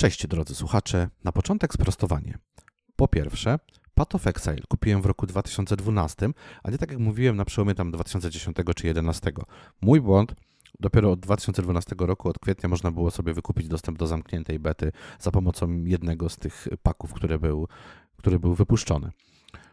Cześć drodzy słuchacze, na początek sprostowanie. Po pierwsze, Path of Exile kupiłem w roku 2012, a nie tak jak mówiłem na przełomie tam 2010 czy 2011. Mój błąd, dopiero od 2012 roku, od kwietnia można było sobie wykupić dostęp do zamkniętej bety za pomocą jednego z tych paków, który był, który był wypuszczony.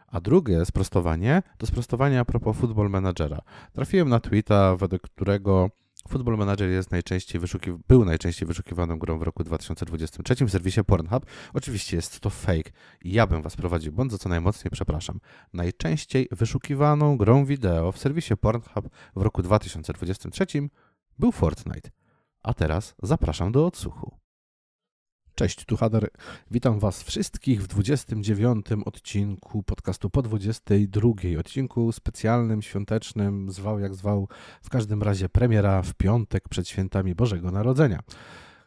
A drugie sprostowanie to sprostowanie a propos Football Managera. Trafiłem na tweeta, według którego Football Manager jest najczęściej wyszukiw- był najczęściej wyszukiwaną grą w roku 2023 w serwisie Pornhub. Oczywiście jest to fake ja bym was prowadził błąd, za co najmocniej przepraszam. Najczęściej wyszukiwaną grą wideo w serwisie Pornhub w roku 2023 był Fortnite. A teraz zapraszam do odsłuchu. Cześć, tu Hader. Witam Was wszystkich w 29 odcinku podcastu po 22. Odcinku specjalnym, świątecznym, zwał jak zwał. W każdym razie premiera w piątek przed świętami Bożego Narodzenia,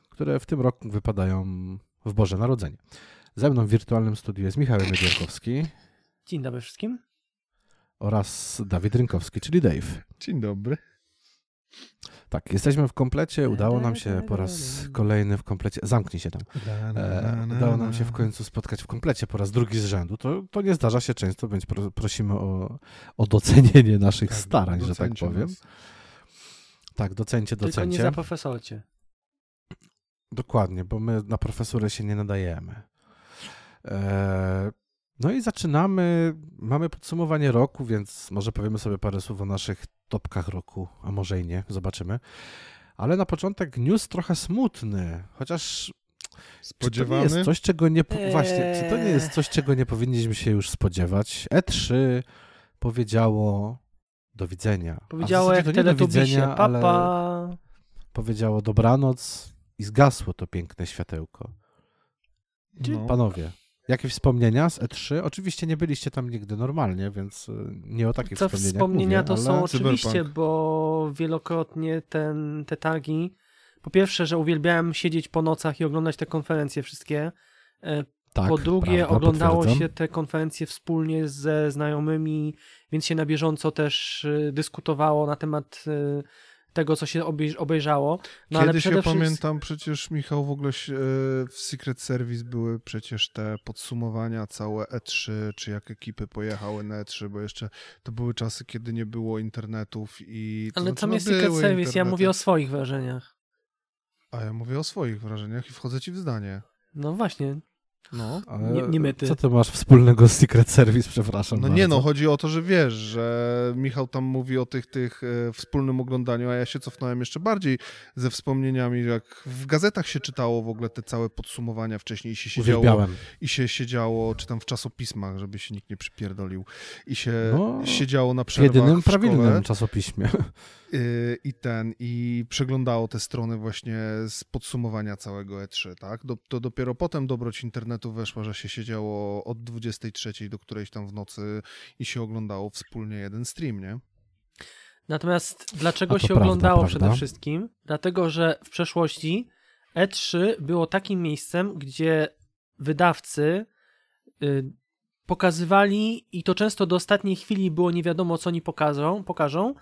które w tym roku wypadają w Boże Narodzenie. Ze mną w wirtualnym studiu jest Michał Medierkowski Dzień dobry wszystkim. oraz Dawid Rynkowski, czyli Dave. Dzień dobry. Tak, jesteśmy w komplecie. Udało nam się po raz kolejny w komplecie. Zamknij się tam. E, udało nam się w końcu spotkać w komplecie po raz drugi z rzędu. To, to nie zdarza się często, więc pro, prosimy o, o docenienie naszych Tak, starań, że tak powiem. Tak, docencie, Tylko nie docencie. za profesorcie. Dokładnie, bo my na profesurę się nie nadajemy. E, no i zaczynamy. Mamy podsumowanie roku, więc może powiemy sobie parę słów o naszych topkach roku, a może i nie, zobaczymy. Ale na początek news trochę smutny, chociaż Czy to nie Spodziewany? jest coś, czego nie. Po... Eee. Właśnie, czy to nie jest coś, czego nie powinniśmy się już spodziewać? E3 powiedziało do widzenia. Powiedziało jak nie do widzenia, ale Papa. powiedziało dobranoc i zgasło to piękne światełko. No. Panowie, jakieś wspomnienia z E3? Oczywiście nie byliście tam nigdy normalnie, więc y, nie o takich Co wspomnieniach wspomnienia mówię, to ale... są oczywiście, Cyberpunk. bo wielokrotnie ten, te targi. Po pierwsze, że uwielbiałem siedzieć po nocach i oglądać te konferencje wszystkie. E, Tak, po drugie, prawda, oglądało się te konferencje wspólnie ze znajomymi, więc się na bieżąco też y, dyskutowało na temat y, tego, co się obej- obejrzało. No ale Kiedyś przede ja wszystkim. pamiętam przecież, Michał, w ogóle e, w Secret Service były przecież te podsumowania całe E3, czy jak ekipy pojechały na E3, bo jeszcze to były czasy, kiedy nie było internetów i... To Ale znaczy, co no, mnie Secret Service? Ja internety. mówię o swoich wrażeniach. A ja mówię o swoich wrażeniach i wchodzę ci w zdanie. No właśnie. No. Ale Nie- nie my, ty. Co ty masz wspólnego z Secret Service, przepraszam No nie bardzo. no, chodzi o to, że wiesz, że Michał tam mówi o tych, tych e, wspólnym oglądaniu, a ja się cofnąłem jeszcze bardziej ze wspomnieniami, jak w gazetach się czytało w ogóle te całe podsumowania wcześniej i się siedziało, Uwielbiałem. i się siedziało, czy tam w czasopismach, żeby się nikt nie przypierdolił, i się No, siedziało na W przerwach jedynym prawilnym czasopiśmie. y, i ten, i przeglądało te strony właśnie z podsumowania całego E3, tak? Do, to dopiero potem dobroć internetu weszła, że się siedziało od 23 do którejś tam w nocy i się oglądało wspólnie jeden stream, nie? Natomiast dlaczego się prawda, oglądało prawda. przede wszystkim? Dlatego, że w przeszłości E3 było takim miejscem, gdzie wydawcy y, pokazywali i to często do ostatniej chwili było nie wiadomo, co oni pokażą, pokażą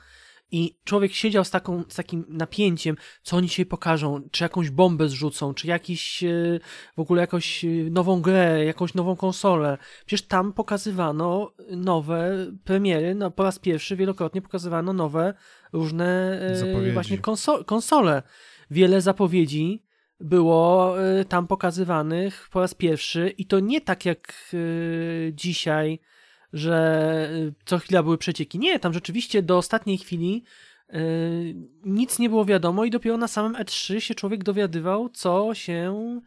i człowiek siedział z, taką, z takim napięciem, co oni dzisiaj pokażą, czy jakąś bombę zrzucą, czy jakiś y, w ogóle jakąś y, nową grę, jakąś nową konsolę. Przecież tam pokazywano nowe premiery, no, po raz pierwszy wielokrotnie pokazywano nowe różne Zapowiedzi. właśnie konso- konsole. Wiele zapowiedzi było tam pokazywanych po raz pierwszy i to nie tak jak dzisiaj, że y, co chwila były przecieki. Nie, tam rzeczywiście do ostatniej chwili y, nic nie było wiadomo i dopiero na samym E3 się człowiek dowiadywał, co się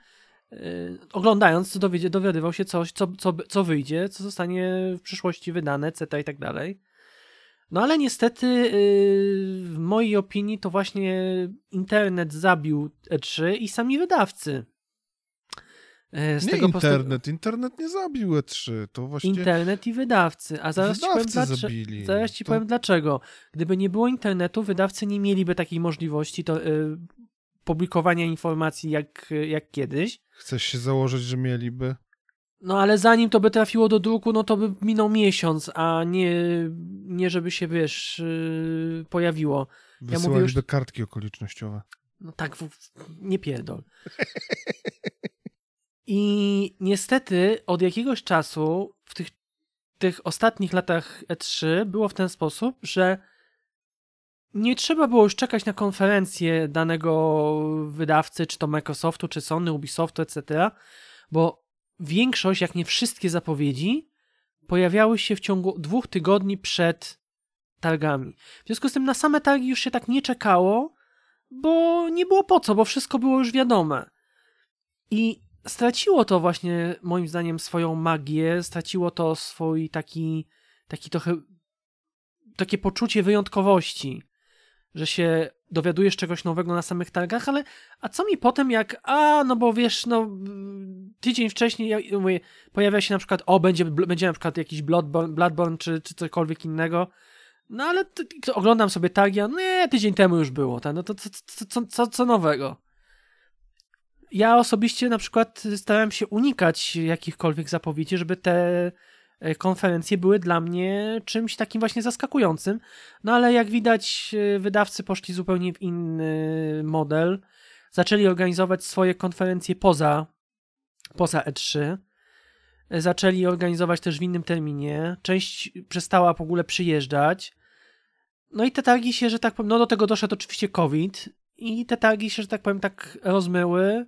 y, oglądając, dowiedzie, dowiadywał się coś, co, co, co wyjdzie, co zostanie w przyszłości wydane, etc. i tak dalej. No ale niestety, w mojej opinii, to właśnie internet zabił E3 i sami wydawcy. E, Z nie tego internet, internet nie zabił E3, to właśnie Internet i wydawcy. A zaraz ci powiem, wydawcy dlaczego. zabili. Zaraz ci To- powiem dlaczego. Gdyby nie było internetu, wydawcy nie mieliby takiej możliwości to, y, publikowania informacji jak, jak kiedyś. Chcesz się założyć, że mieliby? No ale zanim to by trafiło do druku, no to by minął miesiąc, a nie, nie żeby się, wiesz, yy, pojawiło. Wysyłaliby mówię już- kartki okolicznościowe. No tak, w, nie pierdol. I niestety od jakiegoś czasu w tych, tych ostatnich latach E3 było w ten sposób, że nie trzeba było już czekać na konferencję danego wydawcy, czy to Microsoftu, czy Sony, Ubisoftu, etc., bo większość, jak nie wszystkie zapowiedzi, pojawiały się w ciągu dwóch tygodni przed targami. W związku z tym na same targi już się tak nie czekało, bo nie było po co, bo wszystko było już wiadome. I straciło to właśnie, moim zdaniem, swoją magię, straciło to swój taki, taki trochę, takie poczucie wyjątkowości, że się dowiadujesz czegoś nowego na samych targach, ale a co mi potem jak, a no bo wiesz, no tydzień wcześniej ja, mówię, pojawia się na przykład, o będzie, będzie na przykład jakiś Bloodborne, Bloodborne czy, czy cokolwiek innego, no ale oglądam sobie targi, a nie, tydzień temu już było, tak? no to co, co, co, co nowego? Ja osobiście na przykład starałem się unikać jakichkolwiek zapowiedzi, żeby te e, konferencje były dla mnie czymś takim właśnie zaskakującym. No ale jak widać, e, wydawcy poszli zupełnie w inny model. Zaczęli organizować swoje konferencje poza, poza E3. Zaczęli organizować też w innym terminie. Część przestała w ogóle przyjeżdżać. No i te targi się, że tak powiem, no do tego doszedł oczywiście COVID i te targi się, że tak powiem, tak rozmyły.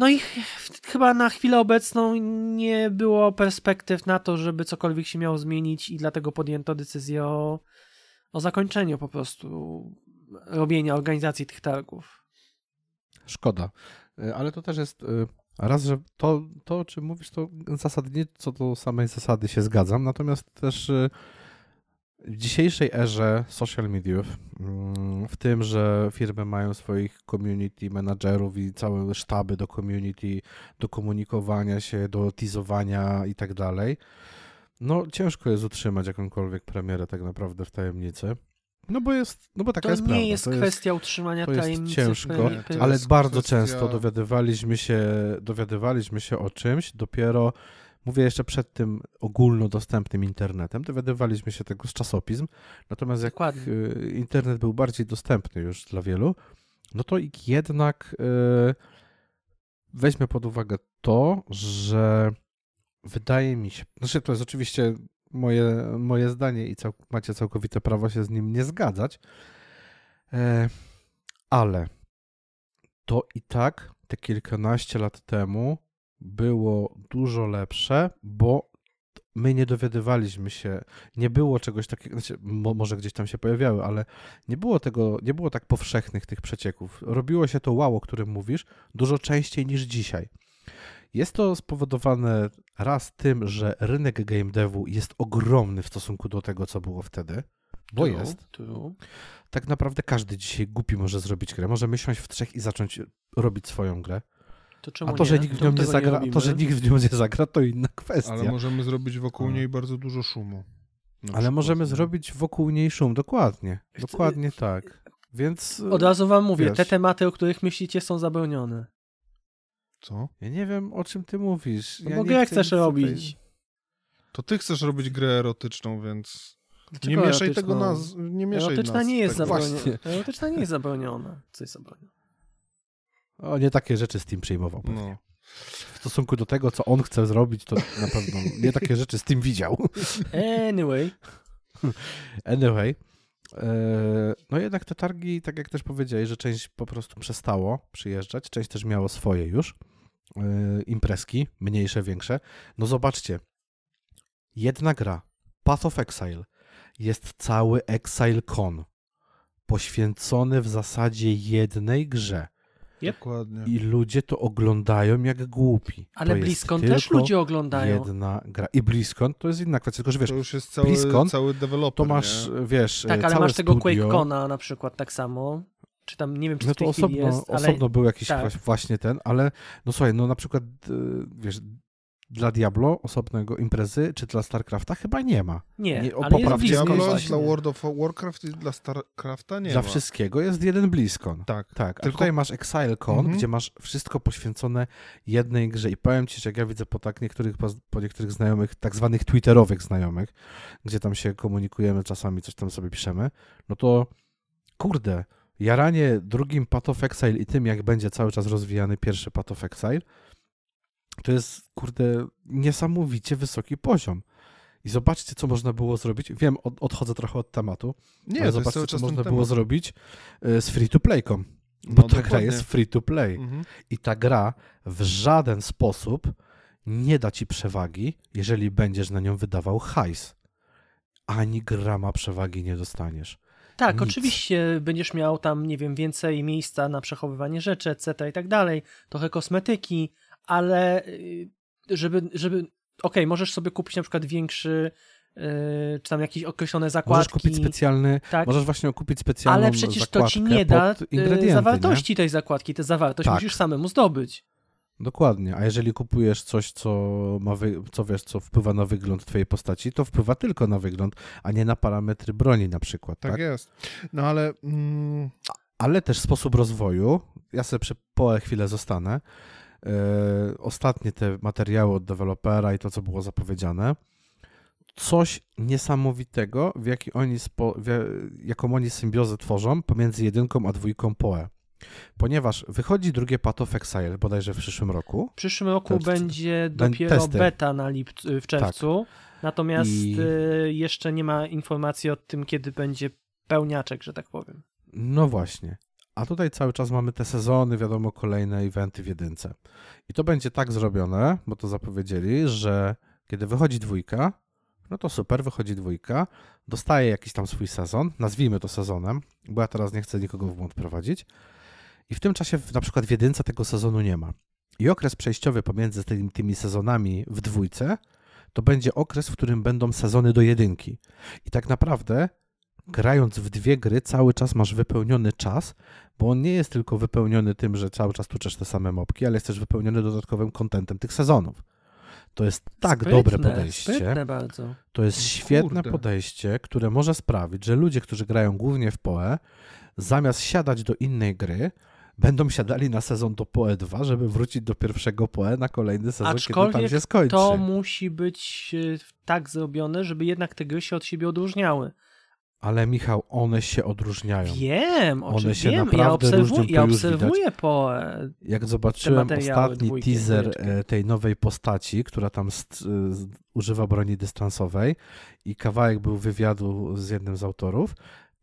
No i chyba na chwilę obecną nie było perspektyw na to, żeby cokolwiek się miało zmienić i dlatego podjęto decyzję o, o zakończeniu po prostu robienia organizacji tych targów. Szkoda. E, ale to też jest e, raz, że to, to o czym mówisz, to zasadnie co do samej zasady się zgadzam, natomiast też e, w dzisiejszej erze social mediów, mm, w tym, że firmy mają swoich community managerów i całe sztaby do community, do komunikowania się, do teasowania i tak dalej, no ciężko jest utrzymać jakąkolwiek premierę tak naprawdę w tajemnicy. No bo jest, no bo taka to jest nie prawda. jest to kwestia utrzymania to jest tajemnicy. ciężko, premiery. ale jest bardzo kwestia- często dowiadywaliśmy się, dowiadywaliśmy się o czymś dopiero, mówię jeszcze przed tym ogólnodostępnym internetem, dowiadywaliśmy się tego z czasopism, natomiast jak Dokładnie. y, internet był bardziej dostępny już dla wielu, no to i jednak y, weźmy pod uwagę to, że wydaje mi się, znaczy to jest oczywiście moje, moje zdanie i cał, macie całkowite prawo się z nim nie zgadzać, e, ale to i tak te kilkanaście lat temu było dużo lepsze, bo my nie dowiadywaliśmy się, nie było czegoś takiego, znaczy, mo, może gdzieś tam się pojawiały, ale nie było tego, nie było tak powszechnych tych przecieków. Robiło się to wow, o którym mówisz, dużo częściej niż dzisiaj. Jest to spowodowane raz tym, że rynek game devu jest ogromny w stosunku do tego, co było wtedy, bo True, jest. true. Tak naprawdę każdy dzisiaj głupi może zrobić grę. Może siąść w trzech i zacząć robić swoją grę. To czemu A to, że nie? nikt w nią nie zagra, robimy? to, że nikt w nią nie zagra, to inna kwestia. Ale możemy zrobić wokół A. niej bardzo dużo szumu. Na Ale przykład, możemy nie? zrobić wokół niej szum, dokładnie. Dokładnie tak. Więc Od razu wam mówię, Wiesz. te tematy, o których myślicie, są zabronione. Co? ja nie wiem, o czym ty mówisz. No ja bo nie grę chcę chcesz nic tutaj- robić. To ty chcesz robić grę erotyczną, więc Dlaczego nie mieszaj erotyczną? tego nas, nie mieszaj Erotyczna nas nie jest tak zabroniona. właśnie. Erotyczna nie jest zabroniona. Co jest zabronione? O, nie takie rzeczy Steam przyjmował. pewnie. No. W stosunku do tego, co on chce zrobić, to na pewno nie takie rzeczy Steam widział. Anyway, Anyway, e, no jednak te targi, tak jak też powiedziałeś, że część po prostu przestało przyjeżdżać, część też miało swoje już e, imprezki, mniejsze, większe. No zobaczcie, jedna gra, Path of Exile, jest cały Exile Con, poświęcony w zasadzie jednej grze. Yep. Dokładnie. I ludzie to oglądają jak głupi. ale to BlizzCon też ludzie oglądają. Jedna gra. I BlizzCon to jest inna kwestia, tylko że wiesz, to już jest cały, BlizzCon, cały deweloper, to masz, nie? wiesz, Tak, ale całe masz tego QuakeCona na przykład tak samo. Czy tam, nie wiem, czy No to osobno, jest, ale osobno był jakiś tak. właśnie ten, ale no słuchaj, no na przykład, y, wiesz, dla Diablo osobnego imprezy, czy dla StarCrafta chyba nie ma. nie, nie, o, ale jest poprawcie Diablo jest właśnie. dla World of Warcraft i dla StarCrafta nie dla ma. wszystkiego jest jeden BlizzCon. Tak. Tak, a Tylko- tutaj masz ExileCon, Mhm. gdzie masz wszystko poświęcone jednej grze i powiem ci, że jak ja widzę po tak niektórych, po niektórych znajomych, tak zwanych twitterowych znajomych, gdzie tam się komunikujemy czasami, coś tam sobie piszemy, no to kurde, jaranie drugim Path of Exile i tym, jak będzie cały czas rozwijany pierwszy Path of Exile, to jest, kurde, niesamowicie wysoki poziom. I zobaczcie, co można było zrobić. Wiem, od, odchodzę trochę od tematu, Nie, ale to zobaczcie, co można było temat. zrobić y, z free-to-playką. Bo No, ta gra dokładnie. jest free-to-play. Mhm. I ta gra w żaden sposób nie da ci przewagi, jeżeli będziesz na nią wydawał hajs. Ani grama przewagi nie dostaniesz. Tak, Nic. oczywiście będziesz miał tam, nie wiem, więcej miejsca na przechowywanie rzeczy, etc. i tak dalej, trochę kosmetyki, ale y, żeby, żeby okej, możesz sobie kupić na przykład większy, y, czy tam jakieś określone zakładki. Możesz kupić specjalny, tak, możesz właśnie kupić specjalną ale przecież to ci nie da y, zawartości tej zakładki, tę zawartość Tak. musisz samemu zdobyć. Nie? Dokładnie. A jeżeli kupujesz coś, co ma wy... co wiesz, co wpływa na wygląd twojej postaci, to wpływa tylko na wygląd, a nie na parametry broni na przykład, tak? Tak jest. No ale mm, ale też sposób rozwoju. Ja sobie przy połę chwilę zostanę. Yy, ostatnie te materiały od dewelopera i to, co było zapowiedziane. Coś niesamowitego, w jaki oni spo, w, jaką oni symbiozę tworzą pomiędzy jedynką a dwójką PoE. Ponieważ wychodzi drugie Path of Exile bodajże w przyszłym roku. W przyszłym roku Te- będzie bę- dopiero testy. Tak. beta na lip, w czerwcu, natomiast I- y, jeszcze nie ma informacji o tym, kiedy będzie pełniaczek, że tak powiem. No właśnie. A tutaj cały czas mamy te sezony, wiadomo, kolejne eventy w jedynce. I to będzie tak zrobione, bo to zapowiedzieli, że kiedy wychodzi dwójka, no to super, wychodzi dwójka, dostaje jakiś tam swój sezon, nazwijmy to sezonem, bo ja teraz nie chcę nikogo w błąd prowadzić. I w tym czasie na przykład w jedynce tego sezonu nie ma. I okres przejściowy pomiędzy tymi, tymi sezonami w dwójce to będzie okres, w którym będą sezony do jedynki. I tak naprawdę grając w dwie gry, cały czas masz wypełniony czas, bo on nie jest tylko wypełniony tym, że cały czas tuczesz te same mopki, ale jest też wypełniony dodatkowym kontentem tych sezonów. To jest tak Sprytne, dobre podejście. To jest świetne kurde. podejście, które może sprawić, że ludzie, którzy grają głównie w PoE, zamiast siadać do innej gry, będą siadali na sezon do PoE 2, żeby wrócić do pierwszego PoE na kolejny sezon, kiedy tam Aczkolwiek się skończy. To musi być y, tak zrobione, żeby jednak te gry się od siebie odróżniały. Ale Michał, one się odróżniają. Wiem, One czym się wiem. Ja naprawdę różnią, obserwuję, to ja obserwuję po e, Jak zobaczyłem ostatni dwójki, teaser e, tej nowej postaci, która tam st- z- używa broni dystansowej i kawałek był wywiadu z jednym z autorów,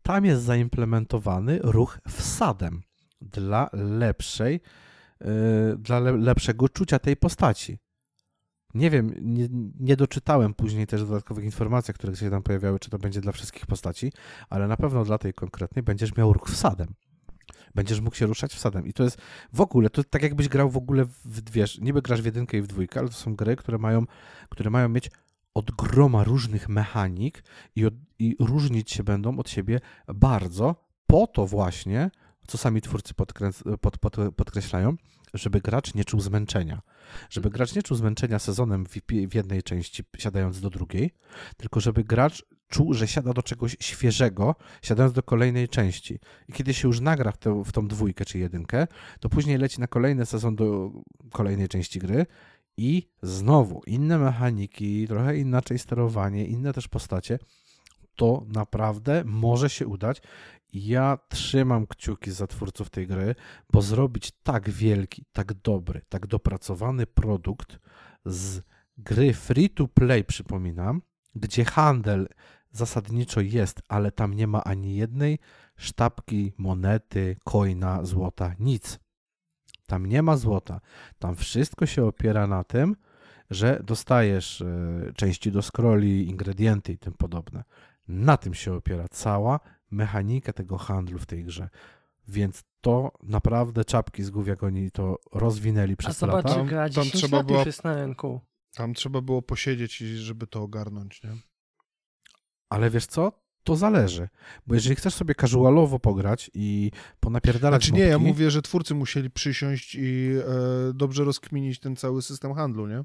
tam jest zaimplementowany ruch wsadem dla lepszej, e, dla le- lepszego czucia tej postaci. Nie wiem, nie, nie doczytałem później też dodatkowych informacji, które się tam pojawiały, czy to będzie dla wszystkich postaci, ale na pewno dla tej konkretnej będziesz miał ruch wsadem. Będziesz mógł się ruszać wsadem. I to jest w ogóle, to tak jakbyś grał w ogóle w wiesz, niby grasz w jedynkę i w dwójkę, ale to są gry, które mają, które mają mieć od groma różnych mechanik i, od, i różnić się będą od siebie bardzo, po to właśnie, co sami twórcy pod, pod, podkreślają, żeby gracz nie czuł zmęczenia. Żeby gracz nie czuł zmęczenia sezonem w, jednej części, siadając do drugiej, tylko żeby gracz czuł, że siada do czegoś świeżego, siadając do kolejnej części. I kiedy się już nagra w, tę- w tą dwójkę czy jedynkę, to później leci na kolejny sezon do kolejnej części gry i znowu inne mechaniki, trochę inaczej sterowanie, inne też postacie. To naprawdę może się udać. Ja trzymam kciuki za twórców tej gry, bo zrobić tak wielki, tak dobry, tak dopracowany produkt z gry free to play, przypominam, gdzie handel zasadniczo jest, ale tam nie ma ani jednej sztabki, monety, coina, złota, nic. Tam nie ma złota. Tam wszystko się opiera na tym, że dostajesz e, części do scrolli, ingredienty i tym podobne. Na tym się opiera cała mechanika tego handlu w tej grze. Więc to naprawdę czapki z głów, jak oni to rozwinęli A przez zobacz, lata. że gra Tam 10 trzeba lat było- już jest na rynku. Tam trzeba było posiedzieć, i żeby to ogarnąć, nie? Ale wiesz co? To zależy. Bo jeżeli chcesz sobie casualowo pograć i ponapierdalać Znaczy nie, ja mówię, że twórcy musieli przysiąść i e, dobrze rozkminić ten cały system handlu, nie?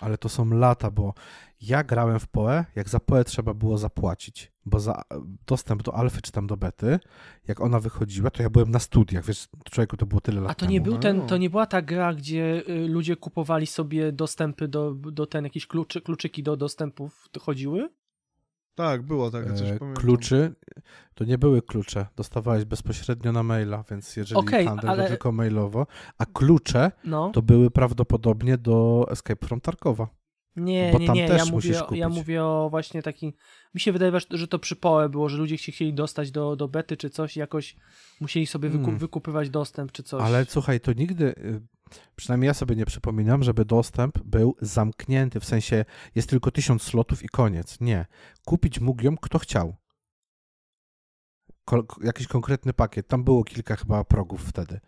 ale to są lata, bo ja grałem w PoE, jak za PoE trzeba było zapłacić, bo za dostęp do alfy czy tam do bety, jak ona wychodziła, to ja byłem na studiach, wiesz, człowieku, to było tyle lat A to nie, temu. był no. ten, to nie była ta gra, gdzie y, ludzie kupowali sobie dostępy do, do ten, jakieś kluczy, kluczyki do dostępów chodziły? Tak, było tak, coś E, kluczy to nie były klucze. Dostawałeś bezpośrednio na maila, więc jeżeli Okej, handel ale- to tylko mailowo, a klucze No. to były prawdopodobnie do Escape from Tarkowa. Nie, Bo nie, nie. Ja mówię, o- ja mówię o właśnie takim. Mi się wydaje, że to przy PoE było, że ludzie się chcieli dostać do, do bety czy coś i jakoś musieli sobie wyku, Hmm. wykupywać dostęp czy coś. Ale słuchaj, to nigdy, y, przynajmniej ja sobie nie przypominam, żeby dostęp był zamknięty, w sensie jest tylko tysiąc slotów i koniec. Nie. Kupić mógł ją kto chciał. Ko- jakiś konkretny pakiet. Tam było kilka chyba progów wtedy.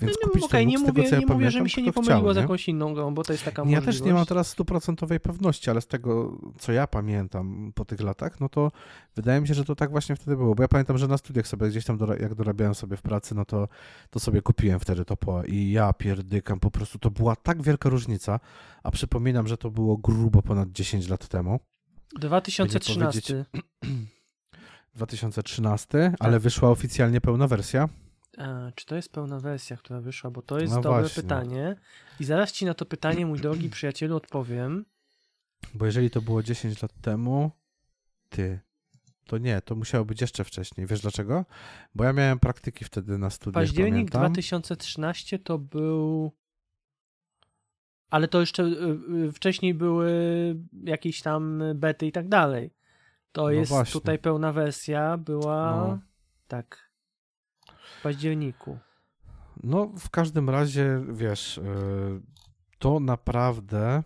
Więc no, kupić okej, to nie z tego, mówię, co ja nie mówię, pamiętam, że mi się nie pomyliło chciał, z jakąś inną grą, bo to jest taka Ja możliwość. też nie mam teraz stuprocentowej pewności, ale z tego, co ja pamiętam po tych latach, no to wydaje mi się, że to tak właśnie wtedy było. Bo ja pamiętam, że na studiach sobie gdzieś tam, jak dorabiałem sobie w pracy, no to, to sobie kupiłem wtedy to po i ja pierdykam, po prostu to była tak wielka różnica, a przypominam, że to było grubo ponad 10 lat temu. 2013. 2013, ale wyszła oficjalnie pełna wersja. A, czy to jest pełna wersja, która wyszła? Bo to jest No dobre właśnie. pytanie. I zaraz ci na to pytanie, mój drogi przyjacielu, odpowiem. Bo jeżeli to było 10 lat temu, ty, to nie, to musiało być jeszcze wcześniej. Wiesz dlaczego? Bo ja miałem praktyki wtedy na studiach, Październik pamiętam. 2013 to był. Ale to jeszcze y, y, wcześniej były jakieś tam bety i tak dalej. To No jest właśnie. tutaj pełna wersja, była. No. Tak. W październiku. No, w każdym razie, wiesz, yy, to naprawdę.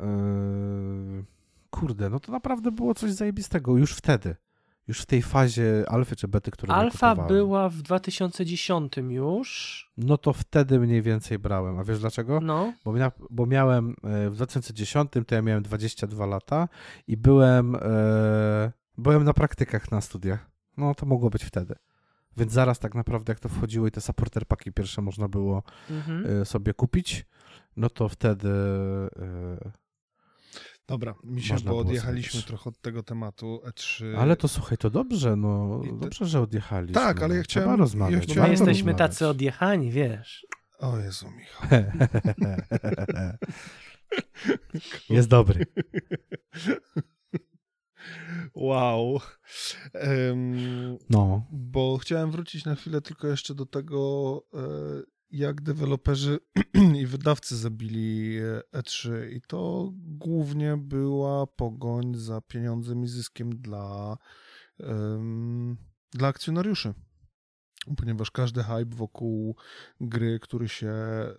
Yy, kurde, no to naprawdę było coś zajebistego już wtedy. Już w tej fazie alfy czy bety, które Alfa była w 2010 już. No to wtedy mniej więcej brałem. A wiesz dlaczego? No. Bo, mia, bo miałem e, w 2010 to ja miałem 22 lata i byłem, e, byłem na praktykach na studiach. No to mogło być wtedy. Więc zaraz tak naprawdę jak to wchodziło i te supporter paki pierwsze można było Mhm. e, sobie kupić, no to wtedy e, Dobra, mi się, bo odjechaliśmy sobie- trochę od tego tematu E E3. ale to słuchaj, to dobrze, no te- dobrze, że odjechaliśmy. Tak, ale ja no. Trzeba chciałem- rozmawiać. ja chciałem- my trzeba jesteśmy rozmawiać. tacy odjechani, wiesz. O Jezu, Michał. Jest dobry. Wow. Em, No. bo chciałem wrócić na chwilę tylko jeszcze do tego, e, jak deweloperzy i wydawcy zabili e, E3 i to głównie była pogoń za pieniądzem i zyskiem dla, em, dla akcjonariuszy. Ponieważ każdy hype wokół gry, który się e,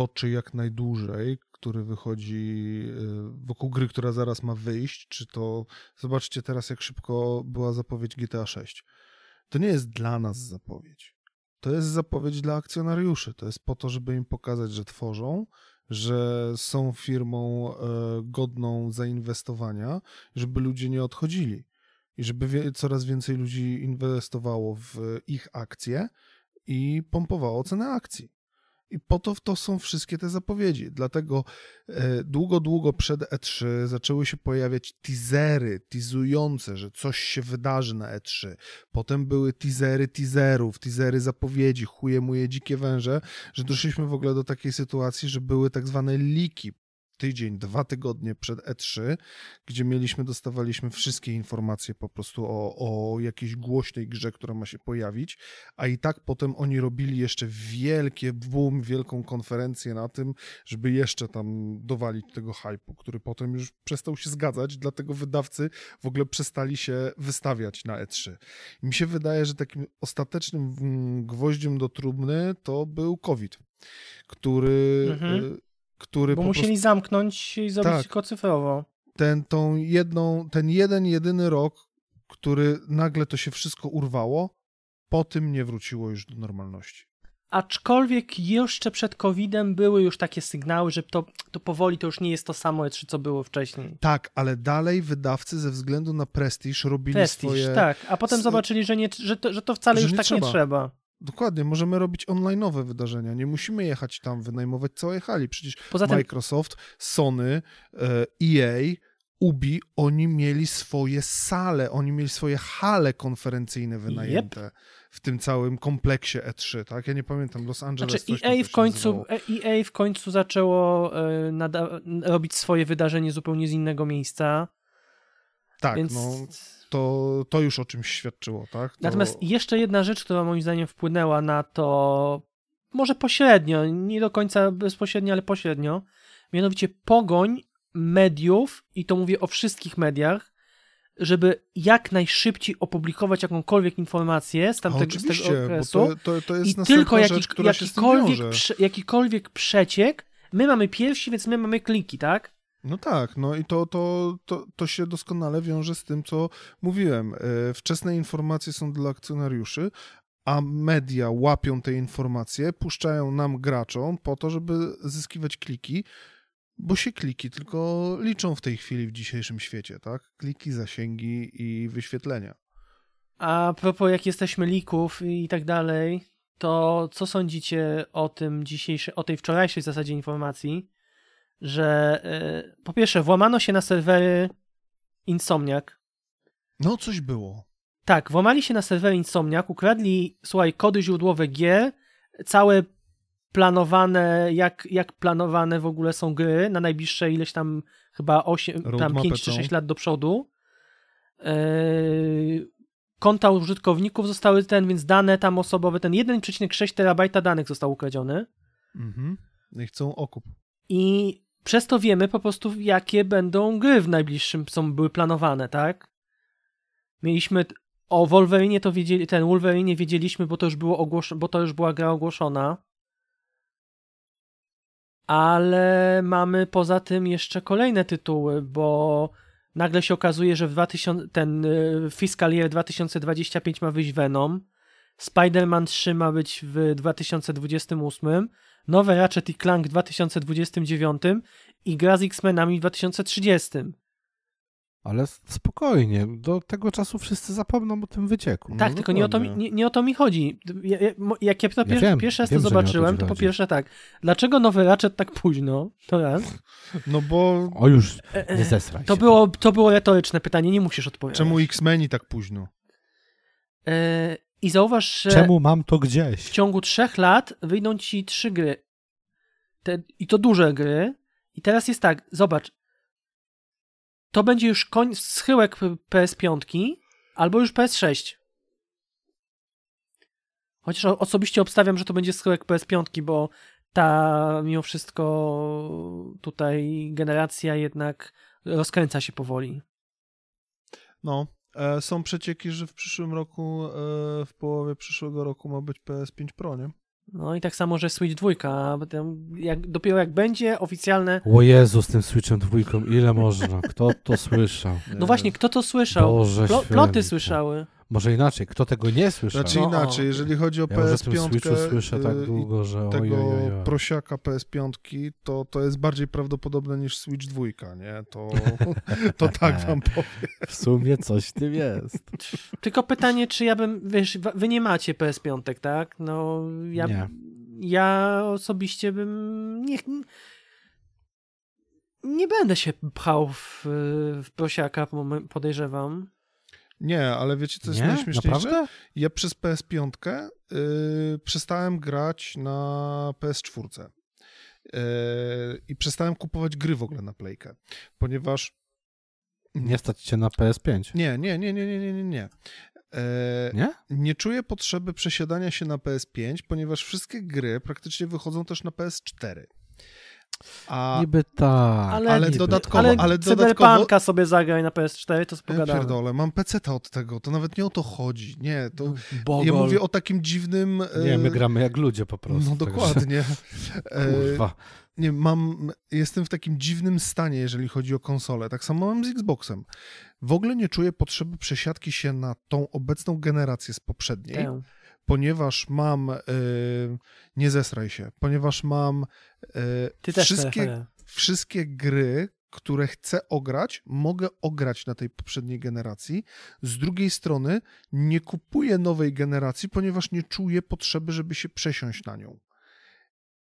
toczy jak najdłużej, który wychodzi e, wokół gry, która zaraz ma wyjść, czy to zobaczcie teraz jak szybko była zapowiedź GTA 6. To nie jest dla nas zapowiedź. To jest zapowiedź dla akcjonariuszy. To jest po to, żeby im pokazać, że tworzą, że są firmą e, godną zainwestowania, żeby ludzie nie odchodzili i żeby coraz więcej ludzi inwestowało w ich akcje i pompowało cenę akcji. I po to to są wszystkie te zapowiedzi. Dlatego e, długo, długo przed E3 zaczęły się pojawiać teasery, teasujące, że coś się wydarzy na E3. Potem były teasery teaserów, teasery zapowiedzi, chuje muje dzikie węże, że doszliśmy w ogóle do takiej sytuacji, że były tak zwane liki tydzień, dwa tygodnie przed E3, gdzie mieliśmy, dostawaliśmy wszystkie informacje po prostu o, o jakiejś głośnej grze, która ma się pojawić, a i tak potem oni robili jeszcze wielkie boom, wielką konferencję na tym, żeby jeszcze tam dowalić tego hypu, który potem już przestał się zgadzać, dlatego wydawcy w ogóle przestali się wystawiać na E3. I mi się wydaje, że takim ostatecznym mm, gwoździem do trumny to był COVID, który, Mhm. Który Bo musieli prostu zamknąć i zrobić Tak. tylko cyfrowo. ten, tą jedną, ten jeden, jedyny rok, który nagle to się wszystko urwało, po tym nie wróciło już do normalności. Aczkolwiek jeszcze przed COVID-em były już takie sygnały, że to, to powoli to już nie jest to samo E3, co było wcześniej. Tak, ale dalej wydawcy ze względu na prestiż robili Prestiż, swoje... tak. A potem zobaczyli, że, nie, że, to, że to wcale że już nie tak trzeba. nie trzeba. Dokładnie, możemy robić online'owe wydarzenia, nie musimy jechać tam, wynajmować całej hali. Przecież Poza tym Microsoft, Sony, e, EA, Ubi, oni mieli swoje sale, oni mieli swoje hale konferencyjne wynajęte w tym całym kompleksie E3, tak? Ja nie pamiętam, Los Angeles Znaczy EA w końcu. EA w końcu zaczęło e, robić swoje wydarzenie zupełnie z innego miejsca. Tak, Więc... no to, to już o czymś świadczyło, tak? To... Natomiast jeszcze jedna rzecz, która moim zdaniem wpłynęła na to, może pośrednio, nie do końca bezpośrednio, ale pośrednio, mianowicie pogoń mediów, i to mówię o wszystkich mediach, żeby jak najszybciej opublikować jakąkolwiek informację z tamtego z tego okresu. bo to, to, to jest I tylko jaki, jaki, która się z tym jakikolwiek, prze, jakikolwiek przeciek, my mamy pierwsi, więc my mamy kliki, tak? No tak, no i to, to, to, to się doskonale wiąże z tym, co mówiłem. E, Wczesne informacje są dla akcjonariuszy, a media łapią te informacje, puszczają nam graczom po to, żeby zyskiwać kliki, bo się kliki tylko liczą w tej chwili w dzisiejszym świecie, tak? Kliki, zasięgi i wyświetlenia. A propos jak jesteśmy lików i tak dalej, to co sądzicie o tym dzisiejszej, o tej wczorajszej zasadzie informacji, że e, po pierwsze włamano się na serwery Insomniac. No, coś było. Tak, włamali się na serwery Insomniac, ukradli, słuchaj, kody źródłowe gier, całe planowane, jak, jak planowane w ogóle są gry na najbliższe ileś tam chyba 8, tam Roadmapę 5 czy całą. 6 lat do przodu. Yy, konta użytkowników zostały ten, więc dane tam osobowe, ten 1,6 terabajta danych został ukradziony. Mhm. No i chcą okup. I przez to wiemy po prostu, jakie będą gry w najbliższym, są były planowane, tak? Mieliśmy o Wolverine to wiedzieli, ten Wolverine wiedzieliśmy, bo to już było bo to już była gra ogłoszona. Ale mamy poza tym jeszcze kolejne tytuły, bo nagle się okazuje, że w 2000, ten y, fiscal year 2025 ma wyjść Venom, Spider-Man 3 ma być w 2028, nowe Ratchet i Clank w 2029 i gra z X-Menami w 2030. Ale spokojnie, do tego czasu wszyscy zapomną o tym wycieku. Tak, No tylko nie o, to nie, nie o to mi chodzi. Ja, ja, jak ja to Ja pier, wiem, pierwszy raz wiem, to to zobaczyłem, ci to po pierwsze tak, dlaczego nowy Ratchet tak późno? To raz. No bo O już, E, e, nie zesraj To się. było, to było retoryczne pytanie, nie musisz odpowiadać. czemu X-Meni tak późno? E, I zauważ, że Czemu mam to w gdzieś? ciągu trzech lat wyjdą ci trzy gry. Te, I to duże gry. I teraz jest tak, zobacz. To będzie już koń, schyłek PS5 albo już PS6. Chociaż osobiście obstawiam, że to będzie schyłek PS5, bo ta mimo wszystko tutaj generacja jednak rozkręca się powoli. No, są przecieki, że w przyszłym roku, e, w połowie przyszłego roku ma być PS5 Pro, nie? No i tak samo, że Switch 2, bo tam jak, dopiero jak będzie oficjalne O Jezu, z tym Switchem dwójką, ile można? Kto to słyszał? No właśnie, kto to słyszał? Boże Plo, święty. ploty słyszały. Może inaczej, kto tego nie słyszał? Znaczy No, inaczej, jeżeli chodzi o ja już o tym PS5 Switchu słyszę tak y, długo, że tego prosiaka PS5, to, to jest bardziej prawdopodobne niż Switch 2, nie? To, to tak wam powiem. W sumie coś w tym jest. Tylko pytanie, czy ja bym, wiesz, wy nie macie PS5, tak? No, ja, Nie. ja osobiście bym nie, nie będę się pchał w, w prosiaka, podejrzewam. Nie, ale wiecie co jest Nie? najśmieszniejsze? Naprawdę? Ja przez PS5 y, przestałem grać na PS4. Y, I przestałem kupować gry w ogóle na Playkę, ponieważ Nie stać cię na PS5. Nie, nie, nie, nie, nie, nie, nie, nie. E, Nie? nie czuję potrzeby przesiadania się na PS5, ponieważ wszystkie gry praktycznie wychodzą też na PS4. A Niby tak. Ale- ale niby. dodatkowo- Ale, ale dodatkowo- sobie zagraj na PS4, to ja spogadamy. pierdolę, mam PC od tego, to nawet nie o to chodzi. Nie, to Bogol. ja mówię o takim dziwnym... e, Nie, my gramy jak ludzie po prostu. No dokładnie. E, Kurwa. nie, mam, jestem w takim dziwnym stanie, jeżeli chodzi o konsolę. Tak samo mam z Xboxem. W ogóle nie czuję potrzeby przesiadki się na tą obecną generację z poprzedniej. Tę. Ponieważ mam, y, nie zesraj się, ponieważ mam y, Ty też wszystkie, wszystkie gry, które chcę ograć, mogę ograć na tej poprzedniej generacji. Z drugiej strony nie kupuję nowej generacji, ponieważ nie czuję potrzeby, żeby się przesiąść na nią.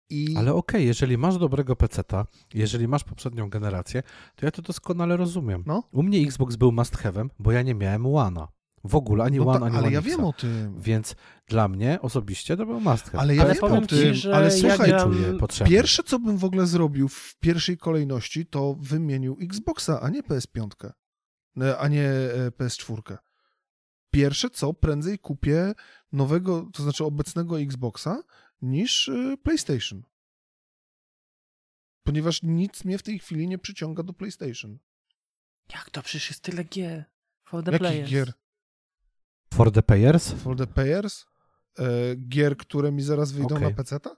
I Ale okej, jeżeli masz dobrego peceta, jeżeli masz poprzednią generację, to ja to doskonale rozumiem. no, U mnie Xbox był must have'em, bo ja nie miałem One'a. W ogóle, ani no One, ta, ani ale One ja Xa. wiem o tym. Więc dla mnie osobiście to był must have. Ale ja Ale wiem o ci, tym, że ale ja słuchaj, gram- czuję potrzebę. Pierwsze, co bym w ogóle zrobił w pierwszej kolejności, to wymienił Xboxa, a nie PS5. e, a nie e, PS4. Pierwsze co, prędzej kupię nowego, to znaczy obecnego Xboxa niż e, PlayStation. Ponieważ nic mnie w tej chwili nie przyciąga do PlayStation. Jak to? Przecież jest tyle gier. For the Jakich players. gier? For the payers? For the payers? E, gier, które mi zaraz wyjdą Okej. na PC-ta?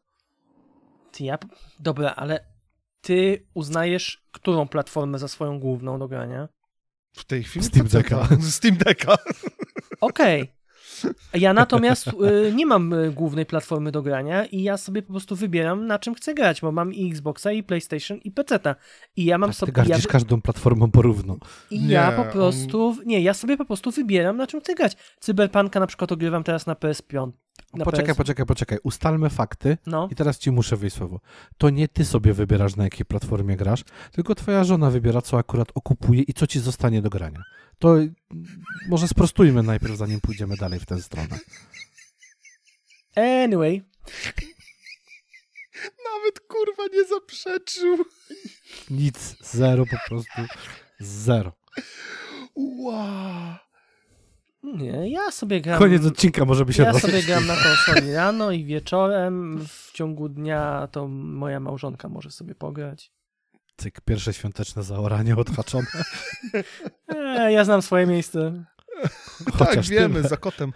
Ty, ja... Dobra, ale ty uznajesz którą platformę za swoją główną do grania? W tej chwili Steam. Decka. Steam Decka. Okej. Ja natomiast y, nie mam y, głównej platformy do grania i ja sobie po prostu wybieram na czym chcę grać, bo mam i Xboxa, i PlayStation, i PC-ta. I ja mam Tak, ty sobie... Ja, gardzisz każdą platformą porówno. I ja Nie, po on- prostu... Nie, ja sobie po prostu wybieram na czym chcę grać. Cyberpunka na przykład ogrywam teraz na PS5. Na Poczekaj, PS... poczekaj, poczekaj. Ustalmy fakty. No. I teraz ci muszę wyjść słowo. To nie ty sobie wybierasz, na jakiej platformie grasz, tylko twoja żona wybiera, co akurat okupuje i co ci zostanie do grania. To może sprostujmy najpierw, zanim pójdziemy dalej w tę stronę. Anyway, Nawet kurwa nie zaprzeczył. Nic, zero po prostu, zero. Wow. nie, ja sobie gram... Koniec odcinka może by się Ja sobie gram na konsoli rano i wieczorem, w ciągu dnia to moja małżonka może sobie pograć. Cyk, pierwsze świąteczne zaoranie odhaczone. E, ja znam swoje miejsce. Tak, Chociaż wiemy, tyle. za kotem.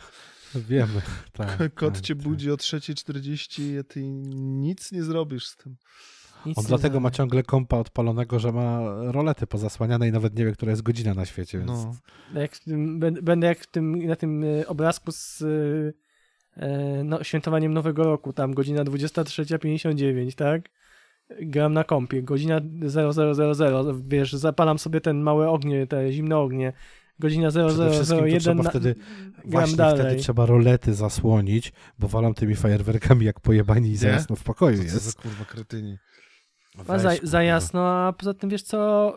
Wiemy, tak. Kot tak, cię tak. budzi o 3.40 a ty nic nie zrobisz z tym. Nic On dlatego ma ciągle kompa odpalonego, że ma rolety pozasłaniane i nawet nie wie, która jest godzina na świecie, więc No. Jak w tym, bę- będę jak w tym, na tym e, obrazku z e, e, no, świętowaniem Nowego Roku, tam godzina 23.59, tak? Gram na kompie, godzina 0000, wiesz, zapalam sobie ten małe ognie, te zimne ognie, godzina Przede wszystkim to 0001, trzeba na, wtedy- gram Właśnie dalej. wtedy trzeba rolety zasłonić, bo walam tymi fajerwerkami jak pojebani i za jasno w pokoju To jest. kurwa kretyni. A za, jasno, a poza tym wiesz co,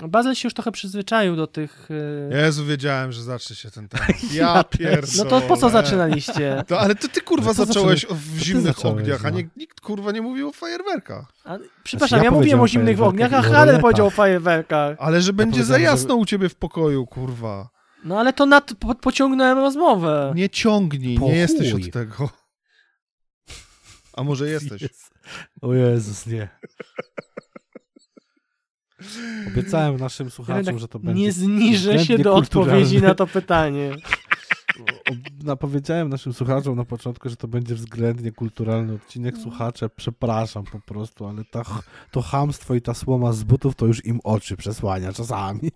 yy, Bazel się już trochę przyzwyczaił do tych... Yy, Jezu, wiedziałem, że zacznie się ten temat. Ja pierdolę. no to po co zaczynaliście? To, ale to ty kurwa to zacząłeś w zimnych zacząłeś, ogniach, a no. nie, nikt kurwa nie mówił o fajerwerkach. A, przepraszam, ja ja, mówiłem o zimnych ogniach, a roletach. powiedział o fajerwerkach. Ale że będzie za powiedziałem, że- jasno u ciebie w pokoju, kurwa. No ale to nad, po, pociągnąłem rozmowę. Nie ciągnij, Po nie jesteś chuj. od tego. A może jesteś? Jest. O Jezus, nie. Obiecałem naszym słuchaczom, że to będzie nie zniżę się do odpowiedzi na to pytanie. Napowiedziałem naszym słuchaczom na początku, że to będzie względnie kulturalny odcinek. Słuchacze, przepraszam po prostu, ale ta, to chamstwo i ta słoma z butów to już im oczy przesłania czasami.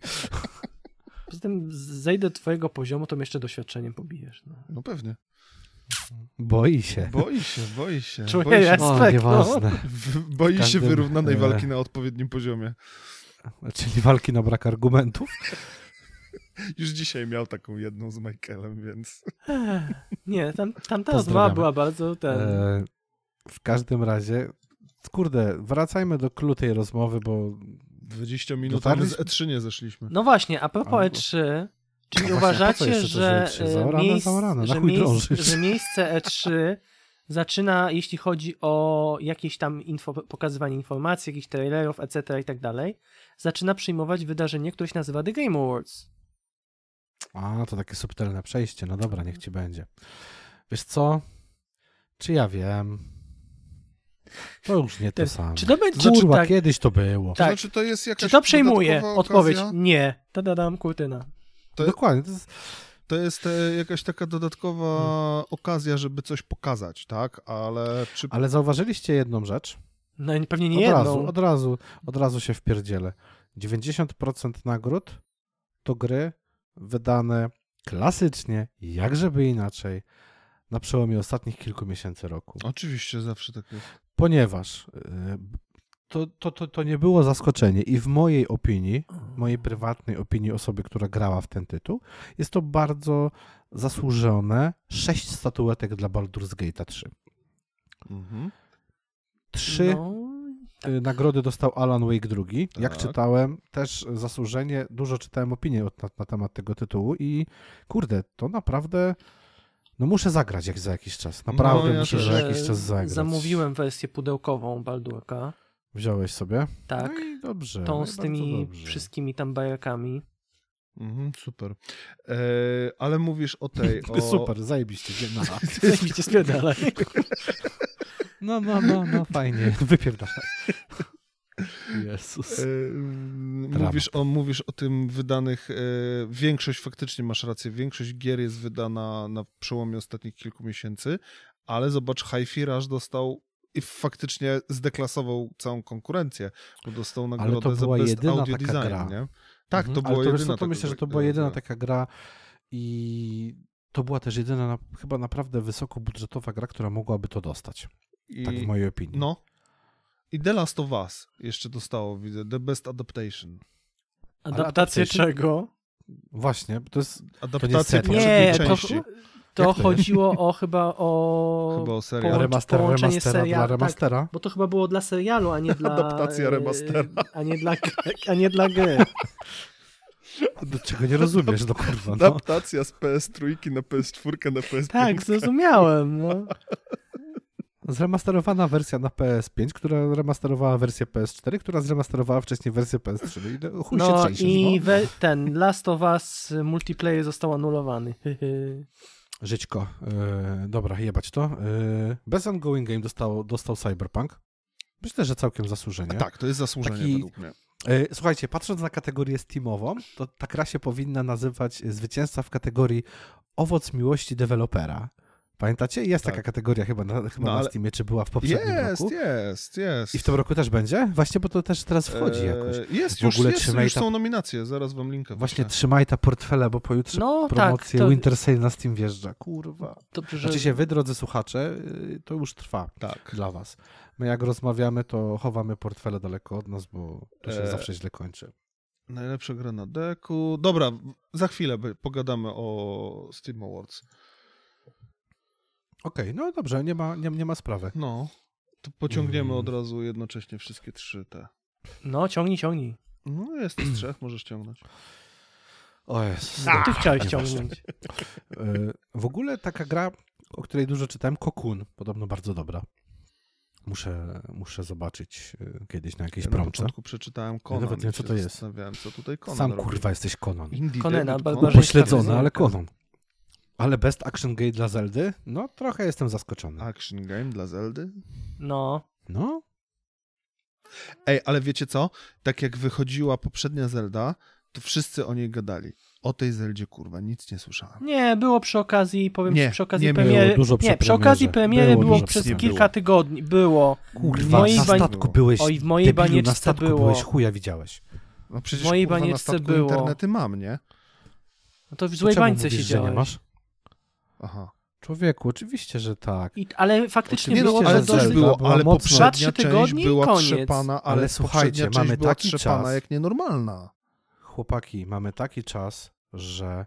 Poza tym zejdę do twojego poziomu, to mnie jeszcze doświadczeniem pobijesz. No. No pewnie. Boi się. Boi się, boi się. Czuję Boi się, respekt. O, w- boi się każdym- wyrównanej e, walki na odpowiednim poziomie. Czyli walki na brak argumentów. Już dzisiaj miał taką jedną z Michaelem, więc... Ech, Nie, tam, tamta rozmowa była bardzo ten... E, w każdym razie, kurde, wracajmy do klu tej rozmowy, bo 20 minut, a my z Dotarliśmy- E3 nie zeszliśmy. No właśnie, a propos A, E3, czy nie No uważacie, to że, E3? Zaorane, miejsc, zaorane, na że, chuj miejsc, drążyć. że miejsce E3 zaczyna, jeśli chodzi o jakieś tam info, pokazywanie informacji, jakichś trailerów, etc. i tak dalej, zaczyna przyjmować wydarzenie, które się nazywa The Game Awards. A, to takie subtelne przejście. No dobra, niech ci będzie. Wiesz co? Czy ja wiem? To już nie to samo. Czy to będzie Kurwa, tak, kiedyś to było. To Tak. znaczy, to jest jakaś Czy to przejmuje? Odpowiedź nie. Tadadam, kurtyna. To- Dokładnie. To jest, To jest e, jakaś taka dodatkowa okazja, żeby coś pokazać, tak? Ale czy... ale zauważyliście jedną rzecz? No pewnie nie Od jedną. razu, od razu, od razu się wpierdzielę. 90% nagród to gry wydane klasycznie, jak żeby inaczej, na przełomie ostatnich kilku miesięcy roku. Oczywiście, zawsze tak jest. Ponieważ y, to, to, to, to nie było zaskoczenie i w mojej opinii, mojej prywatnej opinii osoby, która grała w ten tytuł, jest to bardzo zasłużone sześć statuetek dla Baldur's Gate 3. Mhm. Trzy No, y, nagrody dostał Alan Wake II. Jak Tak. czytałem, też zasłużenie, dużo czytałem opinię od- na, na temat tego tytułu i kurde, to naprawdę no muszę zagrać jak za jakiś czas. Naprawdę No, ja muszę za jakiś czas zagrać. Zamówiłem wersję pudełkową Baldurka. Wziąłeś sobie? Tak. No i dobrze. Tą no i z tymi dobrze. wszystkimi tam bajakami. Mhm, super. E, ale mówisz o tej. O... Super, zajebiście. No, Zajebiście spierdalaj. no, no, no, no fajnie. Wypierdalaj. Jezus. E, mówisz, o, mówisz o tym wydanych. E, większość, faktycznie masz rację, większość gier jest wydana na przełomie ostatnich kilku miesięcy, ale zobacz, Hi-Fi Rush dostał i faktycznie zdeklasował całą konkurencję, bo dostał nagrodę to za była Best jedyna Audio taka Design, gra. nie? Tak, to Mhm. była Ale to, jedyna to taka myślę, że to gra- była jedyna gra. taka gra i to była też jedyna na, chyba naprawdę wysokobudżetowa gra, która mogłaby to dostać. I, Tak w mojej opinii. No. I The Last of Us jeszcze dostało, widzę, The Best Adaptation. Adaptację czego? Właśnie, bo to jest... Adaptacja seria. poprzedniej Nie, to, części. To chodziło o chyba o... Chyba o serial. połącz- remaster, połączenie remastera seria- dla tak. remastera. Bo to chyba było dla serialu, a nie dla... Adaptacja e, remastera. A nie dla, a nie dla gry. Do czego nie rozumiesz, no kurwa. No. Adaptacja z PS3 na PS4 na PS5. Tak, zrozumiałem. No. Zremasterowana wersja na PS5, która remasterowała wersję PS4, która zremasterowała wcześniej wersję PS3. No i no, chuj się No trzęsiesz, i no. we, ten Last of Us multiplayer został anulowany. Żyćko. Yy, dobra, jebać to. Yy, bez ongoing game dostał, dostał Cyberpunk. Myślę, że całkiem zasłużenie. Tak, to jest zasłużenie Taki- według mnie. Yy, słuchajcie, patrząc na kategorię Steamową, to ta gra się powinna nazywać zwycięzca w kategorii owoc miłości dewelopera. Pamiętacie? Jest Tak. taka kategoria chyba na, chyba No, na Steamie, czy była w poprzednim Jest, roku. jest, jest. I w tym roku też będzie? Właśnie, bo to też teraz wchodzi Eee, jakoś. Jest W już, ogóle jest, trzymaj już ta- są nominacje, zaraz wam linkę Właśnie wyślę. trzymaj ta portfele, bo pojutrze No tak, promocje to- Winter Sale na Steam wjeżdża. Kurwa. Dobrze, że... Znaczy się, wy, drodzy słuchacze, yy, to już trwa Tak. dla was. My jak rozmawiamy, to chowamy portfele daleko od nas, bo to się Eee. zawsze źle kończy. Najlepsza gra na deku. Dobra, za chwilę pogadamy o Steam Awards. Okej, no dobrze, nie ma, nie, nie ma sprawy. No, to pociągniemy Mm. od razu jednocześnie wszystkie trzy te. No, ciągnij, ciągnij. No, jest z trzech, możesz ciągnąć. O Jezus. To ty chciałeś nieważne. ciągnąć. Yy, W ogóle taka gra, o której dużo czytałem, Cocoon, podobno bardzo dobra. Muszę, muszę zobaczyć yy, kiedyś na jakiejś Ja na promce. początku przeczytałem Conan. nawet nie wiem, co to jest. Co tutaj Conan Sam robi. kurwa jesteś Conan. Indie Conan. Pośledzony, ale. Conan. Ale Best Action Game dla Zeldy? No, trochę jestem zaskoczony. Action game dla Zeldy? No, No, Ej, ale wiecie co? Tak jak wychodziła poprzednia Zelda, to wszyscy o niej gadali. O tej Zeldzie, kurwa, nic nie słyszałem. nie, było przy okazji, powiem Nie, ci, przy okazji nie było premiery. dużo przy nie, przy okazji premiery Było było, przez kilka było. tygodni. Było. kurwa, na statku byłeś. Oj, w mojej debilu, na banieczce statku było. byłeś, chuja widziałeś. No przecież W mojej kurwa, na banieczce statku było. internety mam, nie? No to w złej bańce mówisz, że siedziałeś. nie masz? Aha. Człowieku, oczywiście, że tak. I, ale faktycznie Nie było no, ale dosyć... było, była ale mocno- poprzednia Dwa, trzy część tygodnie i była koniec. trzepana, ale, Ale słuchajcie, mamy część była taki trzepana czas. jak nienormalna. Chłopaki, mamy taki czas, że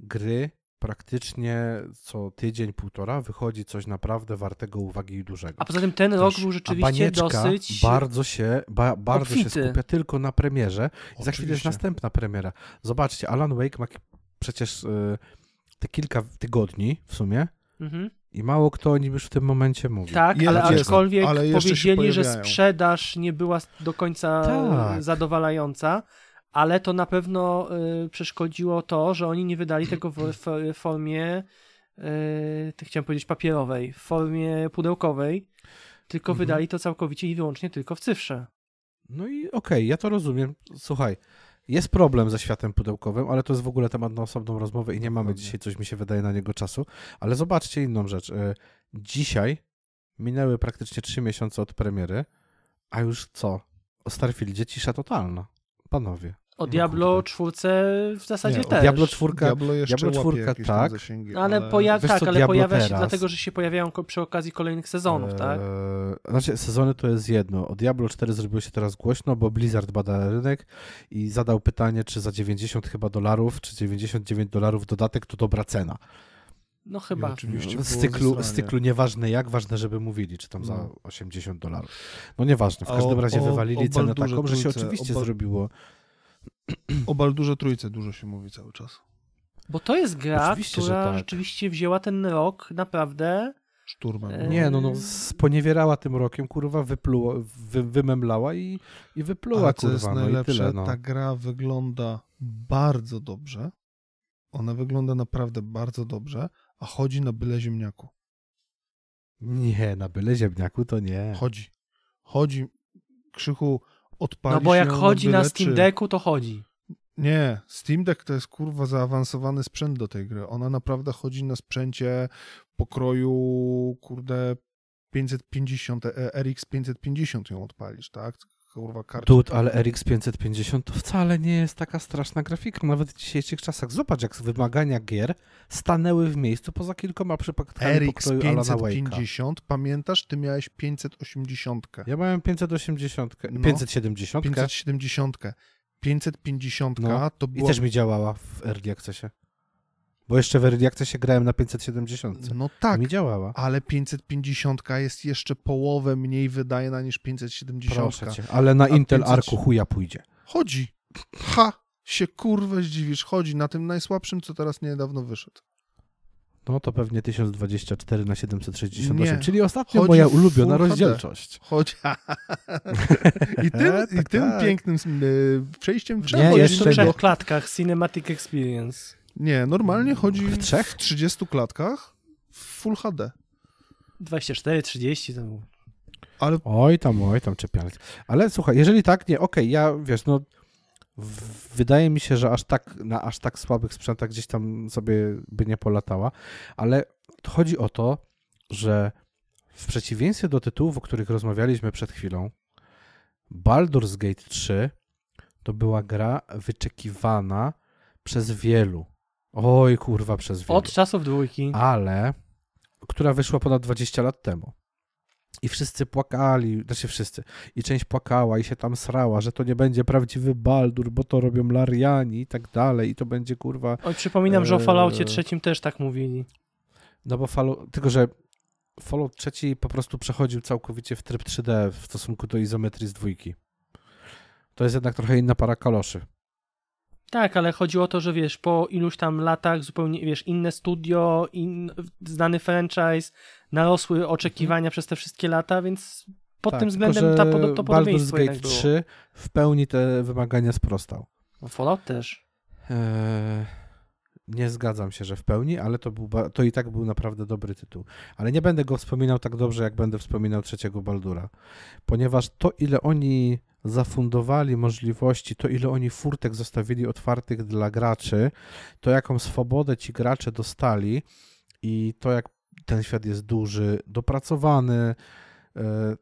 gry praktycznie co tydzień, półtora wychodzi coś naprawdę wartego uwagi i dużego. A poza tym ten rok był A rzeczywiście dosyć... bardzo się, ba, bardzo się obfity. skupia tylko na premierze i za chwilę jest następna premiera. Zobaczcie, Alan Wake ma przecież y, te kilka tygodni w sumie Mhm. i mało kto o nim już w tym momencie mówi. Tak, Jest, ale jest, aczkolwiek ale jeszcze się powiedzieli, że sprzedaż nie była do końca Tak. zadowalająca, ale to na pewno y, przeszkodziło to, że oni nie wydali tego w, w formie, y, chciałem powiedzieć papierowej, w formie pudełkowej, tylko Mhm. wydali to całkowicie i wyłącznie tylko w cyfrze. No i okej, ja to rozumiem. Słuchaj, jest problem ze światem pudełkowym, ale to jest w ogóle temat na osobną rozmowę i nie mamy dzisiaj, coś mi się wydaje, na niego czasu. Ale zobaczcie inną rzecz. Y, Dzisiaj minęły praktycznie trzy miesiące od premiery, a już co? O Starfieldzie cisza totalna. Panowie. O No Diablo kurde. 4 w zasadzie Nie, o też. Diablo 4 Diablo jeszcze Diablo łapie czwórka, jakieś tak. tam zasięgi, No ale, poja- tak, co, ale Diablo pojawia się teraz? dlatego, że się pojawiają przy okazji kolejnych sezonów, tak? Eee, Znaczy, sezony to jest jedno. O Diablo 4 zrobiło się teraz głośno, bo Blizzard bada rynek i zadał pytanie, czy za 90 chyba dolarów, czy 99 dolarów dodatek to dobra cena. No I chyba. oczywiście Z było cyklu, z cyklu nieważne jak, ważne, żeby mówili, czy tam za No. 80 dolarów. No nieważne, w każdym o- razie o- wywalili o cenę taką, że się oczywiście zrobiło. O Baldurze Trójce dużo się mówi cały czas. Bo to jest gra, Oczywiście, która tak. rzeczywiście wzięła ten rok naprawdę Szturmem. E, Nie, no, no sponiewierała tym rokiem, kurwa, wypluła, wy, wymemlała i, i wypluła, Ale co kurwa, jest no najlepsze, i tyle, no. ta gra wygląda bardzo dobrze. Ona wygląda naprawdę bardzo dobrze, a chodzi na byle ziemniaku. Nie, na byle ziemniaku to nie. Chodzi. Chodzi. Krzychu odpalisz No bo jak chodzi na Steam. Decku, to chodzi. Nie, Steam Deck to jest kurwa zaawansowany sprzęt do tej gry. Ona naprawdę chodzi na sprzęcie pokroju, kurde, 550, e, RX 550 ją odpalisz, tak? Kurwa karta. Tut, ale RX 550 to wcale nie jest taka straszna grafika, nawet w dzisiejszych czasach. Zobacz, jak wymagania gier stanęły w miejscu poza kilkoma przypadkami RX pokroju Alana Wake'a. 550, pamiętasz? Ty miałeś 580. Ja miałem 580, No. 570 570. 550 No, to i było. też mi działała w Early Accessie. Bo jeszcze w Early Accessie grałem na 570. No tak, Mi działała. ale 550 jest jeszcze połowę mniej wydajna niż 570. Proszę cię, ale na A Intel 500 Arku chuja pójdzie. Chodzi. Ha! Się kurwa zdziwisz. Chodzi na tym najsłabszym, co teraz niedawno wyszedł. No to pewnie 1024 na 768, Nie. czyli ostatnio Chodzi moja ulubiona rozdzielczość. Chodzi. I tym, i Tak, tym tak. pięknym y, przejściem w Nie, jeszcze w trzech klatkach Cinematic Experience. Nie, normalnie chodzi W trzech? w 30 klatkach w Full HD. 24, 30 to było. Ale Oj tam, oj tam czepialec. Ale słuchaj, jeżeli tak, nie, okej, ja wiesz, no w- wydaje mi się, że aż tak, na aż tak słabych sprzętach gdzieś tam sobie by nie polatała, ale chodzi o to, że w przeciwieństwie do tytułów, o których rozmawialiśmy przed chwilą, Baldur's Gate 3 to była gra wyczekiwana przez wielu. Oj, kurwa, przez wielu Od czasów dwójki. ale która wyszła ponad 20 lat temu. I wszyscy płakali, znaczy wszyscy, i część płakała i się tam srała, że to nie będzie prawdziwy Baldur, bo to robią Lariani i tak dalej, i to będzie kurwa. Oj, przypominam, że o Eee. Falloutie trzecim też tak mówili. No bo Fallout, tylko że Fallout trzeci po prostu przechodził całkowicie w tryb 3D w stosunku do izometrii z dwójki. To jest jednak trochę inna para kaloszy. Tak, ale chodziło o to, że wiesz, po iluś tam latach zupełnie, wiesz, inne studio, in, znany franchise, narosły oczekiwania przez te wszystkie lata, więc pod Tak, tym tylko względem ta, że pod- to Baldur's podobieństwo Gate jednak było. 3 w pełni te wymagania sprostał. No, Fallout też. Eee, nie zgadzam się, że w pełni, ale to, był, to i tak był naprawdę dobry tytuł. Ale nie będę go wspominał tak dobrze, jak będę wspominał trzeciego Baldura, ponieważ to, ile oni zafundowali możliwości, to ile oni furtek zostawili otwartych dla graczy, to jaką swobodę ci gracze dostali i to, jak ten świat jest duży, dopracowany, e,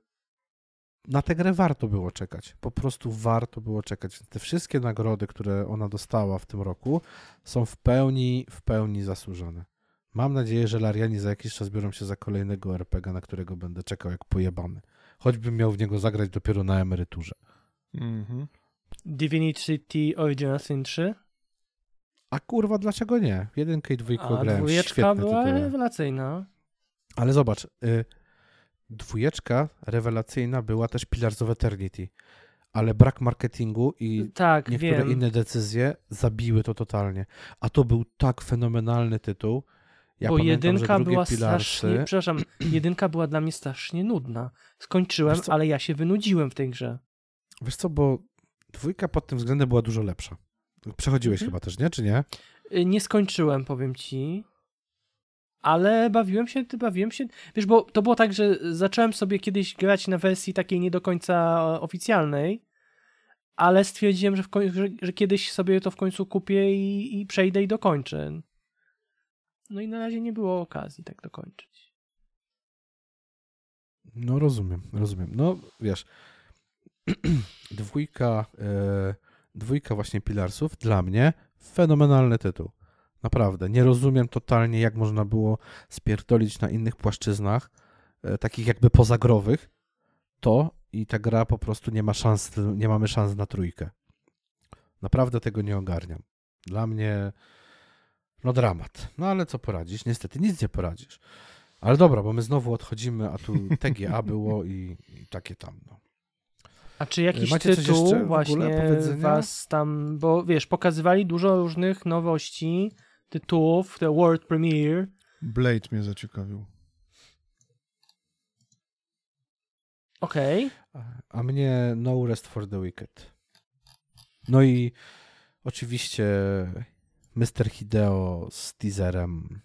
na tę grę warto było czekać. Po prostu warto było czekać. Te wszystkie nagrody, które ona dostała w tym roku, są w pełni, w pełni zasłużone. Mam nadzieję, że Lariani za jakiś czas biorą się za kolejnego RPG, na którego będę czekał jak pojebany. Choćbym miał w niego zagrać dopiero na emeryturze. Mhm. Divinity Original Sin 3, A kurwa, dlaczego nie? Jedynkę i dwójkę a grałem. dwójeczka Świetne była tytuły. rewelacyjna. Ale zobacz, y, dwójeczka rewelacyjna była też Pillars of Eternity, ale brak marketingu i Tak, niektóre wiem. inne decyzje zabiły to totalnie. A to był tak fenomenalny tytuł. Ja bo pamiętam, jedynka była Pillarsy, strasznie, przepraszam, jedynka była dla mnie strasznie nudna. Skończyłem, ale ja się wynudziłem w tej grze. Wiesz co, bo dwójka pod tym względem była dużo lepsza. Przechodziłeś Mhm. chyba też, nie? Czy nie? Y, Nie skończyłem, powiem ci. Ale bawiłem się, ty bawiłem się. Wiesz, bo to było tak, że zacząłem sobie kiedyś grać na wersji takiej nie do końca oficjalnej, ale stwierdziłem, że, w koń- że, że kiedyś sobie to w końcu kupię i, i przejdę i dokończę. No i na razie nie było okazji tak dokończyć. No rozumiem, rozumiem. No wiesz, dwójka, e, dwójka właśnie Pilarsów dla mnie fenomenalny tytuł. Naprawdę. Nie rozumiem totalnie, jak można było spierdolić na innych płaszczyznach, e, takich jakby pozagrowych, to i ta gra po prostu nie ma szans, nie mamy szans na trójkę. Naprawdę tego nie ogarniam. Dla mnie no dramat. No ale co poradzisz? Niestety nic nie poradzisz. Ale dobra, bo my znowu odchodzimy, a tu TGA było i, i takie tam. No. A czy jakiś Macie tytuł właśnie was tam, bo wiesz, pokazywali dużo różnych nowości, tytułów, te world premiere. Blade mnie zaciekawił. Okej. Okay. A mnie No Rest for the Wicked. No i oczywiście Mr. Hideo z teaserem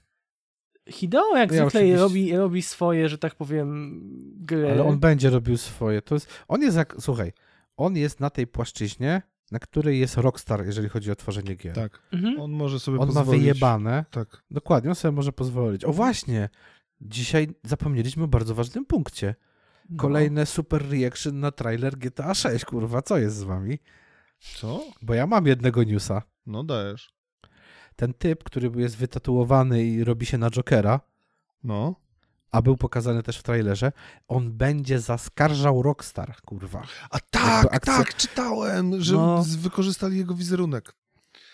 Hideo jak Ja zwykle oczywiście- robi, robi swoje, że tak powiem, gry. Ale on będzie robił swoje. To jest, on jest jak, słuchaj, on jest na tej płaszczyźnie, na której jest Rockstar, jeżeli chodzi o tworzenie gier. Tak. Mhm. On może sobie On ma pozwolić. wyjebane. Tak. Dokładnie, on sobie może pozwolić. O właśnie, dzisiaj zapomnieliśmy o bardzo ważnym punkcie. No. Kolejne super reaction na trailer GTA 6, kurwa, co jest z wami? Co? Bo ja mam jednego newsa. No dajesz. Ten typ, który jest wytatuowany i robi się na Jokera, No. a był pokazany też w trailerze, on będzie zaskarżał Rockstar, kurwa. A tak, akcja- tak, czytałem, że No. wykorzystali jego wizerunek.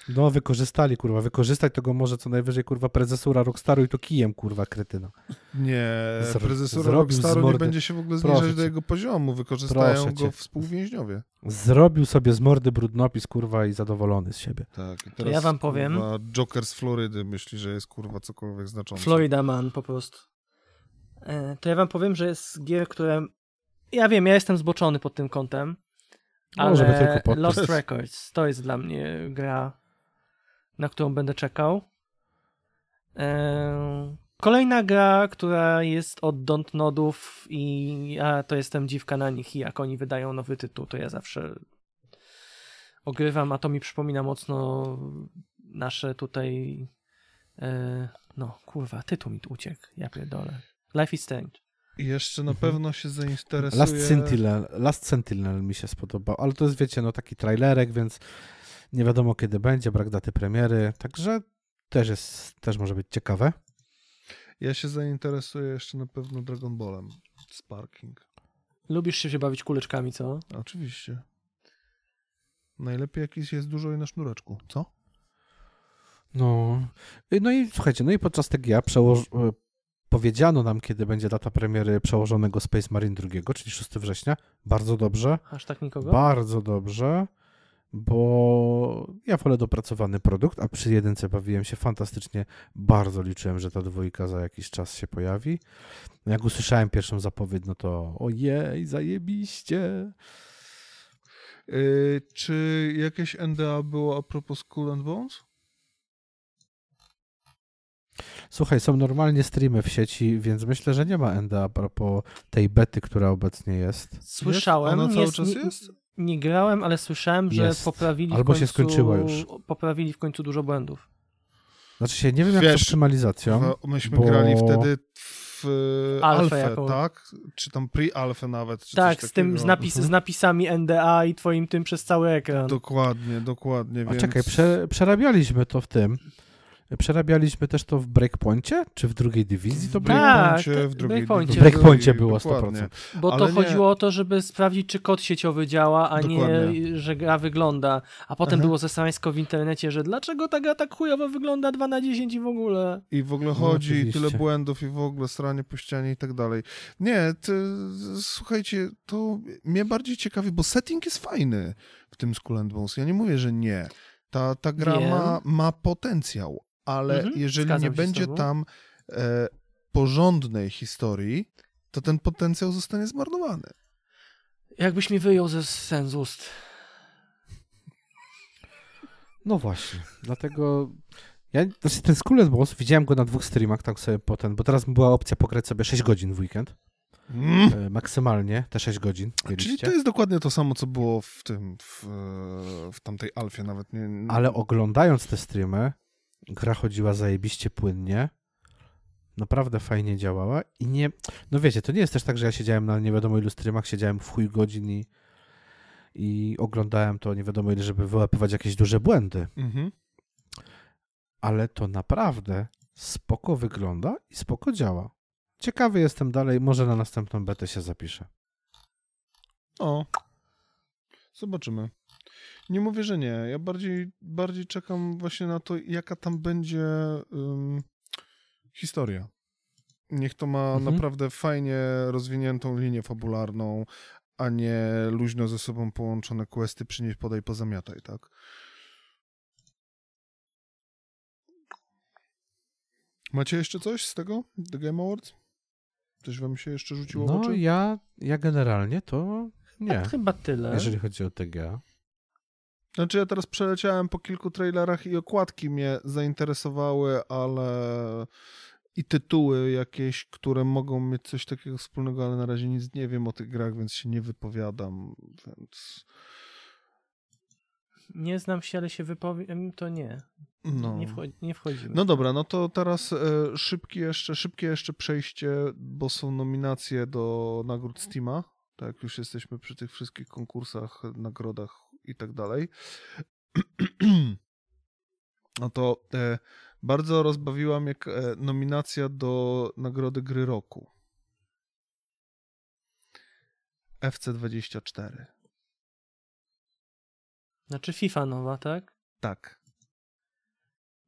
No, wykorzystali, kurwa. Wykorzystać to go może co najwyżej, kurwa, prezesura Rockstaru i to kijem, kurwa, kretyna. Nie, Zro- prezesura Rockstaru nie będzie się w ogóle Proszę zniżać do jego poziomu. Wykorzystają Proszę go cię. współwięźniowie. Zrobił sobie z mordy brudnopis, kurwa, i zadowolony z siebie. Tak, i To teraz, ja wam powiem. Kurwa, Joker z Florydy myśli, że jest kurwa cokolwiek znaczące. Florida Man po prostu. E, To ja wam powiem, że jest gier, które... Ja wiem, ja jestem zboczony pod tym kątem, No, ale żeby tylko podpiąć. Lost Records to jest dla mnie gra, na którą będę czekał. Kolejna gra, która jest od Dontnodów i ja to jestem dziwka na nich i jak oni wydają nowy tytuł, to ja zawsze ogrywam, a to mi przypomina mocno nasze tutaj e, no kurwa, tytuł mi tu uciekł, ja pierdolę. Life is Strange. I jeszcze na Mhm. pewno się zainteresuje... Last Sentinel, Last Sentinel mi się spodobał, ale to jest, wiecie, no taki trailerek, więc nie wiadomo kiedy będzie, brak daty premiery, także też jest, też może być ciekawe. Ja się zainteresuję jeszcze na pewno Dragon Ballem. Sparking. Lubisz się, się bawić kuleczkami, co? Oczywiście. Najlepiej jakiś jest dużo i na sznureczku. Co? No, Y, no i słuchajcie, no i podczas TGA przełoż- y, powiedziano nam, kiedy będzie data premiery przełożonego Space Marine 2, czyli 6 września. Bardzo dobrze, Aż tak nikogo? bardzo dobrze, bo ja wolę dopracowany produkt, a przy jedynce bawiłem się fantastycznie. Bardzo liczyłem, że ta dwójka za jakiś czas się pojawi. Jak usłyszałem pierwszą zapowiedź, no to ojej, zajebiście. Yy, czy jakieś NDA było a propos Skull and Bones? Słuchaj, są normalnie streamy w sieci, więc myślę, że nie ma NDA a propos tej bety, która obecnie jest. Słyszałem, Ona cały jest, czas jest? Nie grałem, ale słyszałem, że Jest. poprawili Albo w się końcu, skończyła już. poprawili w końcu dużo błędów. Znaczy się, nie wiem jak Wiesz, z optymalizacją. Kurwa, Myśmy bo- grali wtedy w e, Alfę tak? Czy tam pre-alfę nawet. Czy Tak, coś z tym, z, napis, Mhm. z napisami NDA i twoim tym przez cały ekran. Dokładnie, dokładnie. A więc... czekaj, prze, przerabialiśmy to w tym. Przerabialiśmy też to w Breakpoincie? Czy w drugiej dywizji to w było? Tak, Breakpoincie, w drugiej Breakpoincie dywizji, W Breakpoincie było dokładnie. 100%. Bo to ale nie- chodziło o to, żeby sprawdzić, czy kod sieciowy działa, a nie, Dokładnie. że gra wygląda. A potem Aha. było zesłańsko w internecie, że dlaczego ta gra tak chujowo wygląda 2 na 10 i w ogóle. I w ogóle No, chodzi, i tyle błędów, i w ogóle stranie po ścianie i tak dalej. Nie, ty, słuchajcie, to mnie bardziej ciekawi, bo setting jest fajny w tym Skull and Bones. Ja nie mówię, że nie. Ta, ta gra Wiem. ma, ma potencjał, ale Mhm, jeżeli nie będzie tam e, porządnej historii, to ten potencjał zostanie zmarnowany. Jakbyś mi wyjął ze sen z ust. No właśnie, dlatego... Ja, znaczy ten Skull Bones, widziałem go na dwóch streamach, tak sobie potem, bo teraz była opcja pograć sobie 6 godzin w weekend. Mm. E, maksymalnie te 6 godzin. Czyli to jest dokładnie to samo, co było w tym, w, w tamtej alfie, nawet nie... Ale oglądając te streamy, gra chodziła zajebiście płynnie. Naprawdę fajnie działała i nie... No wiecie, to nie jest też tak, że ja siedziałem na nie wiadomo ilu streamach, siedziałem w chuj godzin i, i oglądałem to nie wiadomo ile, żeby wyłapywać jakieś duże błędy. Mhm. Ale to naprawdę spoko wygląda i spoko działa. Ciekawy jestem dalej, może na następną betę się zapiszę. O. Zobaczymy. Nie mówię, że nie. Ja bardziej, bardziej czekam właśnie na to, jaka tam będzie ym, historia. Niech to ma Mhm. naprawdę fajnie rozwiniętą linię fabularną, a nie luźno ze sobą połączone questy, przynieś, podaj, pozamiataj, tak? Macie jeszcze coś z tego? The Game Awards? Coś wam się jeszcze rzuciło w No oczy? ja, ja generalnie to nie, Chyba tyle. jeżeli chodzi o TGA. Znaczy ja teraz przeleciałem po kilku trailerach i okładki mnie zainteresowały, ale i tytuły jakieś, które mogą mieć coś takiego wspólnego, ale na razie nic nie wiem o tych grach, więc się nie wypowiadam, więc Nie znam się, ale się wypowiem, to nie. no. Nie, wchodzi, nie wchodzimy. No dobra, no to teraz e, szybkie jeszcze, szybkie jeszcze przejście, bo są nominacje do nagród Steama. Tak, jak już jesteśmy przy tych wszystkich konkursach, nagrodach i tak dalej. No to e, bardzo rozbawiła mnie e, nominacja do nagrody gry roku. FC24. Znaczy FIFA nowa, tak? Tak.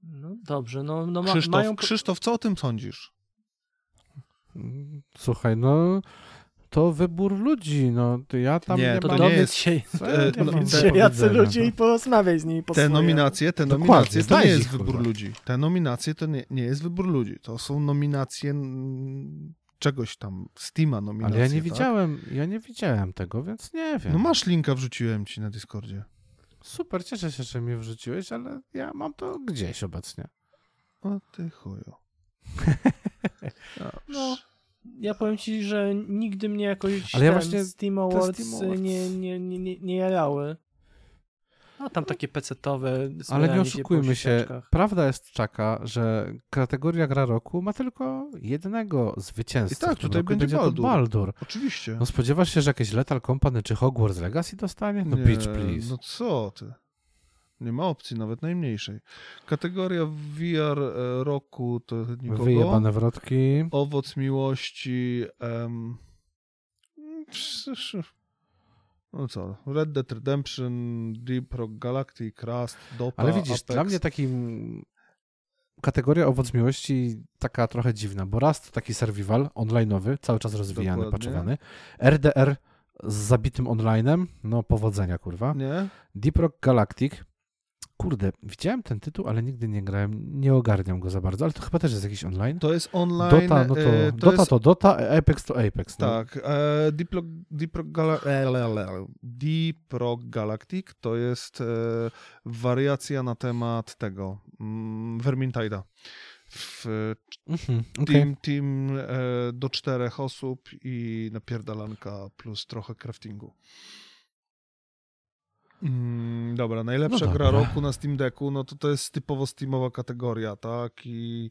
No dobrze, no, no ma, Krzysztof, mają... Krzysztof, co o tym sądzisz? Słuchaj, no to wybór ludzi, no to ja tam Nie, nie, to mam... nie dowiedz jest- się, ja e, nie no, te- jacy ludzie i porozmawiaj z nimi po Te swoje. nominacje, te Dokładnie, nominacje to nie jest wybór kurwa. ludzi. Te nominacje to nie, nie jest wybór ludzi. To są nominacje czegoś tam, Steama nominacje. Ale ja nie tak? widziałem, ja nie widziałem tego, więc nie wiem. No masz linka, wrzuciłem ci na Discordzie. Super, cieszę się, że mnie wrzuciłeś, ale ja mam to gdzieś obecnie. O ty chuju. No, ja powiem ci, że nigdy mnie jakoś Ale ja ten właśnie Steam Awards, Steam Awards- Nie, nie, nie, nie, nie jarały. No tam takie pecetowe Ale nie oszukujmy się, prawda jest taka, że kategoria gra roku ma tylko jednego zwycięzcę. I tak, tutaj roku, będzie to Baldur. Baldur. Oczywiście. No spodziewasz się, że jakieś Lethal Company czy Hogwarts Legacy dostanie? No Nie, bitch please. No co ty? Nie ma opcji, nawet najmniejszej. Kategoria VR e, roku to nikogo. Wyjebane wrotki. Owoc miłości. No co? Red Dead Redemption, Deep Rock Galactic, Rust, Dota, Ale widzisz, Apex. dla mnie takim kategoria owoc miłości taka trochę dziwna, bo raz to taki survival online'owy, cały czas rozwijany, Dokładnie. paczowany. RDR z zabitym onlinem, no powodzenia kurwa. Nie? Deep Rock Galactic, kurde, widziałem ten tytuł, ale nigdy nie grałem, nie ogarniam go za bardzo, ale to chyba też jest jakiś online. To jest online. Dota, no to, e, to Dota jest, to Dota, Apex to Apex. No. Tak. E, Gala, e, Rock Galactic to jest e, wariacja na temat tego mm, Vermintide'a. W Mhm, team, team e, do czterech osób i napierdalanka plus trochę craftingu. Mm, dobra, najlepsza No gra dobra. roku na Steam Decku, no to to jest typowo Steamowa kategoria, tak? I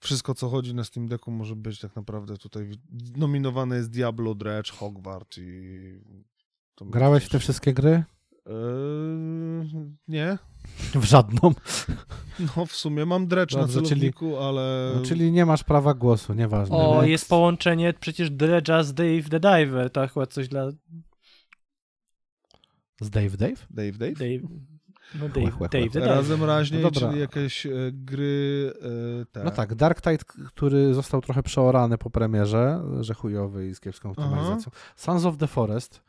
wszystko, co chodzi na Steam Decku może być tak naprawdę tutaj nominowane jest Diablo, Dredge, Hogwarts i... to Grałeś w te wszystkie gry? Eee, nie. W żadną. No w sumie mam Dredge Dobrze, na czyli- celowniku, ale... No, czyli nie masz prawa głosu, nieważne. O, Next. jest połączenie przecież Dredge'a z Dave the Diver, to akurat coś dla Z Dave Dave? Dave, Dave? Dave. No Chłe, Dave, chłe, Dave the chłe. Diver. Razem raźniej, No dobra. czyli jakieś e, gry e, te. No tak, Dark Tide, który został trochę przeorany po premierze, że chujowy i z kiepską optymalizacją. Sons of the Forest,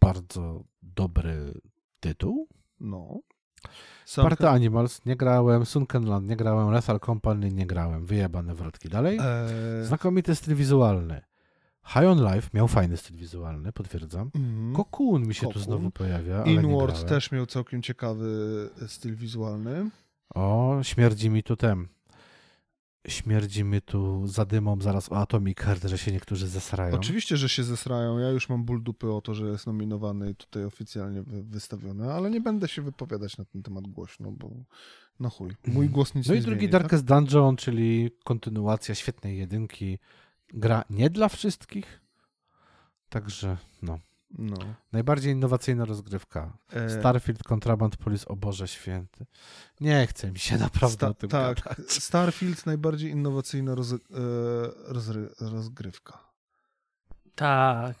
bardzo dobry tytuł. No. Sam Party Animals nie grałem, Sunkenland nie grałem, Lethal Company nie grałem, wyjebane wrotki. Dalej, e, znakomity styl wizualny. High on Life miał fajny styl wizualny, potwierdzam. mhm. Cocoon mi się tu Cocoon. znowu pojawia, Inward też miał całkiem ciekawy e, styl wizualny. O, śmierdzi mi tu tem. Śmierdzi mi tu zadymą zaraz o Atomic Heart, że się niektórzy zesrają. Oczywiście, że się zesrają. Ja już mam ból dupy o to, że jest nominowany i tutaj oficjalnie wy, wystawiony, ale nie będę się wypowiadać na ten temat głośno, bo no chuj. Mój głos nic No nie i drugi zmieni, tak? Darkest Dungeon, czyli kontynuacja świetnej jedynki. Gra nie dla wszystkich. Także, no. No. Najbardziej innowacyjna rozgrywka. E, Starfield Contraband Police, o Boże Święty. Nie chce mi się naprawdę sta- o tym tak, gadać. Starfield najbardziej innowacyjna roz, e, rozry, rozgrywka. Tak.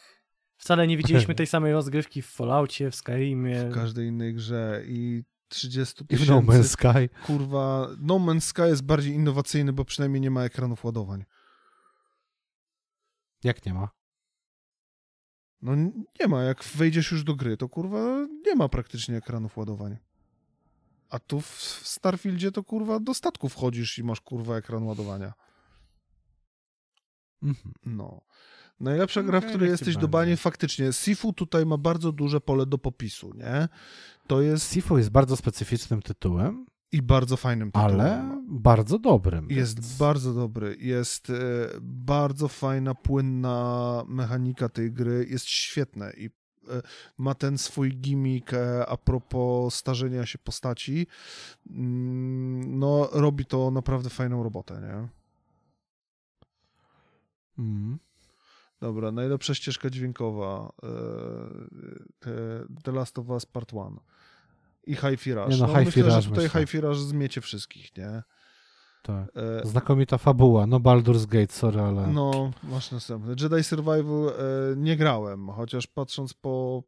Wcale nie widzieliśmy tej samej rozgrywki w Falloutie, w Skyrimie. w każdej innej grze i 30 I w No Man's tysięcy, Sky. kurwa, No Man's Sky jest bardziej innowacyjny, bo przynajmniej nie ma ekranów ładowań. Jak nie ma? No nie ma, jak wejdziesz już do gry, to kurwa nie ma praktycznie ekranów ładowań. A tu w Starfieldzie to kurwa do statku wchodzisz i masz kurwa ekran ładowania. Mhm. No. Najlepsza gra, w której jesteś do bani, faktycznie. Sifu tutaj ma bardzo duże pole do popisu, nie? To jest Sifu jest bardzo specyficznym tytułem, i bardzo fajnym tytułem. ale bardzo dobrym. Jest więc- bardzo dobry. Jest e, bardzo fajna, płynna mechanika tej gry. Jest świetne i e, ma ten swój gimmick e, a propos starzenia się postaci. Mm, No, robi to naprawdę fajną robotę, nie? Mm. Dobra, najlepsza ścieżka dźwiękowa. The Last of Us Part 1. I Rush. Nie no, myślę, że tutaj myślę. Rush zmiecie wszystkich, nie? Tak. E, Znakomita fabuła. No Baldur's Gate, sorry, ale... No, masz następny. Jedi Survival e, nie grałem, chociaż patrząc po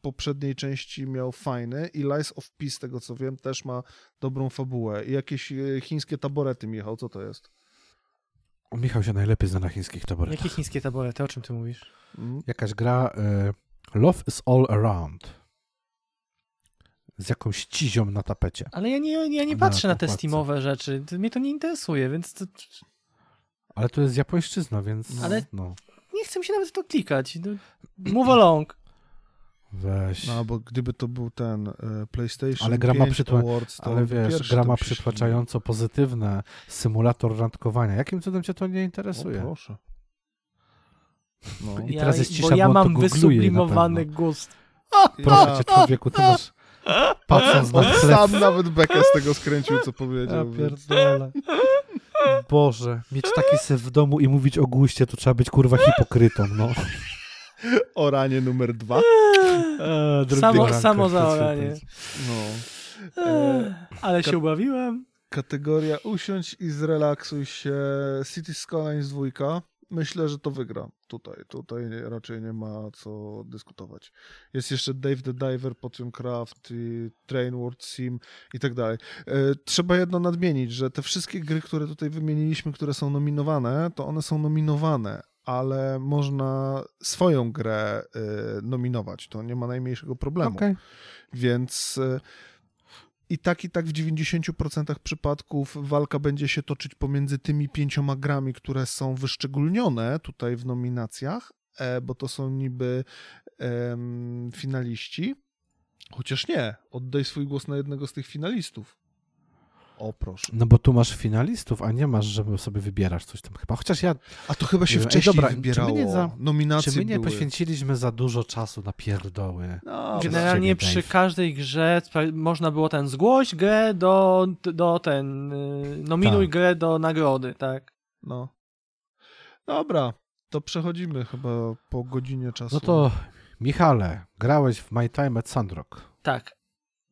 poprzedniej części miał fajny i Lies of Peace, z tego co wiem, też ma dobrą fabułę. I jakieś e, chińskie taborety, Michał, co to jest? O, Michał się najlepiej zna na chińskich taboretach. Jakie chińskie taborety? O czym ty mówisz? Mm? Jakaś gra y, Love is All Around. Z jakąś cizią na tapecie. Ale ja nie, ja nie Na patrzę na te okładce. Steamowe rzeczy. Mnie to nie interesuje, więc to, Ale to jest japońszczyzna, więc... Ale- No, nie chce mi się nawet w to klikać. No, Move along. weź. No, bo gdyby to był ten e, PlayStation Ale gra ma 5 przytła- Awards, to Ale wiesz, gra ma przytłaczająco pozytywne symulator randkowania. Jakim cudem cię to nie ślinił. O, interesuje? proszę. No. I ja, teraz jest cisza, bo ja bo mam wysublimowany na gust. Proszę cię, człowieku, ty masz... Patrząc na chleb... sam nawet bekę z tego skręcił, co Ja powiedział. pierdolę. Boże, mieć taki syf w domu i mówić o guście, to trzeba być kurwa hipokrytą, no. Oranie numer dwa. Eee, Samo- ranka samo zaoranie. słuchać. No. E, Ale się ubawiłem. kategoria usiądź i zrelaksuj się. City Skylines dwójka. Myślę, że to wygra tutaj. Tutaj raczej nie ma co dyskutować. Jest jeszcze Dave the Diver, Potion Craft, i Train World Sim i tak dalej. E, Trzeba jedno nadmienić, że te wszystkie gry, które tutaj wymieniliśmy, które są nominowane, to one są nominowane, ale można swoją grę e, nominować. To nie ma najmniejszego problemu. Okej. Więc e, i tak, i tak w 90% przypadków walka będzie się toczyć pomiędzy tymi pięcioma grami, które są wyszczególnione tutaj w nominacjach, e, bo to są niby finaliści. Chociaż nie, oddaj swój głos na jednego z tych finalistów. O, proszę. No bo tu masz finalistów, a nie masz, żeby sobie wybierasz coś tam chyba. Chociaż ja, A to chyba się Ej, wcześniej dobra, czy my wybierało. nie za- Nominacje czy my nie były. poświęciliśmy za dużo czasu na pierdoły? No, Generalnie przy Dave. każdej grze można było ten zgłoś grę do, do ten, y, nominuj Tak. grę do nagrody, tak? no. Dobra, to przechodzimy chyba po godzinie czasu. No to Michale, grałeś w My Time at Sandrock. Tak.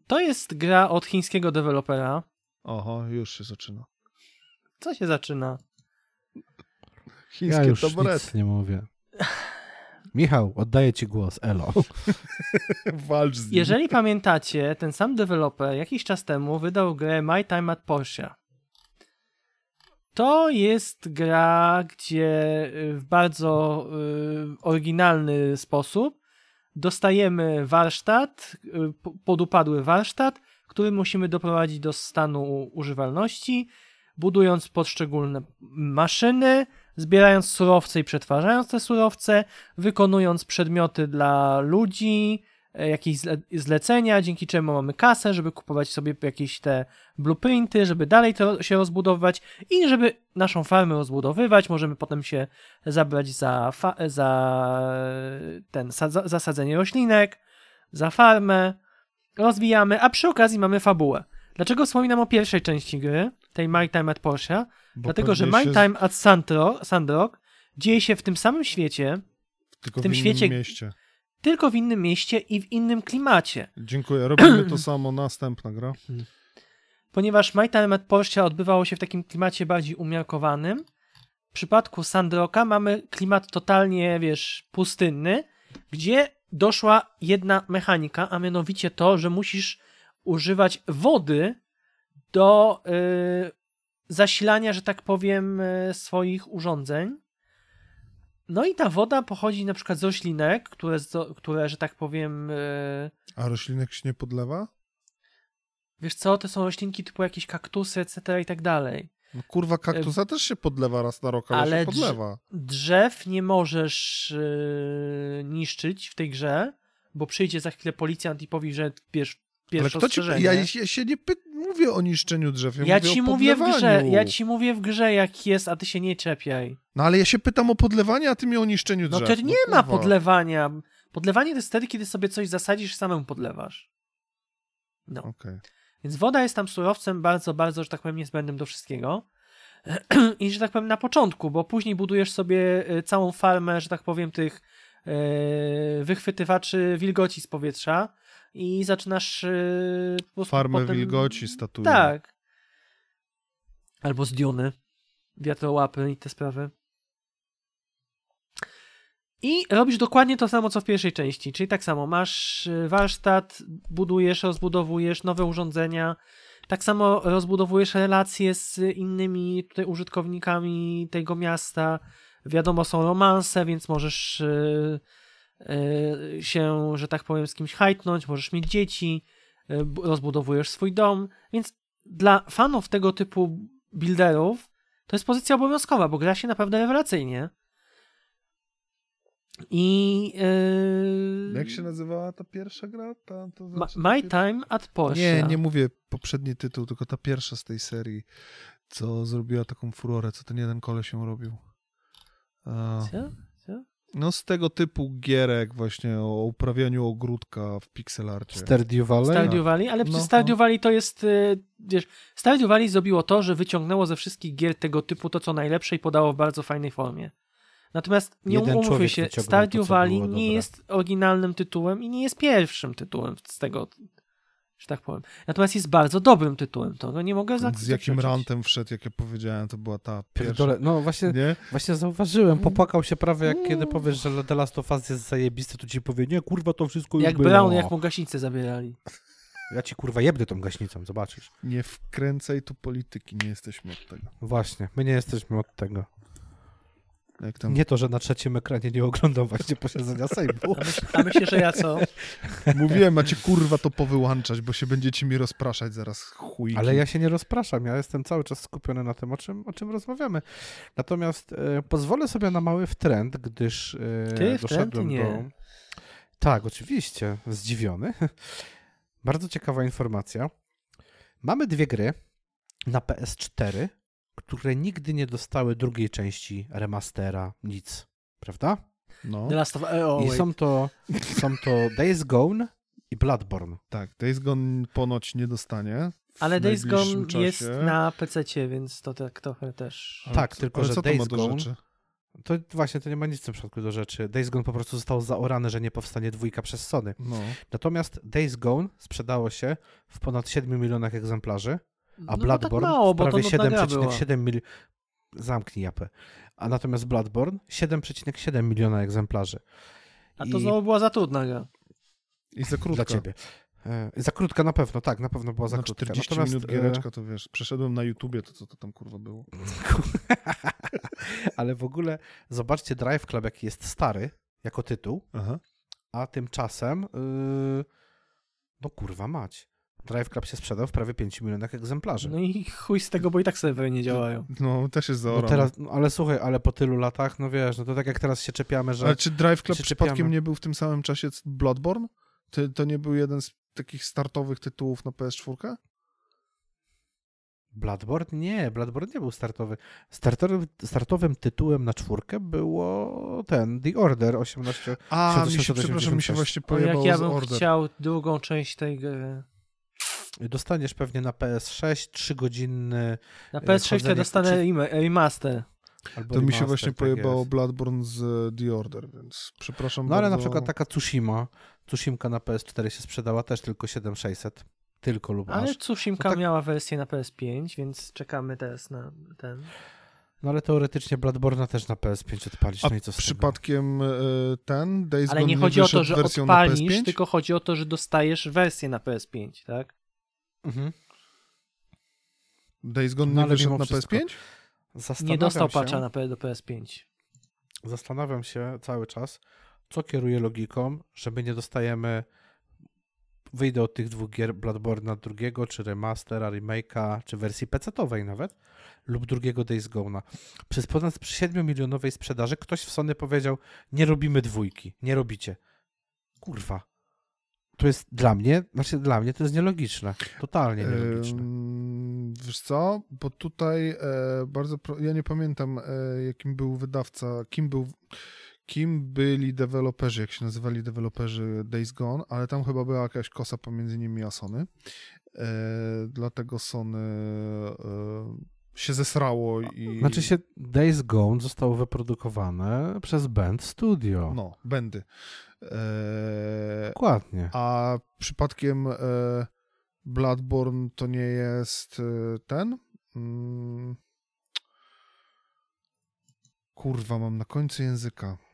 To jest gra od chińskiego dewelopera. Oho, już się zaczyna. Co się zaczyna? Chińskie Ja już taborety. nic nie mówię. Michał, oddaję ci głos, elo. Walcz z nim. Jeżeli pamiętacie, ten sam deweloper jakiś czas temu wydał grę My Time at Porsche. To jest gra, gdzie y, w bardzo y, oryginalny sposób dostajemy warsztat, y, po- podupadły warsztat, który musimy doprowadzić do stanu używalności, budując poszczególne maszyny, zbierając surowce i przetwarzając te surowce, wykonując przedmioty dla ludzi, e, jakieś zle- zlecenia, dzięki czemu mamy kasę, żeby kupować sobie jakieś te blueprinty, żeby dalej to się rozbudowywać i żeby naszą farmę rozbudowywać, możemy potem się zabrać za, za ten sadza- zasadzenie roślinek, za farmę, rozwijamy, a przy okazji mamy fabułę. Dlaczego wspominam o pierwszej części gry, tej My Time at Porsche? Bo Dlatego, że My się Time at Sandro- Sandrock dzieje się w tym samym świecie, tylko w tym innym świecie- mieście. tylko w innym mieście i w innym klimacie. Dziękuję. Robimy to samo. Następna gra. Ponieważ My Time at Porsche odbywało się w takim klimacie bardziej umiarkowanym, w przypadku Sandrocka mamy klimat totalnie, wiesz, pustynny, gdzie doszła jedna mechanika, a mianowicie to, że musisz używać wody do y, zasilania, że tak powiem, y, swoich urządzeń. No i ta woda pochodzi na przykład z roślinek, które, które że tak powiem, y, A roślinek się nie podlewa? wiesz co, to są roślinki typu jakieś kaktusy, etc. i tak dalej. No kurwa, kaktusa też się podlewa raz na rok, ale, Ale się podlewa. Drzew nie możesz yy, niszczyć w tej grze, bo przyjdzie za chwilę policjant i powie, że wiesz, Ale pierwsze kto ci, ja, ja się nie py... mówię o niszczeniu drzew, ja, Ja mówię ci o mówię w grze, ja ci mówię w grze jak jest, a ty się nie czepiaj. No ale ja się pytam o podlewanie, a ty mi o niszczeniu No drzew. to nie ma kurwa. podlewania. Podlewanie to jest wtedy, kiedy sobie coś zasadzisz i samemu podlewasz. No. Okej. Więc woda jest tam surowcem bardzo, bardzo, że tak powiem, niezbędnym do wszystkiego. I że tak powiem na początku, bo później budujesz sobie y, całą farmę, że tak powiem, tych y, wychwytywaczy wilgoci z powietrza i zaczynasz y, po Farmę potem... wilgoci statują. Tak. Albo z Duny. Wiatrołapy i te sprawy. I robisz dokładnie to samo, co w pierwszej części. Czyli tak samo, masz y, warsztat, budujesz, rozbudowujesz nowe urządzenia. Tak samo rozbudowujesz relacje z innymi tutaj użytkownikami tego miasta. Wiadomo, są romanse, więc możesz y, y, się, że tak powiem, z kimś hajtnąć, możesz mieć dzieci, bu- rozbudowujesz swój dom. Więc dla fanów tego typu builderów to jest pozycja obowiązkowa, bo gra się naprawdę rewelacyjnie. I. Yy... Jak się nazywała ta pierwsza gra? Ta, to znaczy My ta Time at Porsche. Nie, nie mówię poprzedni tytuł, tylko ta pierwsza z tej serii, co zrobiła taką furorę, co ten jeden koleś ją robił. A, Co? Co? no z tego typu gierek właśnie o uprawianiu ogródka w pixelarcie. Stardew Valley? Stardew Valley, ale No, no, Stardew no. Valley to jest, y, wiesz, Stardew Valley zrobiło to, że wyciągnęło ze wszystkich gier tego typu to, co najlepsze i podało w bardzo fajnej formie. Natomiast nie Jeden umówmy się, Stardew Valley nie dobre. jest oryginalnym tytułem i nie jest pierwszym tytułem z tego, że tak powiem. Natomiast jest bardzo dobrym tytułem, to no nie mogę za Z jakim rantem wszedł, jak ja powiedziałem, to była ta pierwsza. Pierdolę. No właśnie, Nie? właśnie zauważyłem, popłakał się prawie jak kiedy powiesz, że The Last of Us jest zajebisty, to ci powie, nie kurwa to wszystko już Jak było. Brown, jak mu gaśnicę zabierali. Ja ci kurwa jebnę tą gaśnicą, zobaczysz. Nie wkręcaj tu polityki, nie jesteśmy od tego. Właśnie, my nie jesteśmy od tego. Jak tam Nie to, że na trzecim ekranie nie oglądam właśnie posiedzenia Sejmu. A, myśl, a myślisz, że ja co? mówiłem, macie kurwa to powyłączać, bo się będziecie mi rozpraszać zaraz chuj. Ale ja się nie rozpraszam, ja jestem cały czas skupiony na tym, o czym, o czym rozmawiamy. Natomiast e, pozwolę sobie na mały wtręt, gdyż e, Ty? Doszedłem nie. do... Tak, oczywiście, zdziwiony. Bardzo ciekawa informacja. Mamy dwie gry na PS4, które nigdy nie dostały drugiej części remastera, nic, prawda? No, The Last of oh, I są to, są to Days Gone i Bloodborne. tak, Days Gone ponoć nie dostanie. Ale Days Gone jest czasie. na PC, więc to tak trochę też. Ale Tak, co- tylko że co to ma Days do Gone- rzeczy? To właśnie, to nie ma nic w tym przypadku do rzeczy. Days Gone po prostu został zaorany, że nie powstanie dwójka przez Sony. No. Natomiast Days Gone sprzedało się w ponad 7 milionach egzemplarzy, a no, Bloodborne tak mało, w bo to prawie nudna gra była. 7,7 milionów. Zamknij japę. A natomiast Bloodborne 7,7 miliona egzemplarzy. A to I znowu była za trudna gra. I za krótko. dla ciebie. E, za krótka na pewno, tak, na pewno była za Na krótka. 40 Natomiast, minut e, giereczka, to wiesz, przeszedłem na YouTubie, to co to tam kurwa było. Ale w ogóle zobaczcie Drive Club, jaki jest stary jako tytuł, Aha. a tymczasem yy, no kurwa mać. Drive Club się sprzedał w prawie 5 milionach egzemplarzy. No i chuj z tego, bo i tak serwery nie działają. No, też jest No zaorane. teraz, no, ale słuchaj, ale po tylu latach, no wiesz, no to tak jak teraz się czepiamy, że Ale czy Drive Club przypadkiem czepiamy. nie był w tym samym czasie co Bloodborne? To, to nie był jeden z takich startowych tytułów na PS4? Bloodborne? Nie, Bloodborne nie był startowy. Startowym, startowym tytułem na czwórkę było ten, The Order 18. A, mi się, 1886. przepraszam, mi się właśnie O, jak pojebało ja bym Order. chciał drugą część tej gry. Dostaniesz pewnie na PS6 3-godzinny Na PS6 to chodzenie- ja dostanę czy- rema- remaster. albo To mi się właśnie tak pojebało jest. Bloodborne z e, The Order, więc przepraszam No ale bardzo. na przykład taka Tsushima, Tsushimka na PS4 się sprzedała też tylko 7600. Tylko lub Ale aż. Tsushimka No tak- miała wersję na PS5, więc czekamy teraz na ten. No ale teoretycznie Bloodborne też na PS5 odpalić, A no i co z tego? przypadkiem e, ten Days Ale Gone nie chodzi o to, że odpalisz, PS5? tylko chodzi o to, że dostajesz wersję na PS5, tak? Mhm. Days Gone No, nie wyszedł na wszystko. PS5? Zastanawiam Nie dostał się, patcha na, P- do PS5. Zastanawiam się cały czas, co kieruje logiką, że my nie dostajemy wyjdę od tych dwóch gier Bloodborne'a drugiego, czy remastera, remake'a, czy wersji PC-owej nawet, lub drugiego Days Gone'a. Przez ponad 7-milionowej sprzedaży ktoś w Sony powiedział, nie robimy dwójki, nie robicie. Kurwa. To jest dla mnie, znaczy dla mnie to jest nielogiczne. Totalnie nielogiczne. Wiesz co, bo tutaj e, bardzo, pro... ja nie pamiętam e, jakim był wydawca, kim był, kim byli deweloperzy, jak się nazywali deweloperzy Days Gone, ale tam chyba była jakaś kosa pomiędzy nimi a Sony. E, dlatego Sony e, się zesrało i... Znaczy się Days Gone zostało wyprodukowane przez Band Studio. No, będy. E, Dokładnie. a przypadkiem e, Bloodborne to nie jest e, ten? Mm. Kurwa, mam na końcu języka.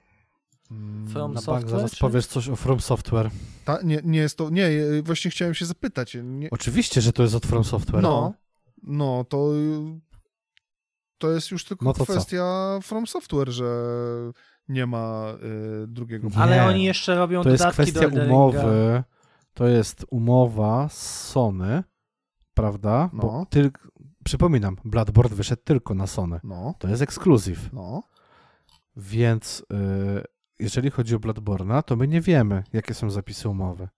Mm, From Na bank Software, zaraz czy- powiesz coś o From Software. Ta, nie, nie jest to. Nie, e, właśnie chciałem się zapytać. Nie, Oczywiście, że to jest od From Software. no, no, to. To jest już tylko No to co? kwestia From Software, że nie ma e, drugiego. Nie. Ale oni jeszcze robią To jest dodatki kwestia do umowy. To jest umowa z Sony, prawda? Bo No. tyl... Przypominam, Bloodborne wyszedł tylko na Sony. No, To jest ekskluzyw. no. Więc y, jeżeli chodzi o Bloodborne'a, to my nie wiemy, jakie są zapisy umowy.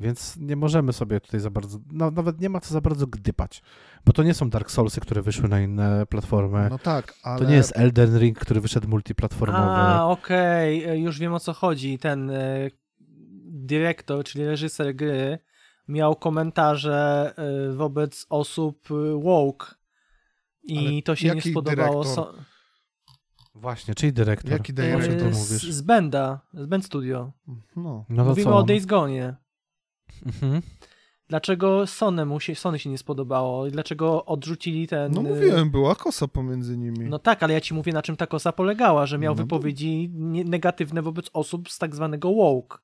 Więc nie możemy sobie tutaj za bardzo, no, nawet nie ma co za bardzo gdypać. Bo to nie są Dark Soulsy, które wyszły na inne platformy. No tak, ale. To nie jest Elden Ring, który wyszedł multiplatformowy. A, okej, e, już wiem o co chodzi. Ten e, dyrektor, czyli reżyser gry, miał komentarze e, wobec osób woke. I Ale to się nie spodobało. dyrektor? Właśnie, czyli dyrektor. Jaki dyrektor? e, z, mówisz? z Benda, z Bend Studio. No. No to Mówimy co? o Days Gone. Mhm. Dlaczego Sony, mu się, Sony się nie spodobało? I dlaczego odrzucili ten... No e, mówiłem, była kosa pomiędzy nimi. No tak, ale ja ci mówię, na czym ta kosa polegała, że miał No wypowiedzi nie- negatywne wobec osób z tak zwanego woke.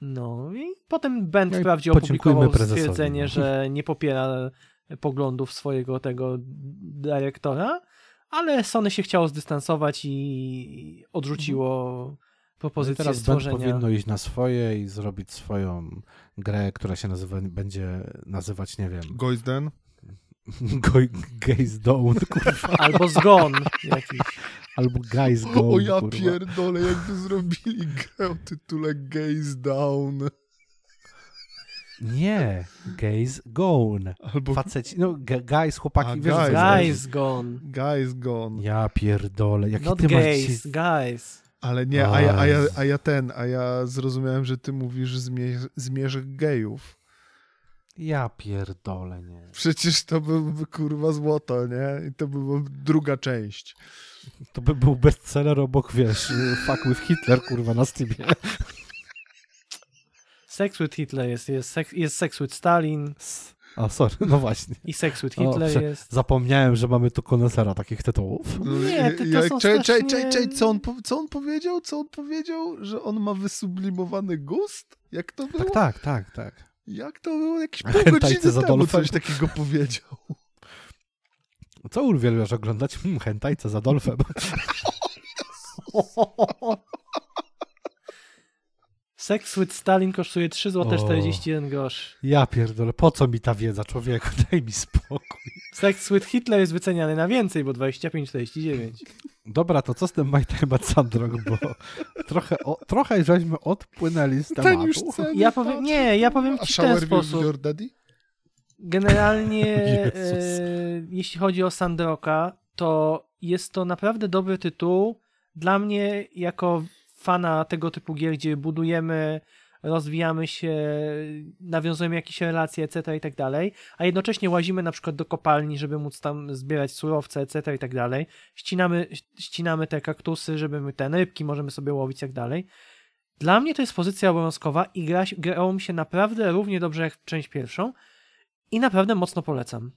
No i potem Ben No wprawdzie opublikował stwierdzenie, no. że nie popiera poglądów swojego tego dyrektora, ale Sony się chciało zdystansować i odrzuciło No i propozycję teraz Band stworzenia. powinno iść na swoje i zrobić swoją grę, która się nazywa, będzie nazywać, nie wiem, Goizden? Go- Gaze Down, kurwa, Albo zgon jakiś. albo Guys Gone, O ja kurwa. pierdolę, jakby zrobili grę o tytule Gaze Down. Nie, Gaze Gone. Albo Faceci, no guys, chłopaki, A, wiesz, guys. Guys gone. Guys Gone. Ja pierdolę, jaki Not ty masz gays, dzisiaj... guys. Ale nie, a ja, a, ja, a ja ten, a ja zrozumiałem, że ty mówisz zmierzch, zmierzch gejów. Ja pierdolę, nie. Przecież to byłby kurwa złoto, nie? I to byłaby druga część. To by był bestseller obok, wiesz, Fuck with Hitler, kurwa, na Steamie. Sex with Hitler jest, jest, sex, jest Sex with Stalin A, sorry, no właśnie. i Sex with O, Hitler prze- jest. Zapomniałem, że mamy tu konesera takich tytułów. Nie, to- to są czekaj, strasznie- czekaj, czekaj, co on, co on powiedział? Co on powiedział? Że on ma wysublimowany gust? Jak to było? Tak, tak, tak, tak. Jak to było? Jakieś pół godziny temu Adolfem. coś takiego powiedział. Co uwielbiasz oglądać? Hmm, hentajce z Adolfem. Sex with Stalin kosztuje 3 zł O. 41 grosz. Ja pierdolę, po co mi ta wiedza, człowieku? Daj mi spokój. Sex with Hitler jest wyceniany na więcej, bo 25,49. Dobra, to co z tym My Time at Sandrock, bo trochę, o, trochę żeśmy odpłynęli z Ten tematu. już ceny, Ja powiem, patrz. nie, ja powiem A ci w ten sposób. your daddy? Generalnie, e, jeśli chodzi o Sandroka, to jest to naprawdę dobry tytuł. Dla mnie, jako fana tego typu gier, gdzie budujemy, rozwijamy się, nawiązujemy jakieś relacje, etc. i tak dalej, a jednocześnie łazimy na przykład do kopalni, żeby móc tam zbierać surowce, etc. i tak dalej. Ścinamy, ścinamy te kaktusy, żeby te rybki możemy sobie łowić tak dalej. Dla mnie to jest pozycja obowiązkowa i gra, grało mi się naprawdę równie dobrze jak część pierwszą i naprawdę mocno polecam.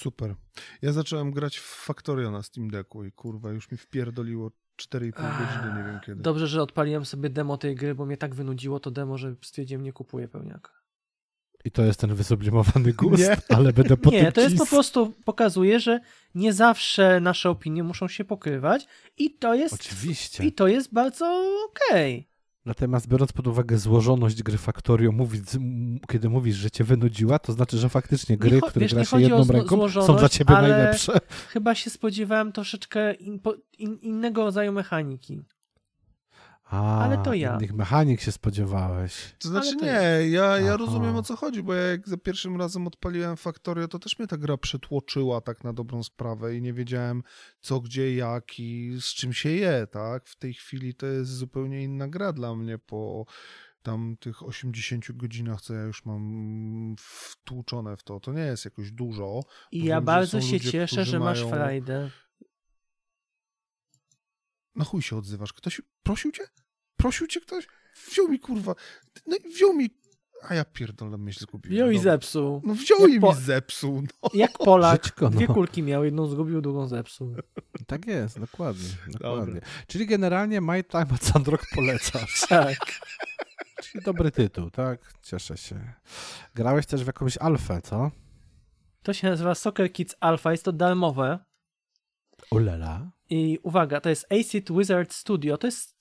Super. Ja zacząłem grać w Factorio na Steam Decku i kurwa, już mi wpierdoliło 4,5 godziny, nie wiem kiedy. Dobrze, że odpaliłem sobie demo tej gry, bo mnie tak wynudziło to demo, że stwierdziłem, nie kupuję pełniaka. I to jest ten wysublimowany gust, Nie. ale będę po Nie, tym to jest po prostu, pokazuje, że nie zawsze nasze opinie muszą się pokrywać i to jest, Oczywiście. i to jest bardzo okej. Natomiast biorąc pod uwagę złożoność gry Factorio, mówić, kiedy mówisz, że cię wynudziła, to znaczy, że faktycznie Nie gry, które wiesz, gra się jedną ręką, są dla ciebie najlepsze. Chyba się spodziewałem troszeczkę in, in, innego rodzaju mechaniki. A, Ale to ja. Innych mechanik się spodziewałeś. To znaczy Ale to nie, ja, ja rozumiem o co chodzi, bo ja jak za pierwszym razem odpaliłem Factorio, to też mnie ta gra przytłoczyła tak na dobrą sprawę i nie wiedziałem co, gdzie, jak i z czym się je, tak? W tej chwili to jest zupełnie inna gra dla mnie po tam tych 80 godzinach, co ja już mam wtłuczone w to. To nie jest jakoś dużo. I Wiem, ja że bardzo się ludzie, cieszę, że masz mają- frajdę. Na chuj się odzywasz. Ktoś prosił cię? Prosił cię ktoś? Wziął mi kurwa. No i wziął mi. A ja pierdolę myśl zgubiłem. Wziął i Dobra. zepsuł. No wziął Jak i po- mi zepsuł. No. Jak Polak. Żyćko, no. Dwie kulki miał, jedną zgubił, drugą zepsuł. Tak jest, dokładnie. dokładnie. Czyli generalnie My Time at Sandrock polecasz. Tak. Czyli dobry tytuł, tak? Cieszę się. Grałeś też w jakąś alfę, co? To się nazywa Soccer Kids Alpha, jest to darmowe. Ulela. I uwaga, to jest Acid Wizard Studio. To jest.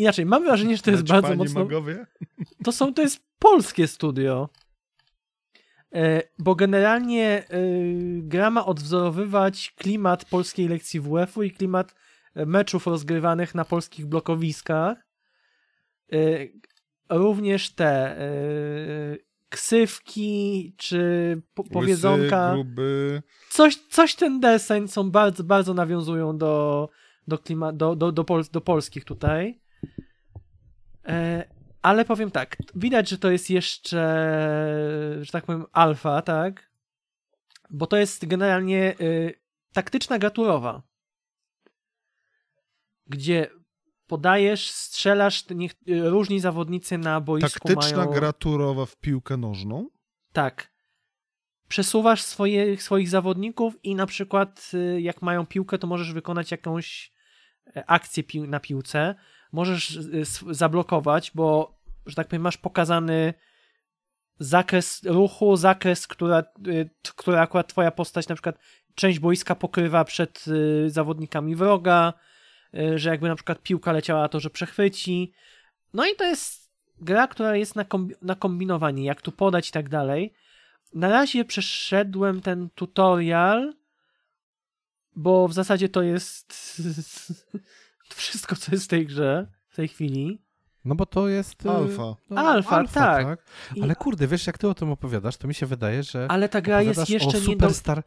Inaczej, mam wrażenie, że to jest Naćpani bardzo mocno. magowie? To są, to jest polskie studio. E, bo generalnie e, gra ma odwzorowywać klimat polskiej lekcji WF-u i klimat e, meczów rozgrywanych na polskich blokowiskach. E, również te e, ksywki czy po, powiedzonka. Łysy, coś, coś ten deseń są bardzo, bardzo nawiązują do, do, klima, do, do, do, pol, do polskich tutaj. E, ale powiem tak, widać, że to jest jeszcze, że tak powiem, alfa, tak? Bo to jest generalnie y, taktyczna gra turowa, gdzie podajesz, strzelasz, niech, y, różni zawodnicy na boisku Taktyczna mają... gra turowa w piłkę nożną. Tak. Przesuwasz swoje, swoich zawodników i na przykład y, jak mają piłkę, to możesz wykonać jakąś e, akcję pił na piłce. Możesz y, zablokować, bo, że tak powiem, masz pokazany zakres ruchu, zakres, która, y, która akurat twoja postać, na przykład część boiska pokrywa przed y, zawodnikami wroga, że jakby na przykład piłka leciała, to że przechwyci. No i to jest gra, która jest na, kombi- na kombinowanie, jak tu podać i tak dalej. Na razie przeszedłem ten tutorial, bo w zasadzie to jest wszystko, co jest w tej grze w tej chwili. No bo to jest... y, Alfa. No, Alfa, tak. I- Ale kurde, wiesz, jak ty o tym opowiadasz, to mi się wydaje, że Ale ta gra jest jeszcze nie do... superstar...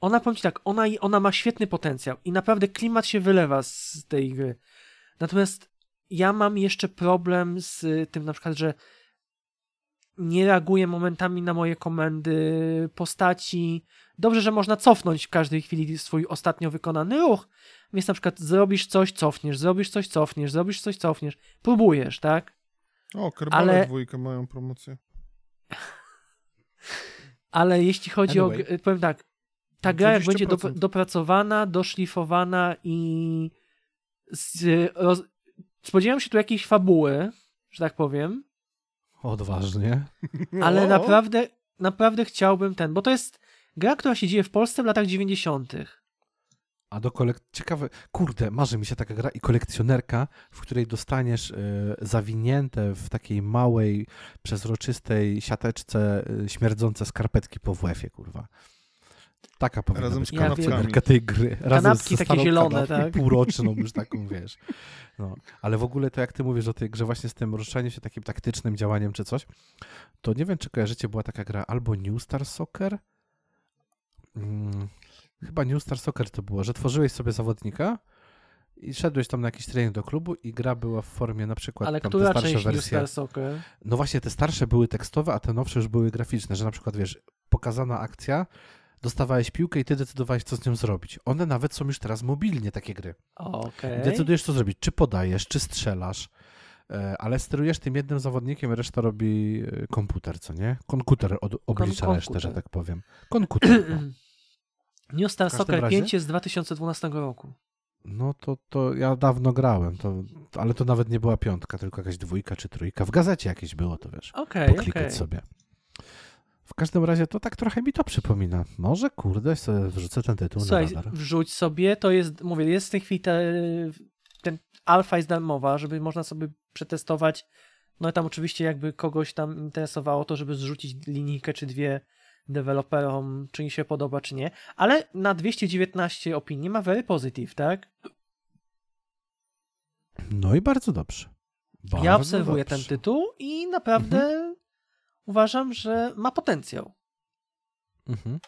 Ona, powiem ci tak, ona, ona ma świetny potencjał i naprawdę klimat się wylewa z tej gry. Natomiast ja mam jeszcze problem z tym na przykład, że nie reaguje momentami na moje komendy postaci. Dobrze, że można cofnąć w każdej chwili swój ostatnio wykonany ruch. Więc na przykład zrobisz coś, cofniesz, zrobisz coś, cofniesz, zrobisz coś, cofniesz. Próbujesz, tak? O, Kerbale Ale- dwójkę mają promocję. Ale jeśli chodzi Anyway. o. Powiem tak. Ta gra, jak będzie 20%. dop- dopracowana, doszlifowana i. Z, roz... Spodziewam się tu jakiejś fabuły, że tak powiem, Odważnie. ale O, naprawdę, naprawdę chciałbym ten, bo to jest gra, która się dzieje w Polsce w latach 90. A do kolek... Ciekawe, kurde, marzy mi się taka gra i kolekcjonerka, w której dostaniesz y, zawinięte w takiej małej, przezroczystej siateczce y, śmierdzące skarpetki po WF-ie, kurwa. Taka powinna Razem być z kolekcjonerka kanapkami. tej gry. Razem Kanapki takie zielone, tak? Półroczną już taką, wiesz. No. Ale w ogóle to jak ty mówisz o tej grze właśnie z tym ruszaniem się takim taktycznym działaniem czy coś, to nie wiem, czy kojarzycie, była taka gra albo New Star Soccer, mm, chyba New Star Soccer to było, że tworzyłeś sobie zawodnika i szedłeś tam na jakiś trening do klubu i gra była w formie na przykład Ale tam która te starsze część New wersje. Star Soccer? No właśnie, te starsze były tekstowe, a te nowsze już były graficzne, że na przykład, wiesz, pokazana akcja, dostawałeś piłkę i ty decydowałeś, co z nią zrobić. One nawet są już teraz mobilnie, takie gry. Okej. Decydujesz, co zrobić. Czy podajesz, czy strzelasz, e, ale sterujesz tym jednym zawodnikiem, reszta robi e, komputer, co nie? Konkuter od, oblicza Kon- resztę, że komputer. tak powiem. Konkuter. No. New Star Soccer razie- 5 jest z 2012 roku. No to, to ja dawno grałem, to, ale to nawet nie była piątka, tylko jakaś dwójka czy trójka. W gazecie jakieś było to, wiesz. Okej, okej. Poklikać sobie. W każdym razie to tak trochę mi to przypomina. Może kurde, sobie wrzucę ten tytuł Słuchaj, na radar. wrzuć sobie, to jest, mówię, jest w tej chwili te, ten alfa jest darmowa, żeby można sobie przetestować. No i tam oczywiście jakby kogoś tam interesowało to, żeby zrzucić linijkę czy dwie deweloperom, czy im się podoba, czy nie. Ale na 219 opinii ma very positive, tak? No i bardzo dobrze. Bardzo ja obserwuję dobrze. ten tytuł i naprawdę uważam, że ma potencjał. Mhm.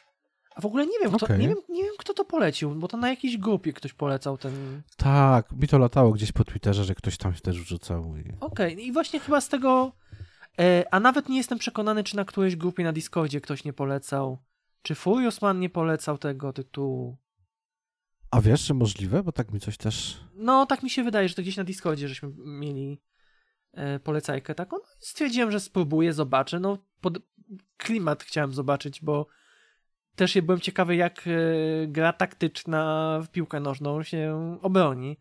A w ogóle nie wiem, kto, Okej. nie wiem, nie wiem, kto to polecił, bo to na jakiejś grupie ktoś polecał ten. Tak, mi to latało gdzieś po Twitterze, że ktoś tam też wrzucał. I... Okej, i właśnie chyba z tego. E, a nawet nie jestem przekonany, czy na którejś grupie na Discordzie ktoś nie polecał. Czy Furiosman nie polecał tego tytułu? A wiesz, że możliwe? Bo tak mi coś też... No, tak mi się wydaje, że to gdzieś na Discordzie żeśmy mieli e, polecajkę taką. No, stwierdziłem, że spróbuję, zobaczę. No, pod... klimat chciałem zobaczyć, bo też byłem ciekawy, jak e, gra taktyczna w piłkę nożną się obroni.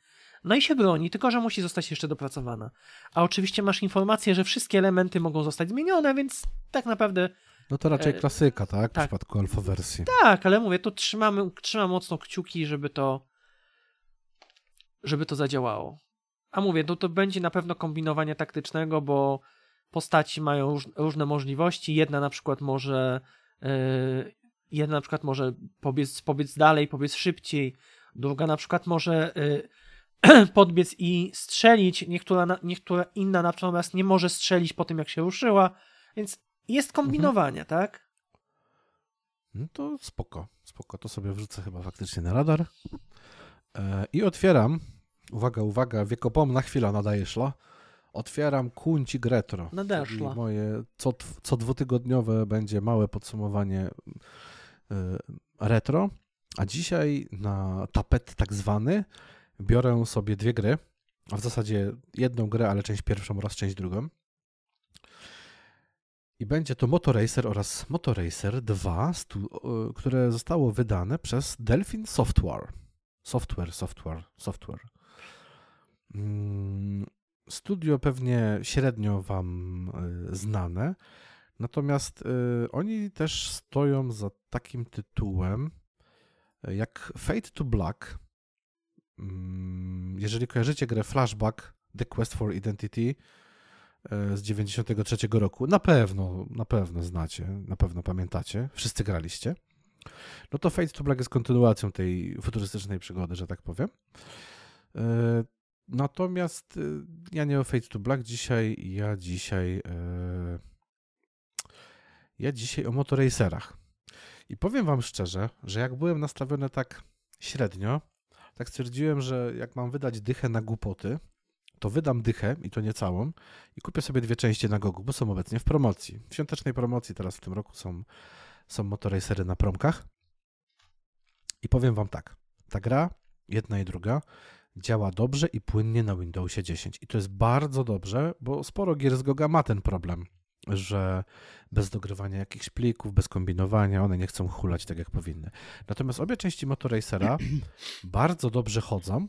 No i się broni, tylko że musi zostać jeszcze dopracowana. A oczywiście masz informację, że wszystkie elementy mogą zostać zmienione, więc tak naprawdę No to raczej E, klasyka, tak? W tak. przypadku alfa wersji. tak, ale mówię, to trzymamy, trzymam mocno kciuki, żeby to żeby to zadziałało. A mówię, no to będzie na pewno kombinowanie taktycznego, bo postaci mają róż, różne możliwości. Jedna na przykład może yy, jedna na przykład może pobiec, pobiec dalej, pobiec szybciej. Druga na przykład może yy, podbiec i strzelić. Niektóra, niektóra inna natomiast nie może strzelić po tym, jak się ruszyła. Więc jest kombinowanie, tak? No to spoko, spoko. To sobie wrzucę chyba faktycznie na radar. E, I otwieram, uwaga, uwaga, wiekopomna chwila nadaje szla. Otwieram Kuncik Retro. Nadeszła. Moje co, co dwutygodniowe będzie małe podsumowanie e, retro. A dzisiaj na tapet tak zwany biorę sobie dwie gry, a w zasadzie jedną grę, ale część pierwszą oraz część drugą. I będzie to Motoracer oraz Motoracer 2, stu, e, które zostało wydane przez Delphin Software. Software, software, software. Mm, Studio pewnie średnio Wam e, znane, natomiast e, oni też stoją za takim tytułem jak Fate to Black. Mm, Jeżeli kojarzycie grę Flashback The Quest for Identity e, z 93 roku, na pewno, na pewno znacie, na pewno pamiętacie, wszyscy graliście. No to Fate to Black jest kontynuacją tej futurystycznej przygody, że tak powiem. E, Natomiast y, ja nie o Fate to Black dzisiaj, ja dzisiaj e, ja dzisiaj o motoracerach. I powiem wam szczerze, że jak byłem nastawiony tak średnio, tak stwierdziłem, że jak mam wydać dychę na głupoty, to wydam dychę i to nie całą i kupię sobie dwie części na Gogu, bo są obecnie w promocji. W świątecznej promocji teraz w tym roku są, są motoracery na promkach. I powiem wam tak, ta gra, jedna i druga, działa dobrze i płynnie na Windowsie 10. I to jest bardzo dobrze, bo sporo gier z Goga ma ten problem, że bez dogrywania jakichś plików, bez kombinowania, one nie chcą hulać tak jak powinny. Natomiast obie części Motoracera bardzo dobrze chodzą.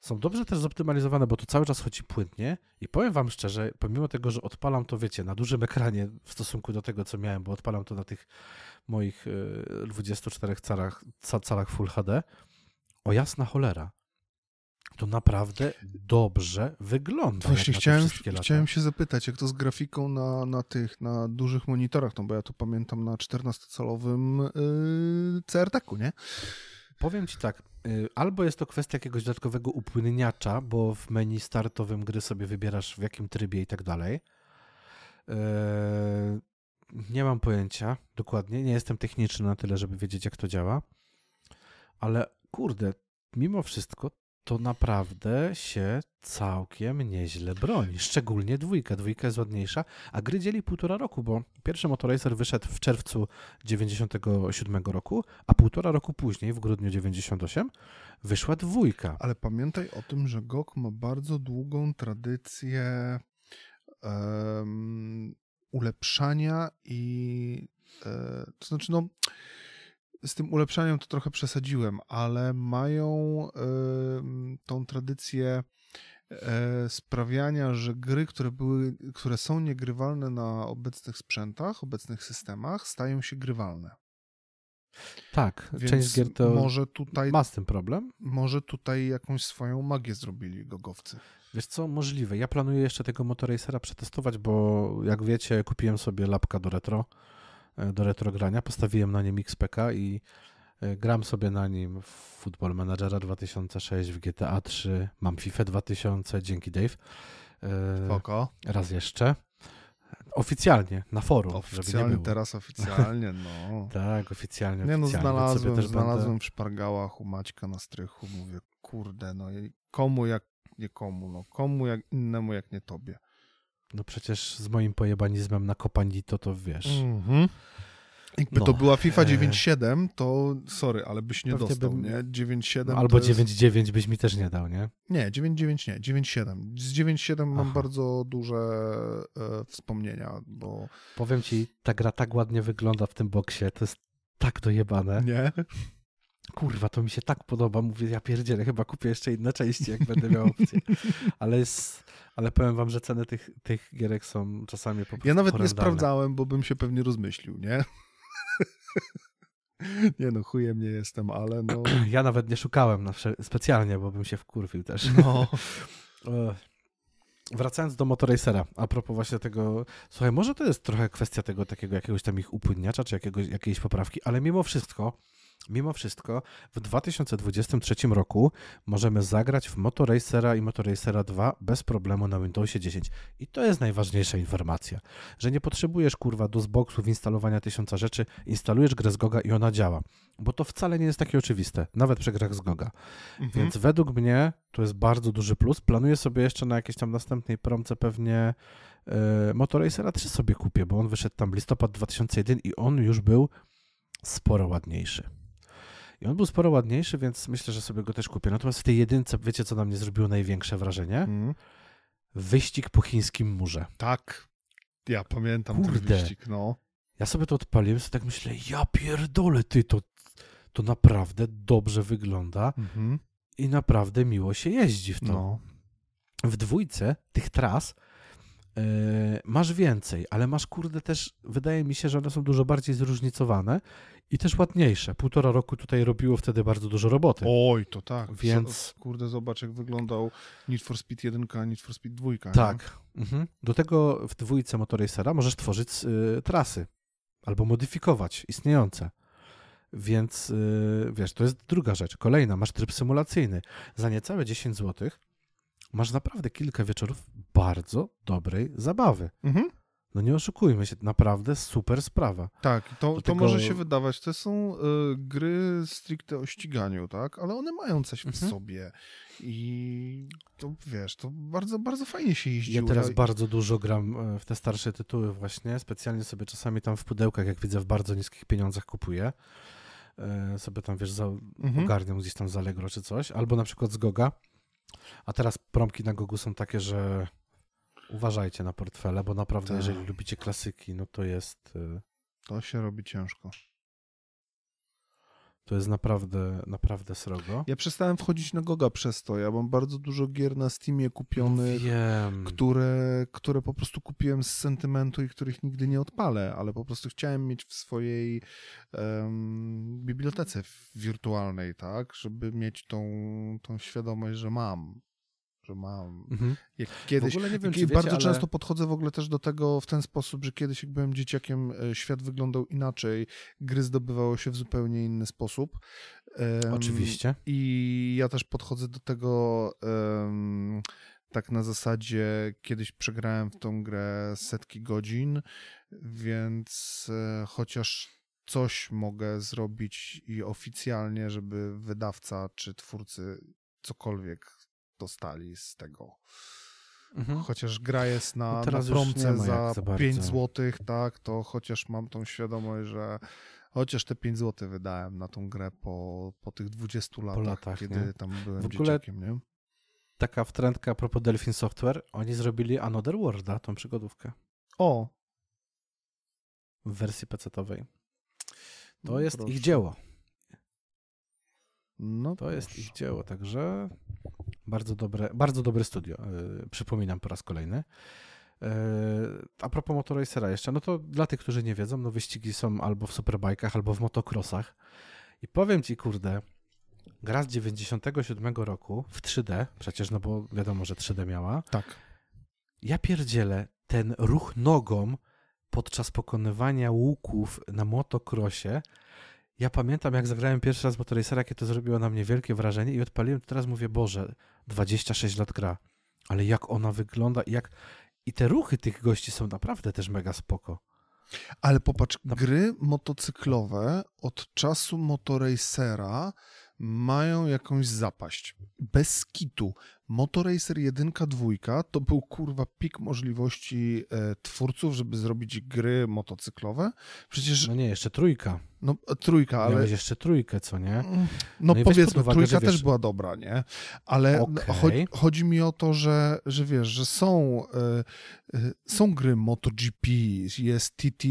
Są dobrze też zoptymalizowane, bo to cały czas chodzi płynnie i powiem wam szczerze, pomimo tego, że odpalam to, wiecie, na dużym ekranie w stosunku do tego, co miałem, bo odpalam to na tych moich y, 24 calach, ca- calach Full HD, o jasna cholera, to naprawdę dobrze wygląda. Właśnie chciałem, chciałem się zapytać, jak to z grafiką na, na tych, na dużych monitorach, no bo ja to pamiętam na 14-calowym yy, CRT-ku, nie? Powiem ci tak, y, albo jest to kwestia jakiegoś dodatkowego upłynniacza, bo w menu startowym gry sobie wybierasz w jakim trybie i tak dalej. Eee, Nie mam pojęcia dokładnie, nie jestem techniczny na tyle, żeby wiedzieć jak to działa, ale kurde, mimo wszystko to naprawdę się całkiem nieźle broni. Szczególnie dwójka. Dwójka jest ładniejsza, a gry dzieli półtora roku, bo pierwszy Motoracer wyszedł w czerwcu 97 roku, a półtora roku później, w grudniu 98, wyszła dwójka. Ale pamiętaj o tym, że GOG ma bardzo długą tradycję em, ulepszania i e, to znaczy no z tym ulepszaniem to trochę przesadziłem, ale mają em, tą tradycję e, sprawiania, że gry, które, były, które są niegrywalne na obecnych sprzętach, obecnych systemach, stają się grywalne. Tak, Więc część gier to może tutaj, ma z tym problem. może tutaj jakąś swoją magię zrobili gogowcy. Wiesz co, możliwe. Ja planuję jeszcze tego Motorracera przetestować, bo jak wiecie, kupiłem sobie lapka do retro, do retro grania, postawiłem na nim XPK i e, gram sobie na nim w Football Managera 2006, w GTA 3, mam FIFA 2000, dzięki Dave. E, Spoko. Raz jeszcze. Oficjalnie, na forum, Oficjalnie, teraz oficjalnie, no. Tak, oficjalnie. Nie no, znalazłem, też znalazłem Będę... w szpargałach u Maćka na strychu, mówię, kurde, no i komu jak nie komu, no komu jak innemu jak nie tobie. No przecież z moim pojebanizmem na kopanito to wiesz. Mhm. Jakby No, to była FIFA e, 9.7, to sorry, ale byś nie Pewnie dostał, bym- nie? 9.7 No, to albo jest... 9.9 byś mi też nie dał, nie? Nie, 9.9 nie, 9.7. Z 9.7 mam bardzo duże e, wspomnienia, bo... Powiem ci, ta gra tak ładnie wygląda w tym boksie, to jest tak dojebane. Nie? Kurwa, to mi się tak podoba. Mówię, ja pierdzielę, chyba kupię jeszcze inne części, jak będę miał opcję. Ale, jest, ale powiem wam, że ceny tych, tych gierek są czasami po prostu Ja nawet nie horrendalne. sprawdzałem, bo bym się pewnie rozmyślił, nie? nie no, chujem nie jestem, ale no... Ja nawet nie szukałem na specjalnie, bo bym się wkurwił też. no. E, Wracając do Motorracera, a propos właśnie tego, słuchaj, może to jest trochę kwestia tego takiego jakiegoś tam ich upłynniacza, czy jakiegoś, jakiejś poprawki, ale mimo wszystko, mimo wszystko w 2023 roku możemy zagrać w Motorracera i Motorracera 2 bez problemu na Windowsie 10. I to jest najważniejsza informacja, że nie potrzebujesz kurwa do instalowania tysiąca rzeczy, instalujesz grę z Goga i ona działa. Bo to wcale nie jest takie oczywiste, nawet przy grach z Goga. Mhm. Więc według mnie to jest bardzo duży plus. Planuję sobie jeszcze na jakiejś tam następnej promce pewnie e, Motorracera 3 sobie kupię, bo on wyszedł tam listopad 2001 i on już był sporo ładniejszy. I on był sporo ładniejszy, więc myślę, że sobie go też kupię. Natomiast w tej jedynce, wiecie co na mnie zrobiło największe wrażenie? Mhm. Wyścig po chińskim murze. Tak. Ja pamiętam ten Kurde. wyścig, no. Ja sobie to odpaliłem, sobie tak myślę, ja pierdolę, ty, to, to naprawdę dobrze wygląda Mhm. i naprawdę miło się jeździ w to. No. w dwójce tych tras masz więcej, ale masz kurde też, wydaje mi się, że one są dużo bardziej zróżnicowane i też ładniejsze. Półtora roku tutaj robiło wtedy bardzo dużo roboty. Oj, to tak. Więc- kurde, zobacz jak wyglądał Need for Speed 1, a Need for Speed 2. nie? tak. Mhm. Do tego w dwójce Motorracera możesz tworzyć yy, trasy albo modyfikować istniejące. Więc yy, wiesz, to jest druga rzecz. Kolejna, masz tryb symulacyjny. Za niecałe 10 zł masz naprawdę kilka wieczorów bardzo dobrej zabawy. Mhm. No nie oszukujmy się, naprawdę super sprawa. Tak, to, Do to może się wydawać, to są y, gry stricte o ściganiu, tak? Ale one mają coś w Mhm. sobie i to wiesz, to bardzo, bardzo fajnie się jeździło. Ja teraz bardzo dużo gram e, w te starsze tytuły właśnie, specjalnie sobie czasami tam w pudełkach, jak widzę, w bardzo niskich pieniądzach kupuję. E, Sobie tam, wiesz, za, Mhm. ogarniam gdzieś tam z Allegro czy coś, albo na przykład z Goga. A teraz promki na Gogu są takie, że uważajcie na portfele, bo naprawdę Tak. jeżeli lubicie klasyki, no to jest e, To się robi ciężko. to jest naprawdę, naprawdę srogo. Ja przestałem wchodzić na Goga przez to. Ja mam bardzo dużo gier na Steamie kupionych, Wiem. które, które po prostu kupiłem z sentymentu i których nigdy nie odpalę, ale po prostu chciałem mieć w swojej em, bibliotece wirtualnej, tak? Żeby mieć tą, tą świadomość, że mam. Że mam. Mhm. Jak kiedyś, w ogóle nie wiem, jak- wiecie, bardzo ale... często podchodzę w ogóle też do tego w ten sposób, że kiedyś jak byłem dzieciakiem, e, świat wyglądał inaczej, gry zdobywało się w zupełnie inny sposób. Em, Oczywiście. I ja też podchodzę do tego em, tak na zasadzie, kiedyś przegrałem w tą grę setki godzin, więc e, chociaż coś mogę zrobić i oficjalnie, żeby wydawca czy twórcy cokolwiek dostali z tego. Mhm. Chociaż gra jest na, No na promce za, za bardzo. 5 zł, tak, to chociaż mam tą świadomość, że chociaż te 5 zł wydałem na tą grę po, po tych 20 latach, latach, kiedy nie? tam byłem W ogóle- dzieciakiem, nie? Taka wtrętka a propos Delphin Software. Oni zrobili Another Worlda, tą przygodówkę. O! w wersji PC-owej. To no jest proszę. ich dzieło. No To jest proszę. ich dzieło, także Bardzo dobre, bardzo dobre studio, yy, przypominam po raz kolejny. Yy, a propos Motorracera jeszcze, no to dla tych, którzy nie wiedzą, no wyścigi są albo w superbajkach, albo w motocrossach. I powiem ci, kurde, gra z 97 roku w 3D, przecież no bo wiadomo, że 3D miała. Tak. Ja pierdzielę, ten ruch nogą podczas pokonywania łuków na motocrossie, ja pamiętam, jak zagrałem pierwszy raz Motorracera, jakie to zrobiło na mnie wielkie wrażenie i odpaliłem, to teraz mówię, Boże, 26 lat gra, ale jak ona wygląda i jak... I te ruchy tych gości są naprawdę też mega spoko. Ale popatrz, Na- gry motocyklowe od czasu Motorracera mają jakąś zapaść. Bez kitu. Motorracer 1, 2 to był kurwa pik możliwości e, twórców, żeby zrobić gry motocyklowe. Przecież, No nie, jeszcze trójka. no trójka, ale Miałeś jeszcze trójkę, co nie? No, No pod powiedzmy, uwagę, trójka wiesz- też była dobra, nie? Ale Okej. chodzi, chodzi mi o to, że, że wiesz, że są, e, e, są gry MotoGP, jest TT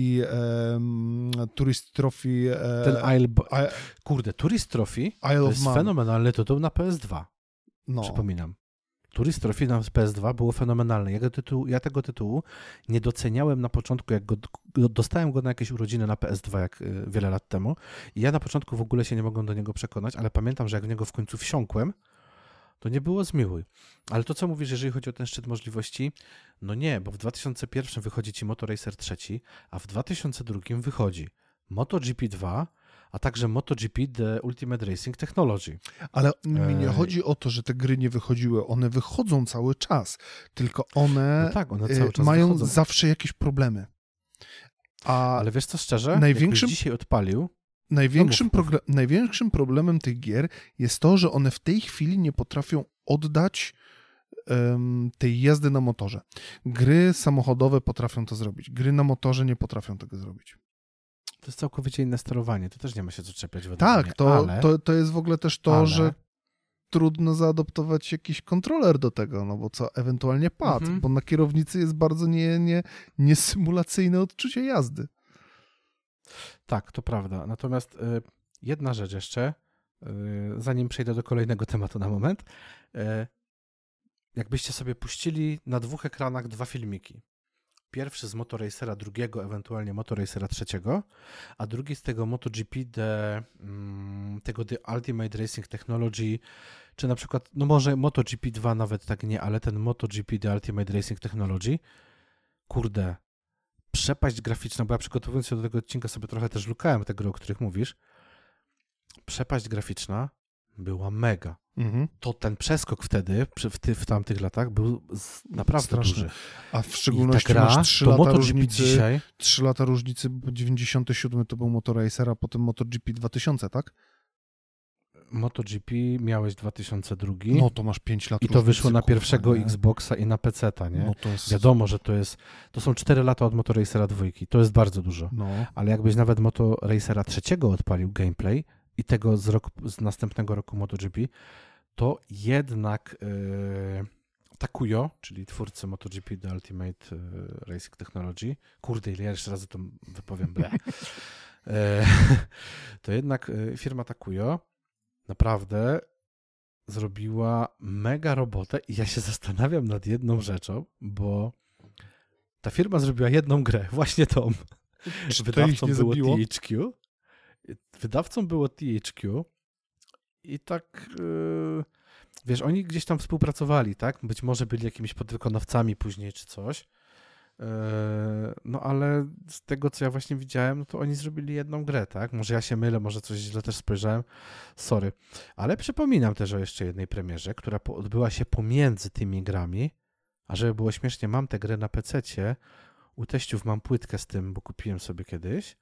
Tourist Trophy, e, Ten Isle... I- Kurde, Tourist Trophy Isle to jest fenomenalny tytuł na PS2. No. Przypominam. Tourist Trophy na PS2 było fenomenalne. Ja, ja tego tytułu nie doceniałem na początku, jak go dostałem go na jakieś urodziny na PS2 jak y, wiele lat temu. I ja na początku w ogóle się nie mogłem do niego przekonać, ale pamiętam, że jak w niego w końcu wsiąkłem, to nie było zmiłuj. Ale to, co mówisz, jeżeli chodzi o ten szczyt możliwości, no nie, bo w 2001 wychodzi ci Motor Racer 3, a w 2002 wychodzi MotoGP 2, a także MotoGP The Ultimate Racing Technology. Ale mi nie chodzi o to, że te gry nie wychodziły, one wychodzą cały czas, tylko one, No tak, one czas mają wychodzą. zawsze jakieś problemy. A Ale wiesz co, szczerze? największym- dzisiaj odpalił, Największym, No największym problemem tych gier jest to, że one w tej chwili nie potrafią oddać tej jazdy na motorze. Gry samochodowe potrafią to zrobić. Gry na motorze nie potrafią tego zrobić. To jest całkowicie inne sterowanie. To też nie ma się co czepiać. według Tak, to, ale, to, to jest w ogóle też to, ale- że trudno zaadoptować jakiś kontroler do tego, no bo co, ewentualnie pad, Mhm. bo na kierownicy jest bardzo nie, nie, niesymulacyjne odczucie jazdy. Tak, to prawda. Natomiast y, jedna rzecz jeszcze, y, zanim przejdę do kolejnego tematu na moment. Y, jakbyście sobie puścili na dwóch ekranach dwa filmiki. Pierwszy z Motorracera drugiego, ewentualnie Motorracera trzeciego, a drugi z tego MotoGP, the, mm, tego The Ultimate Racing Technology, czy na przykład, no może MotoGP 2 nawet tak nie, ale ten MotoGP The Ultimate Racing Technology, kurde, przepaść graficzna, bo ja przygotowując się do tego odcinka sobie trochę też lukałem te gry, o których mówisz. Przepaść graficzna była mega. Mhm. To ten przeskok wtedy, w, ty, w tamtych latach, był naprawdę Straszny. duży. A w I ta szczególności gra, masz 3 to lata różnicy, dzisiaj, 3 lata różnicy, bo 97 to był Motorracer, a potem MotoGP 2000, tak? MotoGP miałeś 2002 No to masz 5 lat i to wyszło na kurwa, pierwszego nie? Xboxa i na PC-ta, nie? No to jest... Wiadomo, że to jest, to są 4 lata od Motorracera dwójki, to jest bardzo dużo. No. Ale jakbyś nawet Motorracera trzeciego odpalił gameplay i tego z, roku, z następnego roku MotoGP, to jednak yy, Takuyo, czyli twórcy MotoGP The Ultimate yy, Racing Technology, kurde, ile ja jeszcze razy to wypowiem, ble. E, to jednak firma Takuyo naprawdę zrobiła mega robotę i ja się zastanawiam nad jedną rzeczą, bo ta firma zrobiła jedną grę, właśnie tą. Czy to ich Wydawcą nie było zabiło? THQ. Wydawcą było THQ i tak yy, wiesz, oni gdzieś tam współpracowali, tak? Być może byli jakimiś podwykonawcami później czy coś. Yy, no ale z tego, co ja właśnie widziałem, no to oni zrobili jedną grę, tak? Może ja się mylę, może coś źle też spojrzałem. Sorry. Ale przypominam też o jeszcze jednej premierze, która odbyła się pomiędzy tymi grami. A żeby było śmiesznie, mam tę grę na PC-cie. U teściów mam płytkę z tym, bo kupiłem sobie kiedyś.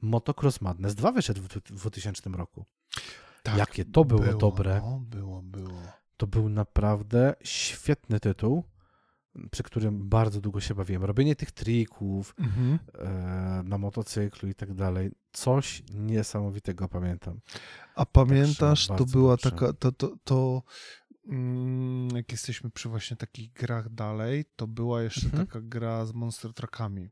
Motocross Madness 2 wyszedł w dwu- w 2000 roku. Tak, Jakie to było dobre. No, było, było. To był naprawdę świetny tytuł, przy którym bardzo długo się bawiłem. Robienie tych trików Mhm. e, na motocyklu i tak dalej. Coś niesamowitego pamiętam. A pamiętasz, to bardzo była dobrze. taka, to, to, to mm, jak jesteśmy przy właśnie takich grach dalej, to była jeszcze Mhm. taka gra z Monster Truckami.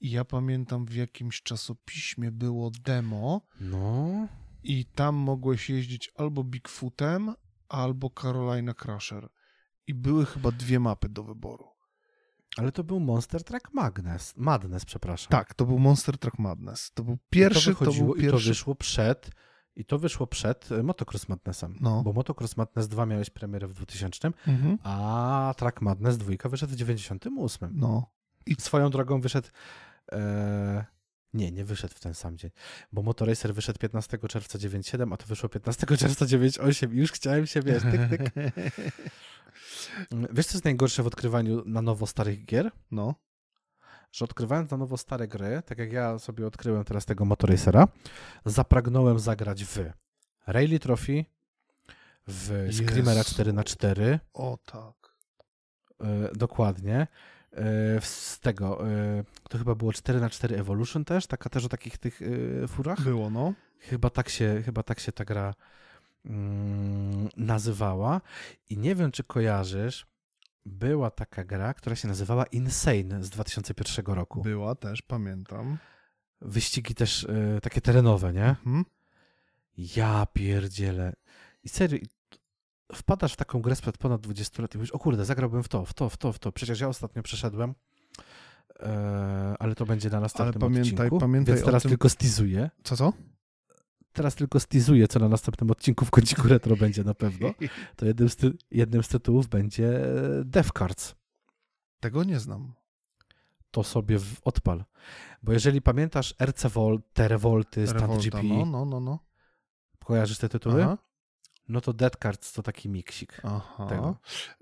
I ja pamiętam w jakimś czasopiśmie było demo No, i tam mogłeś jeździć albo Bigfootem, albo Carolina Crusher. I były chyba dwie mapy do wyboru. Ale to był Monster Truck Madness, Madness, przepraszam. Tak, to był Monster Truck Madness. To był pierwszy, I to, to, był I to pierwszy. wyszło przed, i to wyszło przed e, Motocross Madnessem. No. Bo Motocross Madness 2 miałeś premierę w 2000, Mhm. a Track Madness 2 wyszedł w 98. No. I swoją drogą wyszedł. E, nie, nie wyszedł w ten sam dzień, bo Motoracer wyszedł 15 czerwca 97, a to wyszło 15 czerwca 98 i już chciałem się, wiesz, tyk, tyk. Wiesz, co jest najgorsze w odkrywaniu na nowo starych gier? No. Że odkrywając na nowo stare gry, tak jak ja sobie odkryłem teraz tego Motoracera, zapragnąłem zagrać w Rally Trophy, w Screamera Jezu. 4x4, O tak. e, dokładnie, z tego, e, to chyba było 4x4 Evolution też, taka też o takich tych e, furach. Było, no. Chyba tak się, chyba tak się ta gra mm, nazywała. I nie wiem, czy kojarzysz, była taka gra, która się nazywała Insane z 2001 roku. Była też, pamiętam. Wyścigi też e, takie terenowe, nie? Mhm. Ja pierdzielę. I serio, wpadasz w taką grę sprzed ponad 20 lat i mówisz, o kurde, zagrałbym w to, w to, w to, w to. Przecież ja ostatnio przeszedłem, e, ale to będzie na następnym pamiętaj- odcinku, pamiętaj więc teraz tym- tylko stizuję. Co, co? Teraz tylko stizuję, co na następnym odcinku w kąciku retro będzie na pewno. To jednym z, ty- jednym z tytułów będzie Death Cards. Tego nie znam. To sobie w, odpal. Bo jeżeli pamiętasz RC Volt, te Revolty, Stand Revolta, GP, no, no, no, no. kojarzysz te tytuły? Aha. No to Death Cards to taki miksik. Aha.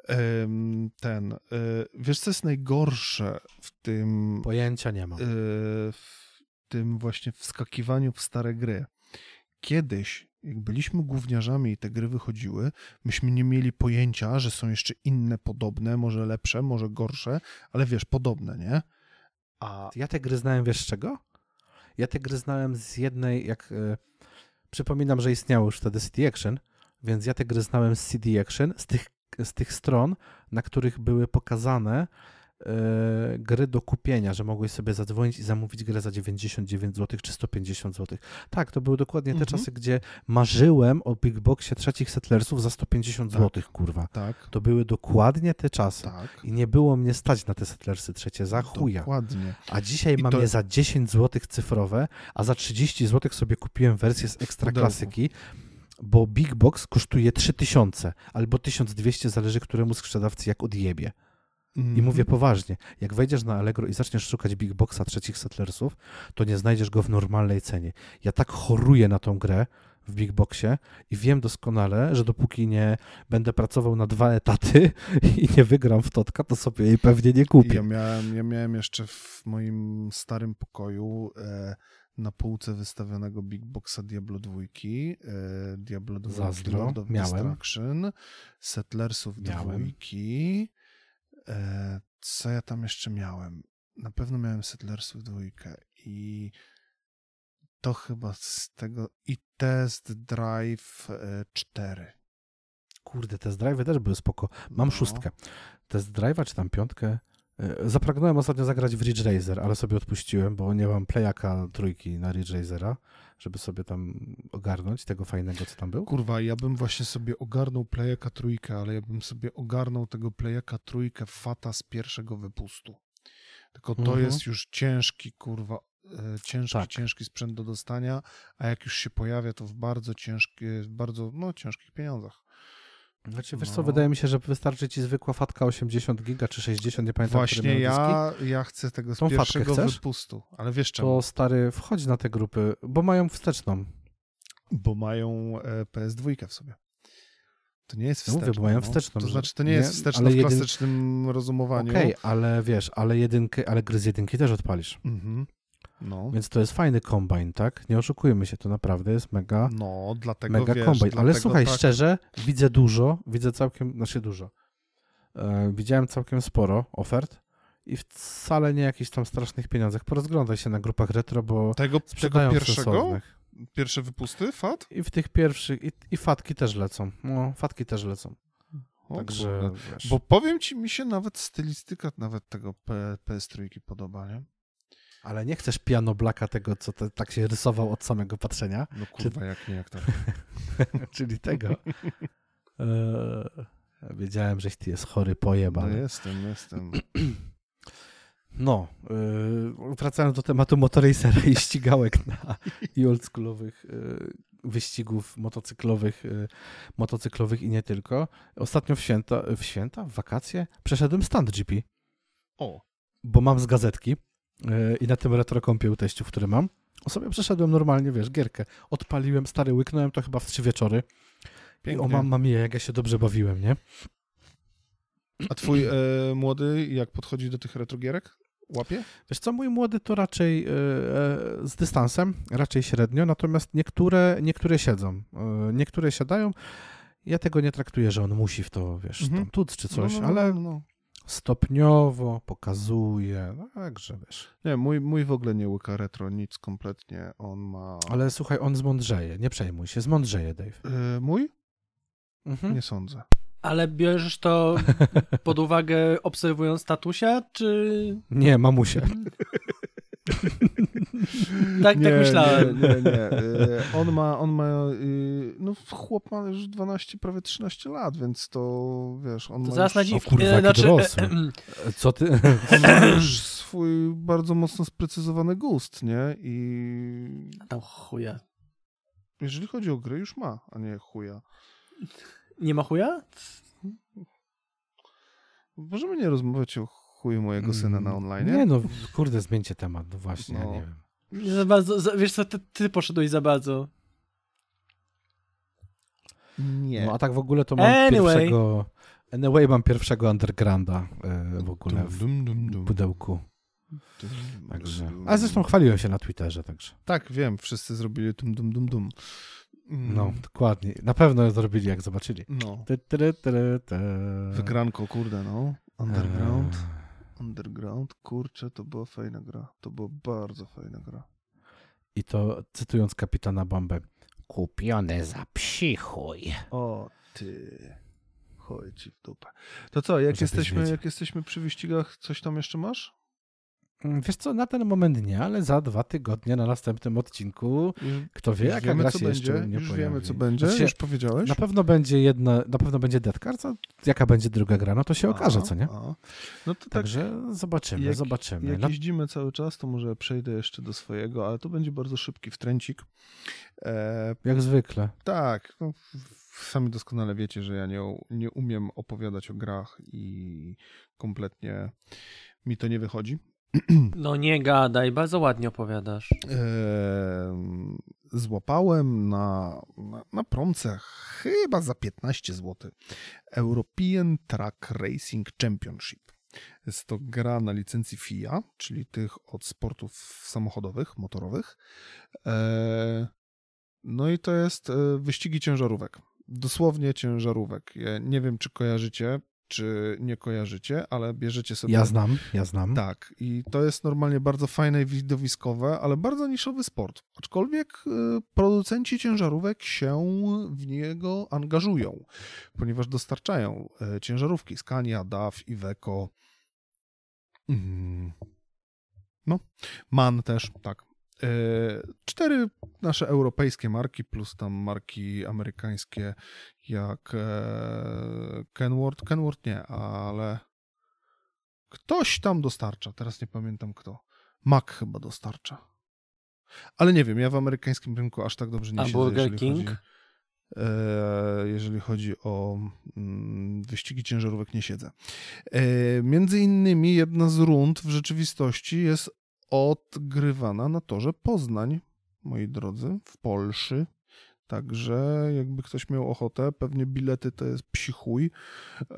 Em, ten. y, wiesz, co jest najgorsze w tym, Pojęcia nie mam. y, w tym właśnie wskakiwaniu w stare gry? Kiedyś, jak byliśmy gówniarzami i te gry wychodziły, myśmy nie mieli pojęcia, że są jeszcze inne podobne, może lepsze, może gorsze, ale wiesz, podobne, nie? A Ja te gry znałem, wiesz z czego? Ja te gry znałem z jednej, jak e, przypominam, że istniało już wtedy CD Action, więc ja te gry znałem z CD Action, z tych, z tych stron, na których były pokazane e, gry do kupienia, że mogłeś sobie zadzwonić i zamówić grę za 99 zł czy 150 zł. Tak, to były dokładnie te Mhm. czasy, gdzie marzyłem o Big Boxie trzecich Settlersów za 150 Tak. zł, kurwa. tak, To były dokładnie te czasy. tak. I nie było mnie stać na te Settlersy trzecie, za chuja. Dokładnie. A dzisiaj I mam to- je za 10 zł cyfrowe, a za 30 zł sobie kupiłem wersję z ekstra klasyki, bo Big Box kosztuje 3000 albo 1200, zależy któremu sprzedawcy jak odjebie. I Mhm. mówię poważnie, jak wejdziesz na Allegro i zaczniesz szukać Big Boxa trzecich Settlersów, to nie znajdziesz go w normalnej cenie. Ja tak choruję na tą grę w Big Boxie i wiem doskonale, że dopóki nie będę pracował na dwa etaty i nie wygram w Totka, to sobie jej pewnie nie kupię. Ja miałem, ja miałem jeszcze w moim starym pokoju e, na półce wystawionego Big Boxa Diablo 2, e, Diablo 2 Zazdro, Lord of miałem. Destruction, Settlersów Miałem. dwójki. E, co ja tam jeszcze miałem? Na pewno miałem Settlersów dwójkę i to chyba z tego i Test Drive e, 4. Kurde, test drive też były spoko. Mam No. szóstkę. Test drive'a czy tam piątkę. E, Zapragnąłem ostatnio zagrać w Ridge Racer, ale sobie odpuściłem, bo nie mam playaka trójki na Ridge Racera, żeby sobie tam ogarnąć tego fajnego, co tam był. Kurwa, ja bym właśnie sobie ogarnął Playaka trójkę, ale ja bym sobie ogarnął tego Playaka trójkę Fata z pierwszego wypustu. Tylko to Mhm. jest już ciężki, kurwa, e, ciężki, Tak. ciężki sprzęt do dostania, a jak już się pojawia, to w bardzo ciężkie, w bardzo, no, ciężkich pieniądzach. Znaczy, wiesz No. co, wydaje mi się, że wystarczy ci zwykła fatka 80 giga czy 60, nie pamiętam, Właśnie ja, ja chcę tego z Tą pierwszego wypustu, ale wiesz czemu? To stary, wchodź na te grupy, bo mają wsteczną. Bo mają e, PS2 w sobie. To nie jest Ja mówię, wsteczne. bo mają no. wsteczną, To znaczy, to nie, nie, jest wsteczne ale w klasycznym rozumowaniu. Okej, ale wiesz, ale jedynkę, ale gry z jedynki też odpalisz. Mhm. No. Więc to jest fajny kombine, tak? Nie oszukujmy się, to naprawdę jest mega, No, dlatego mega wiesz, kombine. Ale dlatego słuchaj, tak, szczerze, widzę dużo, widzę całkiem, znaczy dużo. E, widziałem całkiem sporo ofert i wcale nie jakichś tam strasznych pieniądzach. Porozglądaj się na grupach retro, bo Tego, tego sprzedają pierwszego, sensownych. pierwsze wypusty, FAT? I w tych pierwszych, i, i fatki też lecą. No, fatki też lecą. O Także, Bo powiem ci, mi się nawet stylistyka nawet tego P, PS3 podoba, nie? Ale nie chcesz piano blaka tego, co te, tak się rysował od samego patrzenia, No kurwa, jak nie, jak tak. czyli tego. Eee, wiedziałem, żeś ty jest chory pojeba. No jestem, jestem. No, yy, wracając do tematu motorracera i ścigałek na, i oldschoolowych yy, wyścigów motocyklowych, yy, motocyklowych i nie tylko. Ostatnio w święta, w święta, w wakacje przeszedłem stand GP, O, bo mam z gazetki i na tym retrokompie u teściów, który mam, sobie przeszedłem normalnie, wiesz, gierkę. Odpaliłem, stary, łyknąłem to chyba w trzy wieczory. I o pięknie. mamma mia, jak ja się dobrze bawiłem, nie? A twój e, młody jak podchodzi do tych retrogierek? Łapie? Wiesz co, mój młody to raczej e, e, z dystansem, raczej średnio, natomiast niektóre, niektóre siedzą, e, niektóre siadają. Ja tego nie traktuję, że on musi w to, wiesz, Mhm. tam tuc czy coś, no, no, ale No, no. Stopniowo pokazuje, no także wiesz. Nie, mój, mój w ogóle nie łyka retro, nic kompletnie. On ma... Ale słuchaj, on zmądrzeje, nie przejmuj się, zmądrzeje, Dave. E, mój? Mhm. Nie sądzę. Ale bierzesz to pod uwagę obserwując statusia, czy... Nie, mamusie. Tak, tak myślałem. Nie, nie, nie. E, On ma, on ma, y, no chłop ma już 12, prawie 13 lat, więc to, wiesz, on To ma zaraz na już, dziw... O kurwa, e, jaki znaczy, dorosły. e, e, Co ty? on ma już swój bardzo mocno sprecyzowany gust, nie? I Tam chuja. jeżeli chodzi o gry, już ma, a nie chuja. Nie ma chuja? Możemy nie rozmawiać o chuju mojego syna na online? Nie no, kurde, zmieńcie temat, no właśnie, ja No. nie wiem. Nie za bardzo, za, wiesz co, ty, ty poszedłeś za bardzo. Nie. No a tak w ogóle to mam Anyway. pierwszego... Anyway, mam pierwszego undergrounda e, w ogóle w Dum, dum, dum. pudełku. Także. A zresztą chwaliłem się na Twitterze, także. Tak, wiem, wszyscy zrobili dum, dum, dum, dum. Mm, No, dokładnie. Na pewno zrobili, jak zobaczyli. No. Ty, ty, ty, ty. Wygranko, kurde, no. Underground. Eee, Underground, kurczę, to była fajna gra. To była bardzo fajna gra. I to cytując kapitana Bombę. Kupione za psi chuj. O, ty. Chodź ci w dupę. To co, jak jesteśmy, jak jesteśmy przy wyścigach, coś tam jeszcze masz? Mm, Wiesz co, na ten moment nie, ale za dwa tygodnie na następnym odcinku, kto wie, jaka wiemy, gra się jeszcze będzie. nie Już pojawi. wiemy, co będzie. Znaczy, Już powiedziałeś? Na pewno będzie jedna, na pewno będzie Dead Card, a jaka będzie druga gra, no to się okaże, A, co nie? a. No to tak, Także zobaczymy, jak- zobaczymy. jak jeździmy cały czas, to może przejdę jeszcze do swojego, ale to będzie bardzo szybki wtręcik. E, Jak zwykle. Tak, no, sami doskonale wiecie, że ja nie, nie umiem opowiadać o grach i kompletnie mi to nie wychodzi. No nie gadaj, bardzo ładnie opowiadasz. Em, złapałem na, na, na promce chyba za 15 zł European Truck Racing Championship. Jest to gra na licencji FIA, czyli tych od sportów samochodowych, motorowych. E, No i to jest e, wyścigi ciężarówek. Dosłownie ciężarówek. Ja nie wiem, czy kojarzycie, czy nie kojarzycie, ale bierzecie sobie Ja znam, ja znam. tak, i to jest normalnie bardzo fajne i widowiskowe, ale bardzo niszowy sport. Aczkolwiek y, producenci ciężarówek się w niego angażują, ponieważ dostarczają y, ciężarówki Scania, DAF, Iveco. Mm. No, MAN też, tak. Y, Cztery nasze europejskie marki, plus tam marki amerykańskie jak e, Kenworth. Kenworth nie, ale Ktoś tam dostarcza, teraz nie pamiętam kto. Mac chyba dostarcza. Ale nie wiem, ja w amerykańskim rynku aż tak dobrze nie A siedzę, Burger jeżeli King? chodzi, e, jeżeli chodzi o mm, wyścigi ciężarówek, nie siedzę. E, między innymi jedna z rund w rzeczywistości jest odgrywana na torze Poznań, moi drodzy, w Polsce. Także jakby ktoś miał ochotę, pewnie bilety to jest psi chuj, e,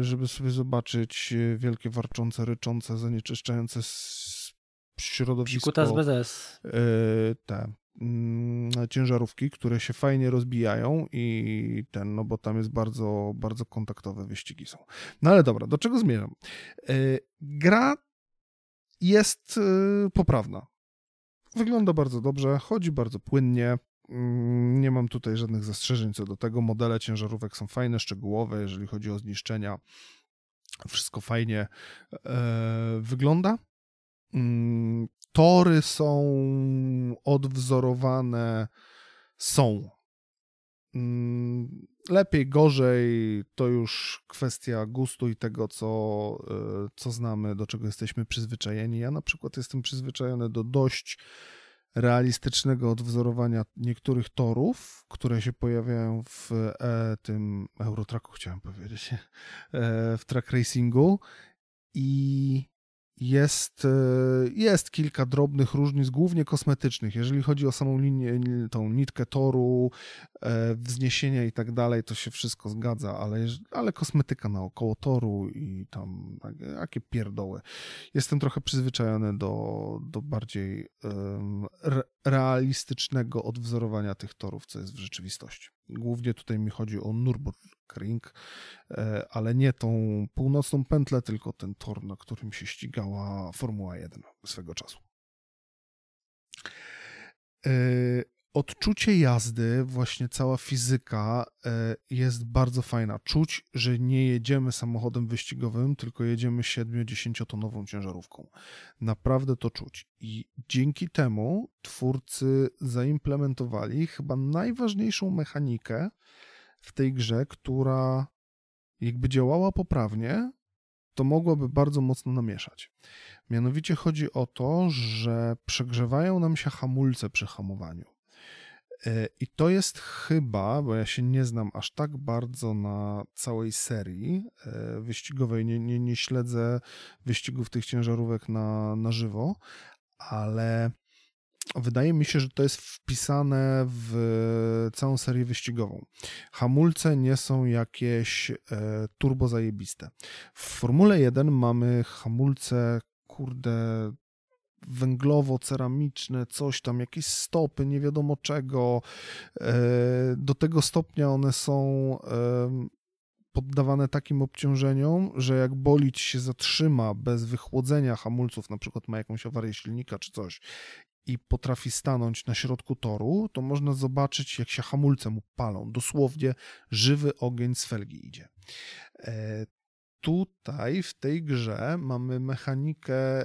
żeby sobie zobaczyć wielkie warczące, ryczące, zanieczyszczające środowisko Psikuta z BZS. e, te mm, ciężarówki, które się fajnie rozbijają i ten, no bo tam jest bardzo, bardzo kontaktowe wyścigi są. No ale dobra, do czego zmierzam? E, Gra jest e, poprawna. Wygląda bardzo dobrze, chodzi bardzo płynnie. Mm, Nie mam tutaj żadnych zastrzeżeń co do tego. Modele ciężarówek są fajne, szczegółowe, jeżeli chodzi o zniszczenia. Wszystko fajnie e, wygląda. Mm, Tory są odwzorowane, są Mm, lepiej, gorzej to już kwestia gustu i tego, co, e, co znamy, do czego jesteśmy przyzwyczajeni. Ja na przykład jestem przyzwyczajony do dość realistycznego odwzorowania niektórych torów, które się pojawiają w e, tym Eurotracku, chciałem powiedzieć, e, w track racingu i jest, e, jest kilka drobnych różnic, głównie kosmetycznych. Jeżeli chodzi o samą linię, tą nitkę toru, e, wzniesienia i tak dalej, to się wszystko zgadza, ale, ale kosmetyka naokoło toru i tam jakie pierdoły. Jestem trochę przyzwyczajony do, do bardziej realistycznego odwzorowania tych torów, co jest w rzeczywistości. Głównie tutaj mi chodzi o Nürburgring, e, ale nie tą północną pętlę, tylko ten tor, na którym się ścigała Formuła 1 swego czasu. Odczucie jazdy, właśnie cała fizyka e, jest bardzo fajna. Czuć, że nie jedziemy samochodem wyścigowym, tylko jedziemy 7-10 tonową ciężarówką. Naprawdę to czuć. I dzięki temu twórcy zaimplementowali chyba najważniejszą mechanikę w tej grze, która jakby działała poprawnie, to mogłaby bardzo mocno namieszać. Mianowicie chodzi o to, że przegrzewają nam się hamulce przy hamowaniu. E, I to jest chyba, bo ja się nie znam aż tak bardzo na całej serii e, wyścigowej, nie, nie, nie śledzę wyścigów tych ciężarówek na, na żywo, ale wydaje mi się, że to jest wpisane w całą serię wyścigową. Hamulce nie są jakieś e, turbo zajebiste. W Formule 1 mamy hamulce, kurde, węglowo-ceramiczne, coś tam, jakieś stopy, nie wiadomo czego. E, do tego stopnia one są poddawane takim obciążeniom, że jak bolić się zatrzyma bez wychłodzenia hamulców, na przykład ma jakąś awarię silnika czy coś i potrafi stanąć na środku toru, to można zobaczyć, jak się hamulce mu palą. Dosłownie żywy ogień z felgi idzie. E, tutaj w tej grze mamy mechanikę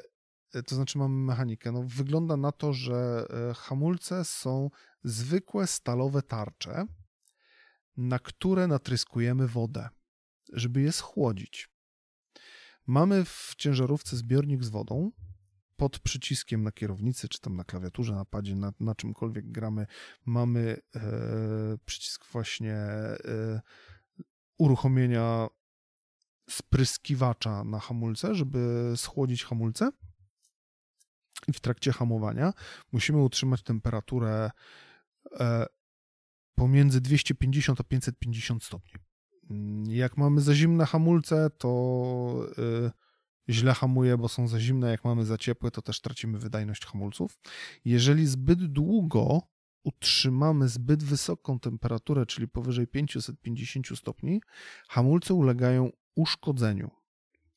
to znaczy mamy mechanikę. No, wygląda na to, że e, hamulce są zwykłe stalowe tarcze, na które natryskujemy wodę, żeby je schłodzić. Mamy w ciężarówce zbiornik z wodą. Pod przyciskiem na kierownicy, czy tam na klawiaturze, na padzie, na, na czymkolwiek gramy, mamy e, przycisk właśnie e, uruchomienia spryskiwacza na hamulce, żeby schłodzić hamulce i w trakcie hamowania musimy utrzymać temperaturę e, pomiędzy 250 a 550 stopni. Jak mamy za zimne hamulce, to e, źle hamuje, bo są za zimne. Jak mamy za ciepłe, to też tracimy wydajność hamulców. Jeżeli zbyt długo utrzymamy zbyt wysoką temperaturę, czyli powyżej 550 stopni, hamulce ulegają uszkodzeniu,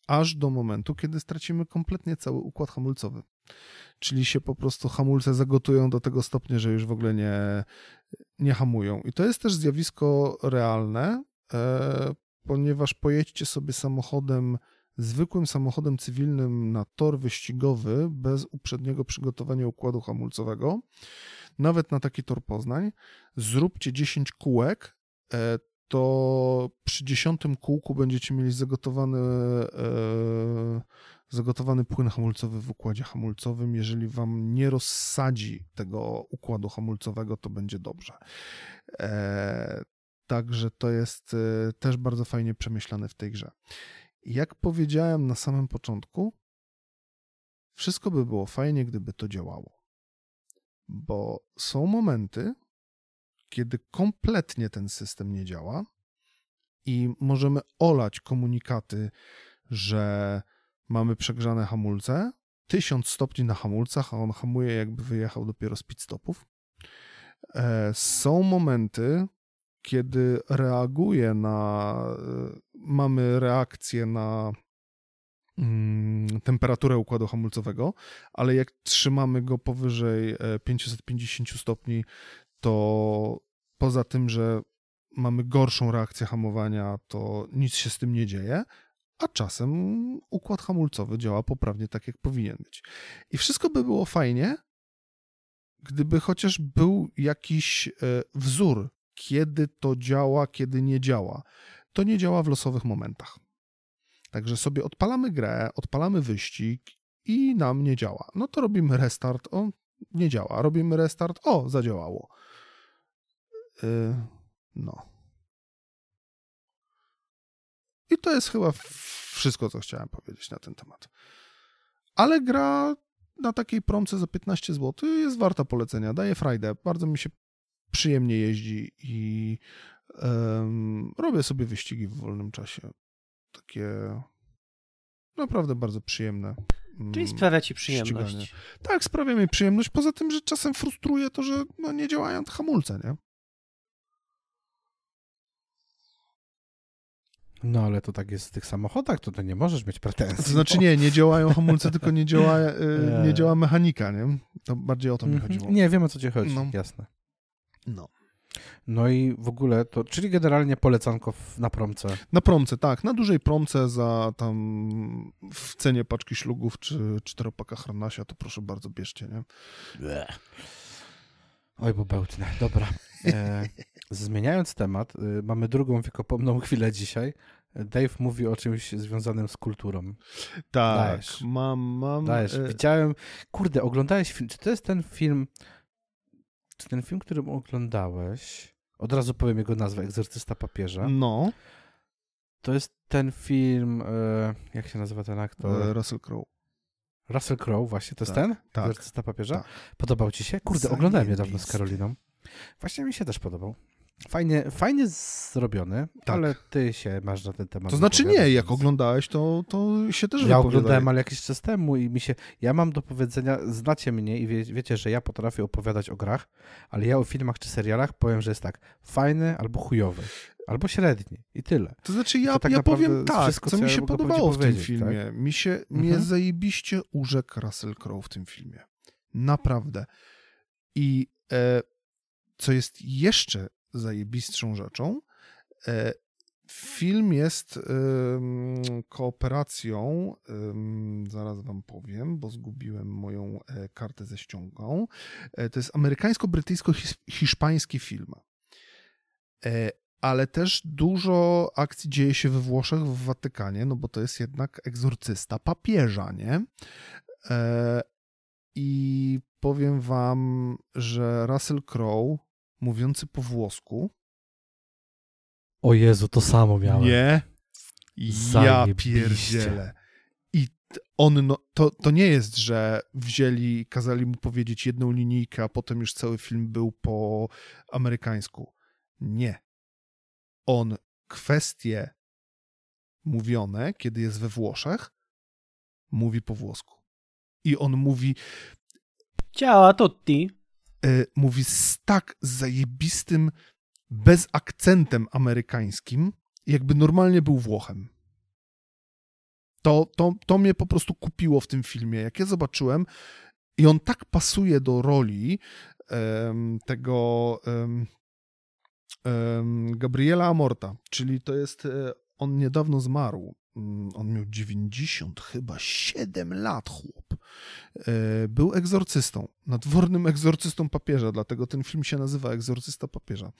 aż do momentu, kiedy stracimy kompletnie cały układ hamulcowy czyli się po prostu hamulce zagotują do tego stopnia, że już w ogóle nie, nie hamują. I to jest też zjawisko realne, e, ponieważ pojedźcie sobie samochodem, zwykłym samochodem cywilnym na tor wyścigowy bez uprzedniego przygotowania układu hamulcowego, nawet na taki tor Poznań, zróbcie 10 kółek, e, to przy dziesiątym kółku będziecie mieli zagotowany e, zagotowany płyn hamulcowy w układzie hamulcowym. Jeżeli wam nie rozsadzi tego układu hamulcowego, to będzie dobrze. E, także to jest e, też bardzo fajnie przemyślane w tej grze. Jak powiedziałem na samym początku, wszystko by było fajnie, gdyby to działało. Bo są momenty, kiedy kompletnie ten system nie działa i możemy olać komunikaty, że mamy przegrzane hamulce, 1000 stopni na hamulcach, a on hamuje jakby wyjechał dopiero z pit stopów. E, są momenty, kiedy reaguje na, e, mamy reakcję na mm, temperaturę układu hamulcowego, ale jak trzymamy go powyżej 550 e, stopni, to poza tym, że mamy gorszą reakcję hamowania, to nic się z tym nie dzieje, a czasem układ hamulcowy działa poprawnie tak, jak powinien być. I wszystko by było fajnie, gdyby chociaż był jakiś e, wzór, kiedy to działa, kiedy nie działa. To nie działa w losowych momentach. Także sobie odpalamy grę, odpalamy wyścig i nam nie działa. No to robimy restart, o, nie działa. Robimy restart, o, zadziałało. Yy, no. I to jest chyba wszystko, co chciałem powiedzieć na ten temat. Ale gra na takiej promce za 15 zł jest warta polecenia. Daje frajdę. Bardzo mi się przyjemnie jeździ i robię sobie wyścigi w wolnym czasie. Takie naprawdę bardzo przyjemne. Mm, Czyli sprawia ci przyjemność. Ściganie. Tak, sprawia mi przyjemność. Poza tym, że czasem frustruje to, że no, nie działają te hamulce, nie? No ale to tak jest w tych samochodach, to, to nie możesz mieć pretensji. To znaczy nie, nie działają hamulce, tylko nie działa, y, nie działa mechanika, nie? To bardziej o to mi mhm. chodziło. Nie, wiem o co ci chodzi, no. jasne. No. No i w ogóle to, czyli generalnie polecanko na promce. Na promce, tak. Na dużej promce za tam w cenie paczki ślugów czy czteropaka harnasia, to proszę bardzo bierzcie, nie? Bleh. Oj, bo bełtne. Dobra. E, zmieniając temat, y, mamy drugą wiekopomną chwilę dzisiaj. Dave mówi o czymś związanym z kulturą. Tak, Dajesz. mam, mam. Dajesz. E... Widziałem, kurde, oglądałeś film, czy to jest ten film, czy ten film, który oglądałeś, od razu powiem jego nazwę, Egzorcysta Papieża. No. To jest ten film, e, jak się nazywa ten aktor? E, Russell Crowe. Russell Crowe, właśnie, to tak, jest ten? Tak. Egzorcysta Papieża? Tak. Podobał ci się? Kurde, oglądałem niedawno z Karoliną. Właśnie mi się też podobał. Fajnie, fajnie zrobiony, tak. ale ty się masz na ten temat. To znaczy nie, jak oglądałeś, to, to się też Ja oglądałem, ale jakiś czas temu i mi się, ja mam do powiedzenia, znacie mnie i wie, wiecie, że ja potrafię opowiadać o grach, ale ja o filmach czy serialach powiem, że jest tak, fajny albo chujowy, albo średni i tyle. To znaczy ja, to tak ja powiem tak, wszystko, co, co mi się podobało w tym filmie. Tak? Mi się, mhm. mnie zajebiście urzekł Russell Crowe w tym filmie. Naprawdę. I e, co jest jeszcze zajebistszą rzeczą, e, film jest kooperacją, zaraz wam powiem, bo zgubiłem moją e, kartę ze ściągą. E, to jest amerykańsko-brytyjsko-hiszpański film. Ale też dużo akcji dzieje się we Włoszech, w Watykanie, no bo to jest jednak egzorcysta papieża, nie? I powiem wam, że Russell Crowe mówiący po włosku. O Jezu, to samo miałem. Nie? Ja pierdzielę. I on, no, to, to nie jest, że wzięli, kazali mu powiedzieć jedną linijkę, a potem już cały film był po amerykańsku. Nie. On kwestie mówione, kiedy jest we Włoszech, mówi po włosku. I on mówi. Ciao tutti. E, mówi z tak zajebistym, bez akcentem amerykańskim, jakby normalnie był Włochem. To, to, to mnie po prostu kupiło w tym filmie. Jak ja zobaczyłem, i on tak pasuje do roli um, tego um, um, Gabriela Amorta, czyli to jest, e, on niedawno zmarł. Mm, on miał 90 chyba 7 lat, chłop. E, był egzorcystą, nadwornym egzorcystą papieża, dlatego ten film się nazywa Egzorcysta papieża.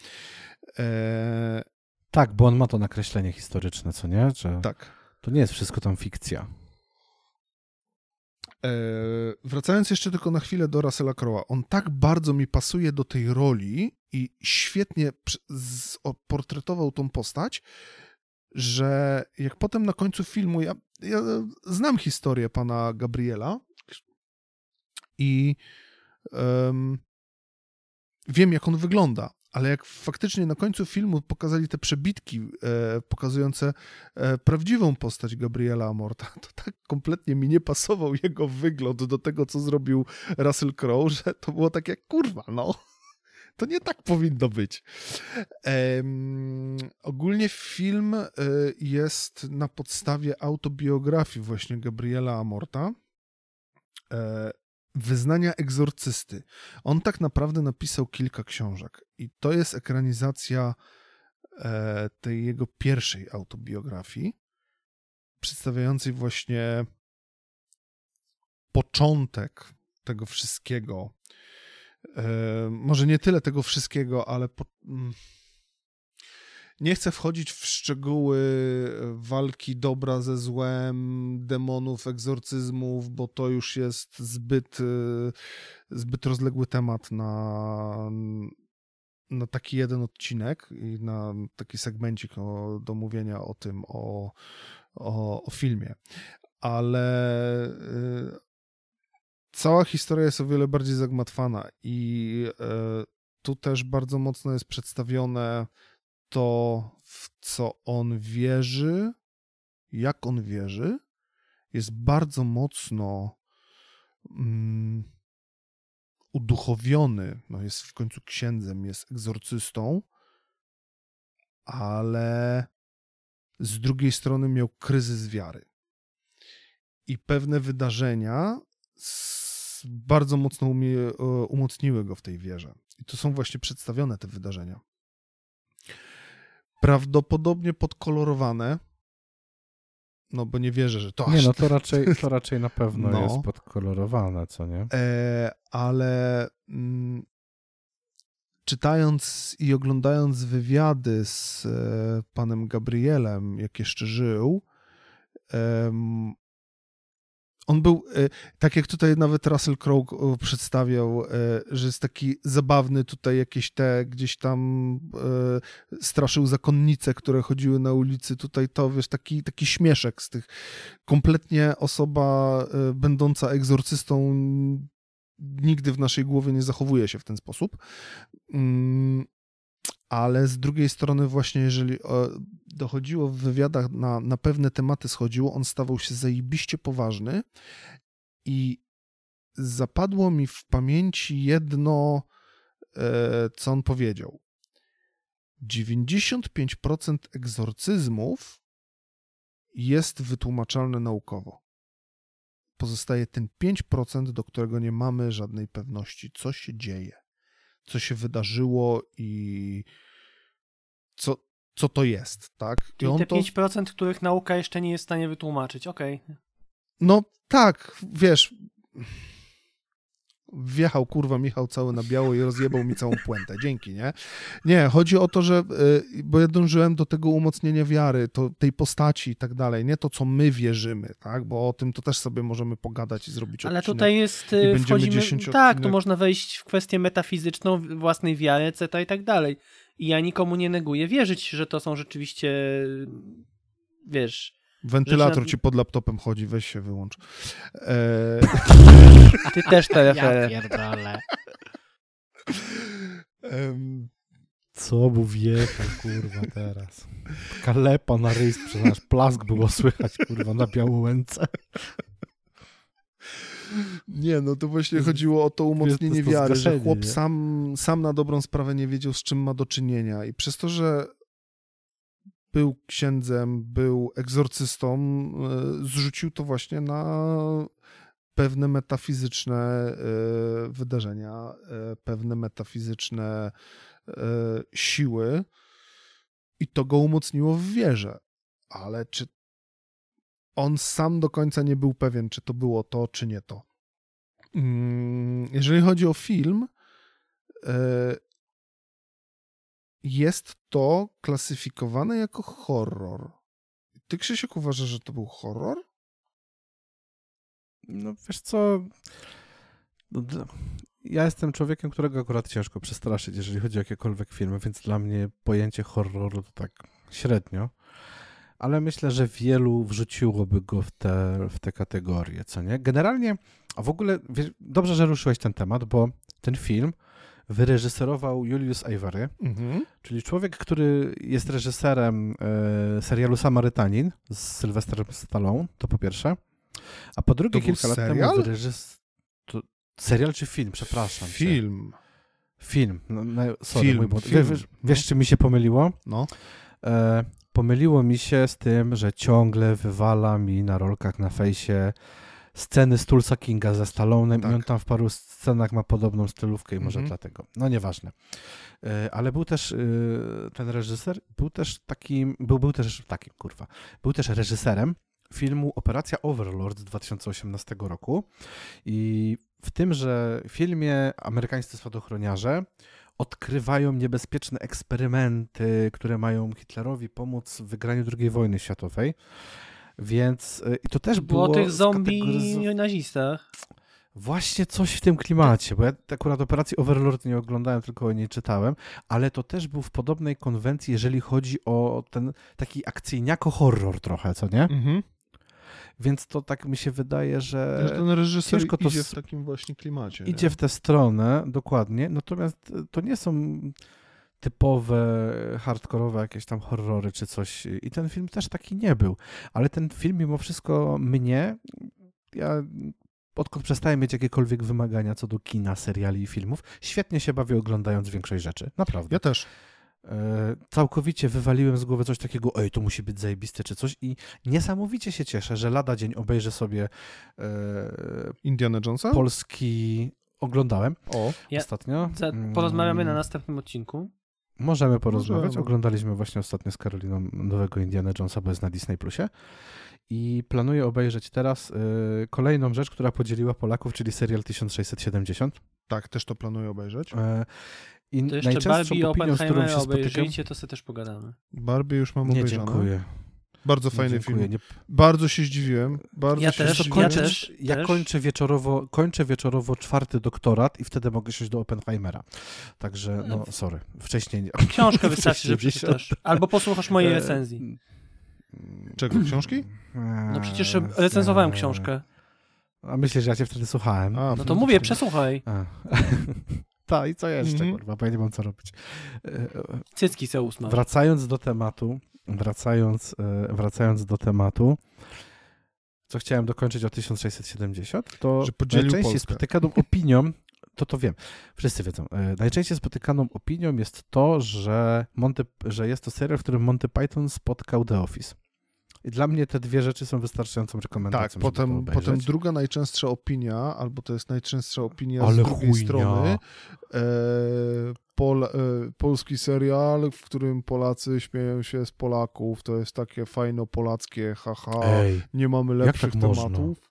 E... Tak, bo on ma to nakreślenie historyczne, co nie? Że tak. To nie jest wszystko tam fikcja. E, wracając jeszcze tylko na chwilę do Russella Crowe'a, on tak bardzo mi pasuje do tej roli i świetnie portretował tą postać, że jak potem na końcu filmu, ja, ja znam historię pana Gabriela i um, wiem, jak on wygląda, ale jak faktycznie na końcu filmu pokazali te przebitki e, pokazujące e, prawdziwą postać Gabriela Amorta, to tak kompletnie mi nie pasował jego wygląd do tego, co zrobił Russell Crowe, że to było takie, kurwa, no. To nie tak powinno być. Um, ogólnie film e, jest na podstawie autobiografii właśnie Gabriela Amorta. E, wyznania egzorcysty. On tak naprawdę napisał kilka książek i to jest ekranizacja e, tej jego pierwszej autobiografii, przedstawiającej właśnie początek tego wszystkiego, może nie tyle tego wszystkiego, ale po, mm, nie chcę wchodzić w szczegóły walki dobra ze złem, demonów, egzorcyzmów, bo to już jest zbyt, y, zbyt rozległy temat na, na taki jeden odcinek i na taki segmencik o, do mówienia o tym, o, o, o filmie. Ale cała historia jest o wiele bardziej zagmatwana i y, tu też bardzo mocno jest przedstawione to, w co on wierzy, jak on wierzy, jest bardzo mocno mm, uduchowiony. No jest w końcu księdzem, jest egzorcystą, ale z drugiej strony miał kryzys wiary. I pewne wydarzenia bardzo mocno umie, umocniły go w tej wierze. I to są właśnie przedstawione te wydarzenia prawdopodobnie podkolorowane. No bo nie wierzę, że to Nie, no to tak- raczej, to raczej na pewno no. jest podkolorowane, co nie? E, ale mm, czytając i oglądając wywiady z e, panem Gabrielem, jak jeszcze żył, e, on był, e, tak jak tutaj nawet Russell Crowe e, przedstawiał, e, że jest taki zabawny tutaj jakieś te, gdzieś tam straszył zakonnice, które chodziły na ulicy, tutaj to, wiesz, taki, taki śmieszek z tych. Kompletnie osoba będąca egzorcystą nigdy w naszej głowie nie zachowuje się w ten sposób. Ale z drugiej strony właśnie jeżeli dochodziło w wywiadach na, na pewne tematy schodziło, on stawał się zajebiście poważny i zapadło mi w pamięci jedno, e, co on powiedział. 95% egzorcyzmów jest wytłumaczalne naukowo. Pozostaje ten 5%, do którego nie mamy żadnej pewności, co się dzieje co się wydarzyło i co, co to jest, tak? I Czyli te to... 5%, których nauka jeszcze nie jest w stanie wytłumaczyć, okej. Okay. No tak, wiesz, wjechał kurwa Michał cały na biało i rozjebał mi całą puentę. Dzięki, nie? Nie, chodzi o to, że y, bo ja dążyłem do tego umocnienia wiary, to, tej postaci i tak dalej, nie to, co my wierzymy, tak? Bo o tym to też sobie możemy pogadać i zrobić Ale tutaj jest, y, wchodzimy, tak, tu można wejść w kwestię metafizyczną własnej wiary, etc. i tak dalej. I ja nikomu nie neguję wierzyć, że to są rzeczywiście wiesz, Wentylator ci pod laptopem chodzi, weź się wyłącz. E... Ty też telefon. Ja pierdolę. Um... Co mu wjechał, kurwa, teraz? Kalepa na ryj sprzedaż, plask było słychać, kurwa, na białołęce. Nie, no to właśnie chodziło o to umocnienie wiary, że chłop sam, sam na dobrą sprawę nie wiedział, z czym ma do czynienia i przez to, że był księdzem, był egzorcystą, e, zrzucił to właśnie na pewne metafizyczne e, wydarzenia, e, pewne metafizyczne siły i to go umocniło w wierze. Ale czy on sam do końca nie był pewien, czy to było to, czy nie to. Mm, jeżeli chodzi o film, jest to klasyfikowane jako horror. Ty, Krzysiek, uważasz, że to był horror? No wiesz co, no, ja jestem człowiekiem, którego akurat ciężko przestraszyć, jeżeli chodzi o jakiekolwiek filmy, więc dla mnie pojęcie horroru to tak średnio, ale myślę, że wielu wrzuciłoby go w te, w te kategorie, co nie? Generalnie, a w ogóle, wiesz, dobrze, że ruszyłeś ten temat, bo ten film wyreżyserował Julius Avery, mhm. czyli człowiek, który jest reżyserem e, serialu Samarytanin z Sylwesterem Stallone, to po pierwsze. A po drugie, kilka lat temu wyreżyserował... Serial czy film? Przepraszam. Film. Cię. Film. No, no, sorry, film, mój film. Wiesz, wiesz, czy mi się pomyliło? No. E, pomyliło mi się z tym, że ciągle wywala mi na rolkach na fejsie sceny z Tulsa Kinga ze Stallonem tak. i on tam w paru scenach ma podobną stylówkę i może -hmm. dlatego. No nieważne. E, ale był też e, ten reżyser, był też takim, był, był też takim, kurwa, był też reżyserem filmu Operacja Overlord z 2018 roku i w tymże filmie amerykańscy spadochroniarze odkrywają niebezpieczne eksperymenty, które mają Hitlerowi pomóc w wygraniu II wojny światowej. Więc y, i to też było. Było tych zombie skategoryzo- nazistach. Właśnie coś w tym klimacie, bo ja akurat operacji Overlord nie oglądałem, tylko o niej czytałem, ale to też był w podobnej konwencji, jeżeli chodzi o ten taki akcyjniako-horror trochę, co nie? Mhm. Więc to tak mi się wydaje, że Że ten reżyser ciężko to idzie s- w takim właśnie klimacie. idzie nie? w tę stronę, dokładnie, natomiast y, to nie są typowe, hardkorowe jakieś tam horrory czy coś i ten film też taki nie był, ale ten film mimo wszystko mnie, ja odkąd przestałem mieć jakiekolwiek wymagania co do kina, seriali i filmów, świetnie się bawię oglądając większość rzeczy, naprawdę. Ja też. E, całkowicie wywaliłem z głowy coś takiego, oj, to musi być zajebiste czy coś i niesamowicie się cieszę, że lada dzień obejrzę sobie e, Indiana Jonesa? polski, oglądałem O, Ja- ostatnio. Mm, porozmawiamy na następnym odcinku. Możemy porozmawiać. Możemy. Oglądaliśmy właśnie ostatnio z Karoliną nowego Indiana Jonesa, bo jest na Disney Plusie. I planuję obejrzeć teraz y, kolejną rzecz, która podzieliła Polaków, czyli serial 1670. tak, też to planuję obejrzeć. E, I To jeszcze najczęstszą Barbie i opinią, z którą się spotykam... to sobie też pogadamy. Barbie już mam Nie, obejrzane. dziękuję. Bardzo Nie, fajny dziękuję. film. Nie, Bardzo się zdziwiłem. Bardzo Ja się też, zdziwiłem. ja kończę, też, ja też. kończę wieczorowo, kończę wieczorowo czwarty doktorat i wtedy mogę siąść do Oppenheimera. Także, no, sorry. Wcześniej nie. Książkę wystarczy, że przeczytasz. Albo posłuchasz mojej recenzji. Czego, książki? No przecież recenzowałem książkę. A myślę, że ja cię wtedy słuchałem. A, No to mówię, przesłuchaj. A. Tak, i co jeszcze, Mhm. kurwa, bo ja nie mam co robić. E, e, Cycki se usmaż. Wracając do tematu, wracając, e, wracając do tematu, co chciałem dokończyć o 1670, to najczęściej Polskę. spotykaną opinią, to to wiem, wszyscy wiedzą, e, najczęściej spotykaną opinią jest to, że, Monty, że jest to serial, w którym Monty Python spotkał The Office. I dla mnie te dwie rzeczy są wystarczającą Tak, rekomendacją, żeby to potem, potem druga najczęstsza opinia, albo to jest najczęstsza opinia Ale z drugiej chujnia. strony, e, pol, e, polski serial, w którym Polacy śmieją się z Polaków, to jest takie fajno polackie, haha, Ej, nie mamy lepszych tak można? tematów.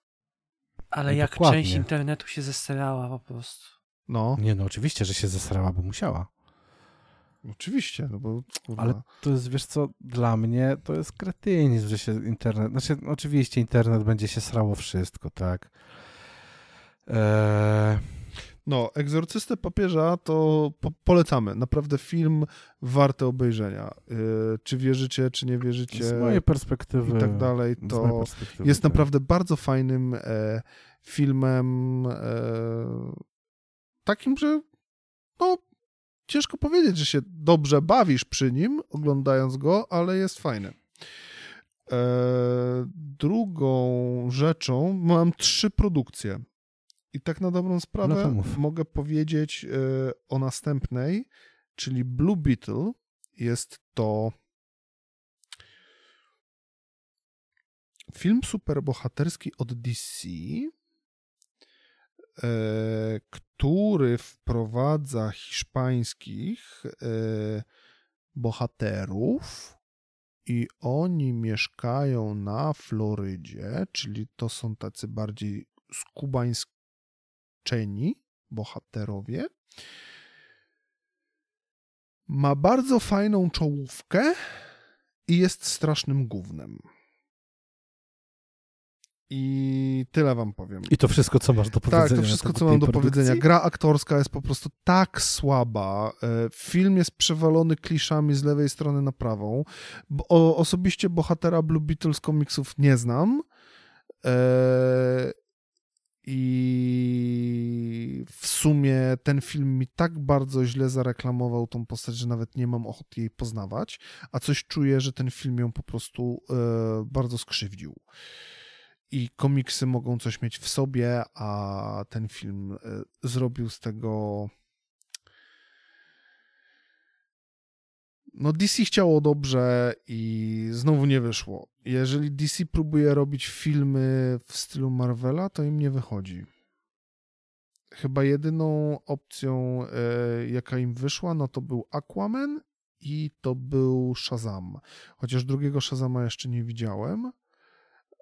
Ale No jak dokładnie. część internetu się zestarała po prostu. No, nie no, oczywiście, że się zesrała, bo musiała. Oczywiście, no bo kurwa, Ale to jest, wiesz co, dla mnie to jest kretynizm, że się internet, znaczy oczywiście internet będzie się srało wszystko, tak. Eee, No, Egzorcystę Papieża to po polecamy. Naprawdę film warty obejrzenia. Yy, czy wierzycie, czy nie wierzycie z mojej perspektywy. i tak dalej, to jest tak. naprawdę bardzo fajnym e, filmem e, takim, że no, ciężko powiedzieć, że się dobrze bawisz przy nim, oglądając go, ale jest fajny. E, drugą rzeczą, mam trzy produkcje. I tak na dobrą sprawę No mogę powiedzieć e, o następnej, czyli Blue Beetle. Jest to film superbohaterski od DC, który wprowadza hiszpańskich e, bohaterów i oni mieszkają na Florydzie, czyli to są tacy bardziej skubańszczeni bohaterowie. Ma bardzo fajną czołówkę i jest strasznym gównem. I tyle wam powiem. I to wszystko, co masz do powiedzenia. Tak, to wszystko, co mam do produkcji? powiedzenia. Gra aktorska jest po prostu tak słaba. E, Film jest przewalony kliszami z lewej strony na prawą. Bo, osobiście bohatera Blue Beatles komiksów nie znam. E, I w sumie ten film mi tak bardzo źle zareklamował tą postać, że nawet nie mam ochoty jej poznawać, a coś czuję, że ten film ją po prostu e, bardzo skrzywdził i komiksy mogą coś mieć w sobie, a ten film e, zrobił z tego. No, DC chciało dobrze i znowu nie wyszło. Jeżeli DC próbuje robić filmy w stylu Marvela, to im nie wychodzi. Chyba jedyną opcją, e, jaka im wyszła, no to był Aquaman i to był Shazam. Chociaż drugiego Shazama jeszcze nie widziałem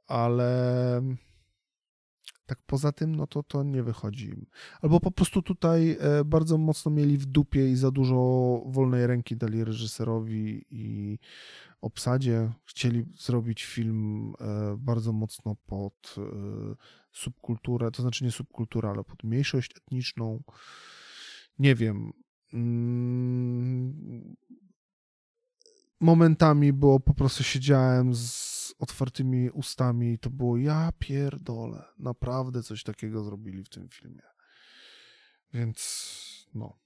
ale Tak poza tym, no to to nie wychodzi im. Albo po prostu tutaj e, bardzo mocno mieli w dupie i za dużo wolnej ręki dali reżyserowi i obsadzie. Chcieli zrobić film e, bardzo mocno pod e, subkulturę, to znaczy nie subkulturę, ale pod mniejszość etniczną. Nie wiem. Mm, momentami było po prostu siedziałem z otwartymi ustami to było ja pierdolę, naprawdę coś takiego zrobili w tym filmie. Więc no.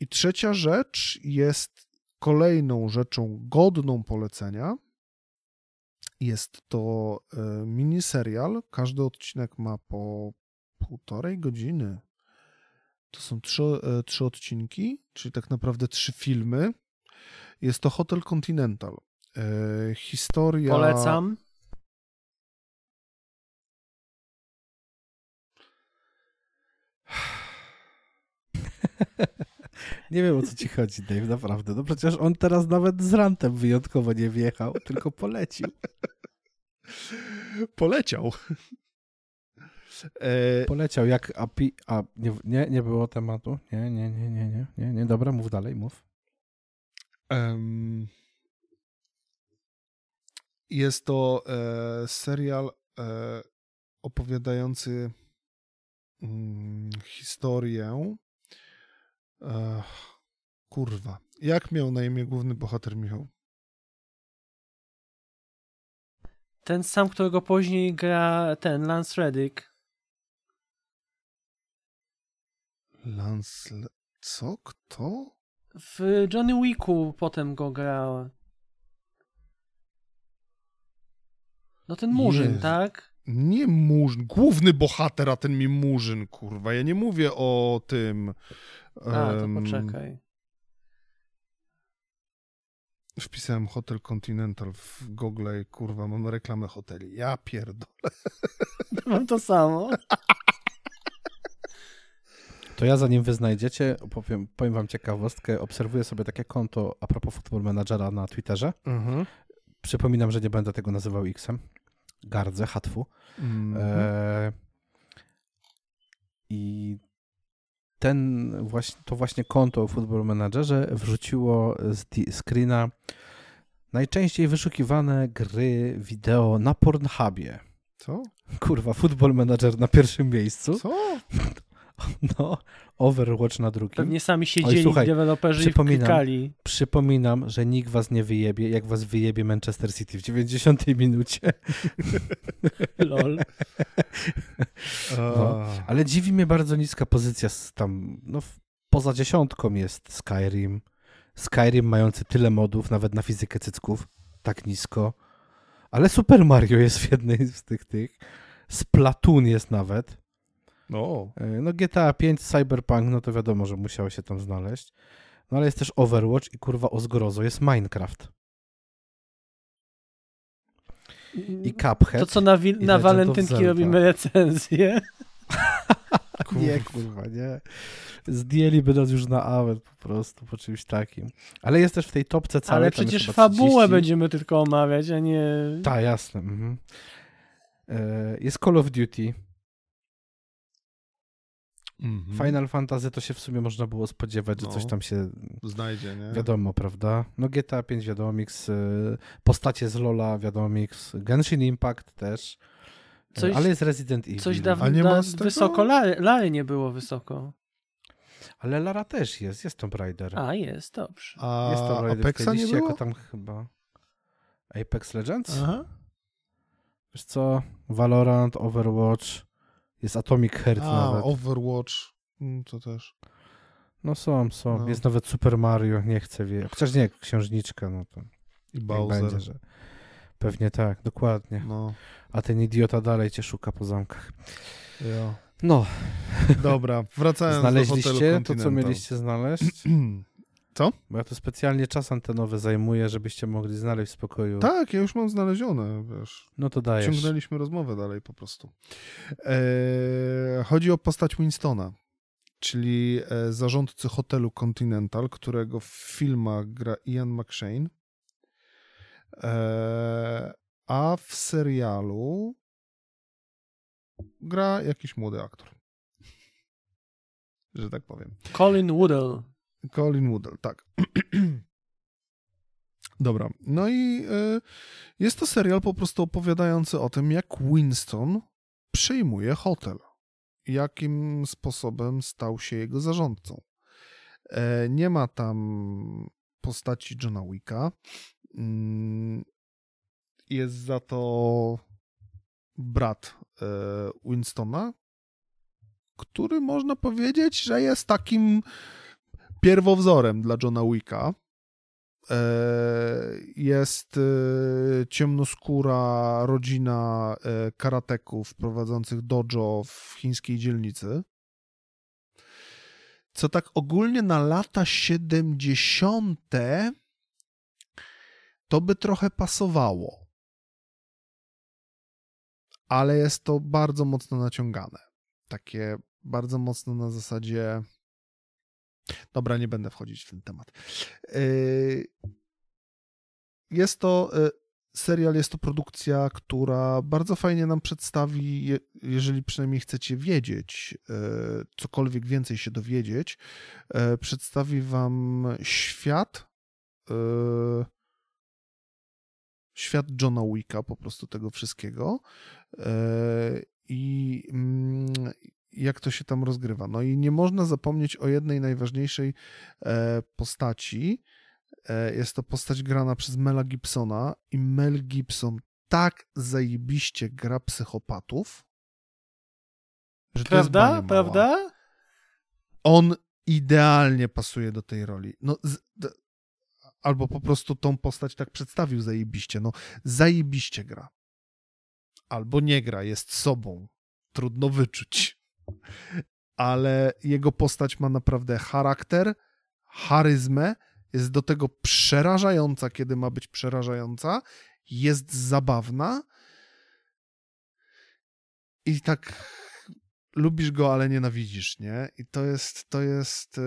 I trzecia rzecz jest kolejną rzeczą godną polecenia. Jest to e, miniserial. Każdy odcinek ma po półtorej godziny. To są trzy, e, trzy odcinki, czyli tak naprawdę trzy filmy. Jest to Hotel Continental. E, historia. Polecam. Nie wiem o co ci chodzi, Dave, naprawdę. No przecież on teraz nawet z rantem wyjątkowo nie wjechał, tylko polecił. Poleciał. E... Poleciał jak API. A nie, nie, nie było tematu. Nie, nie, nie, nie, nie, nie, nie. Dobra, mów dalej, mów. Um, jest to e, serial e, opowiadający mm, historię. E, kurwa. Jak miał na imię główny bohater Michał? Ten sam, którego później gra ten Lance Reddick. Lance. Co? Kto? W Johnny Wicku potem go grał. No ten Murzyn, Jezu. tak? Nie Murzyn, główny bohater, a ten mi Murzyn, kurwa. Ja nie mówię o tym... A, to poczekaj. Wpisałem Hotel Continental w Google i kurwa, mam reklamę hoteli. Ja pierdolę. Mam to samo. To ja zanim wy znajdziecie, powiem, powiem wam ciekawostkę. Obserwuję sobie takie konto a propos Football Managera na Twitterze. Mhm. Przypominam, że nie będę tego nazywał X-em. Gardzę, hatwu. Mm -hmm. e, I ten właśnie, to właśnie konto o Football Managerze wrzuciło z screena najczęściej wyszukiwane gry wideo na Pornhubie. Co? Kurwa, Football Manager na pierwszym miejscu. Co? No, Overwatch na drugim. Pewnie sami siedzieli Oj, słuchaj, deweloperzy przypominam, i Przypominam, że nikt was nie wyjebie, jak was wyjebie Manchester City w 90 minucie. Lol. No, ale dziwi mnie bardzo niska pozycja tam, no poza dziesiątką jest Skyrim. Skyrim mający tyle modów, nawet na fizykę cycków, tak nisko. Ale Super Mario jest w jednej z tych tych. Splatoon jest nawet. No. no GTA 5, Cyberpunk, no to wiadomo, że musiało się tam znaleźć. No ale jest też Overwatch i kurwa o zgrozo jest Minecraft. I Cuphead. To co na, na walentynki robimy recenzję. nie, kurwa, nie. Zdjęliby nas już na awet po prostu, po czymś takim. Ale jest też w tej topce całej. Ale przecież fabułę będziemy tylko omawiać, a nie... Tak, jasne. Mhm. E, jest Call of Duty. Mhm. Final Fantasy to się w sumie można było spodziewać, że no, coś tam się znajdzie, nie? Wiadomo, prawda? No GTA 5 wiadomo, mix, y, postacie z Lola wiadomo, mix, Genshin Impact też. Y, coś, ale jest Resident Evil. Coś dawno nie ma wysoko, Lary, Lary nie było wysoko. Ale Lara też jest, jest Tomb Raider. A, jest, dobrze. A jest Tomb Raider Apexa nie było? jako tam chyba Apex Legends? Aha. Wiesz co, Valorant, Overwatch, jest Atomic Heart A, nawet. Overwatch, mm, to też. No są, są. No. Jest nawet Super Mario, nie chcę wie. Chociaż nie, księżniczka, no to. I Bowser. Będzie, że... Pewnie tak, dokładnie. No. A ten idiota dalej cię szuka po zamkach. Ja. No. Dobra, wracając Znaleźliście do hotelu to, co mieliście znaleźć? Co? Bo ja tu specjalnie czas antenowy zajmuję, żebyście mogli znaleźć w spokoju. Tak, ja już mam znalezione, wiesz. No to dajesz. Ciągnęliśmy rozmowę dalej po prostu. Eee, chodzi o postać Winstona, czyli e, zarządcy hotelu Continental, którego w filmach gra Ian McShane. Eee, a w serialu gra jakiś młody aktor. Że tak powiem. Colin Woodell. Colin Woodell, tak. Dobra, no i y, jest to serial po prostu opowiadający o tym, jak Winston przejmuje hotel. Jakim sposobem stał się jego zarządcą. E, nie ma tam postaci Johna Wicka. Mm, jest za to brat e, Winstona, który można powiedzieć, że jest takim pierwowzorem dla Johna Wicka. E, jest e, ciemnoskóra rodzina karateków prowadzących dojo w chińskiej dzielnicy. Co tak ogólnie na lata 70. to by trochę pasowało. Ale jest to bardzo mocno naciągane. Takie bardzo mocno na zasadzie. Dobra, nie będę wchodzić w ten temat. Yy, jest to yy, serial, jest to produkcja, która bardzo fajnie nam przedstawi, jeżeli przynajmniej chcecie wiedzieć, yy, cokolwiek więcej się dowiedzieć, przedstawi wam świat świat Johna Wicka, po prostu tego wszystkiego i mm, jak to się tam rozgrywa. No i nie można zapomnieć o jednej najważniejszej e, postaci. E, jest to postać grana przez Mela Gibsona i Mel Gibson tak zajebiście gra psychopatów, że prawda? Prawda? On idealnie pasuje do tej roli. No, z, d, albo po prostu tą postać tak przedstawił zajebiście. No, zajebiście gra. Albo nie gra, jest sobą. Trudno wyczuć ale jego postać ma naprawdę charakter, charyzmę, jest do tego przerażająca, kiedy ma być przerażająca, jest zabawna i tak lubisz go, ale nienawidzisz, nie? I to jest, to jest e,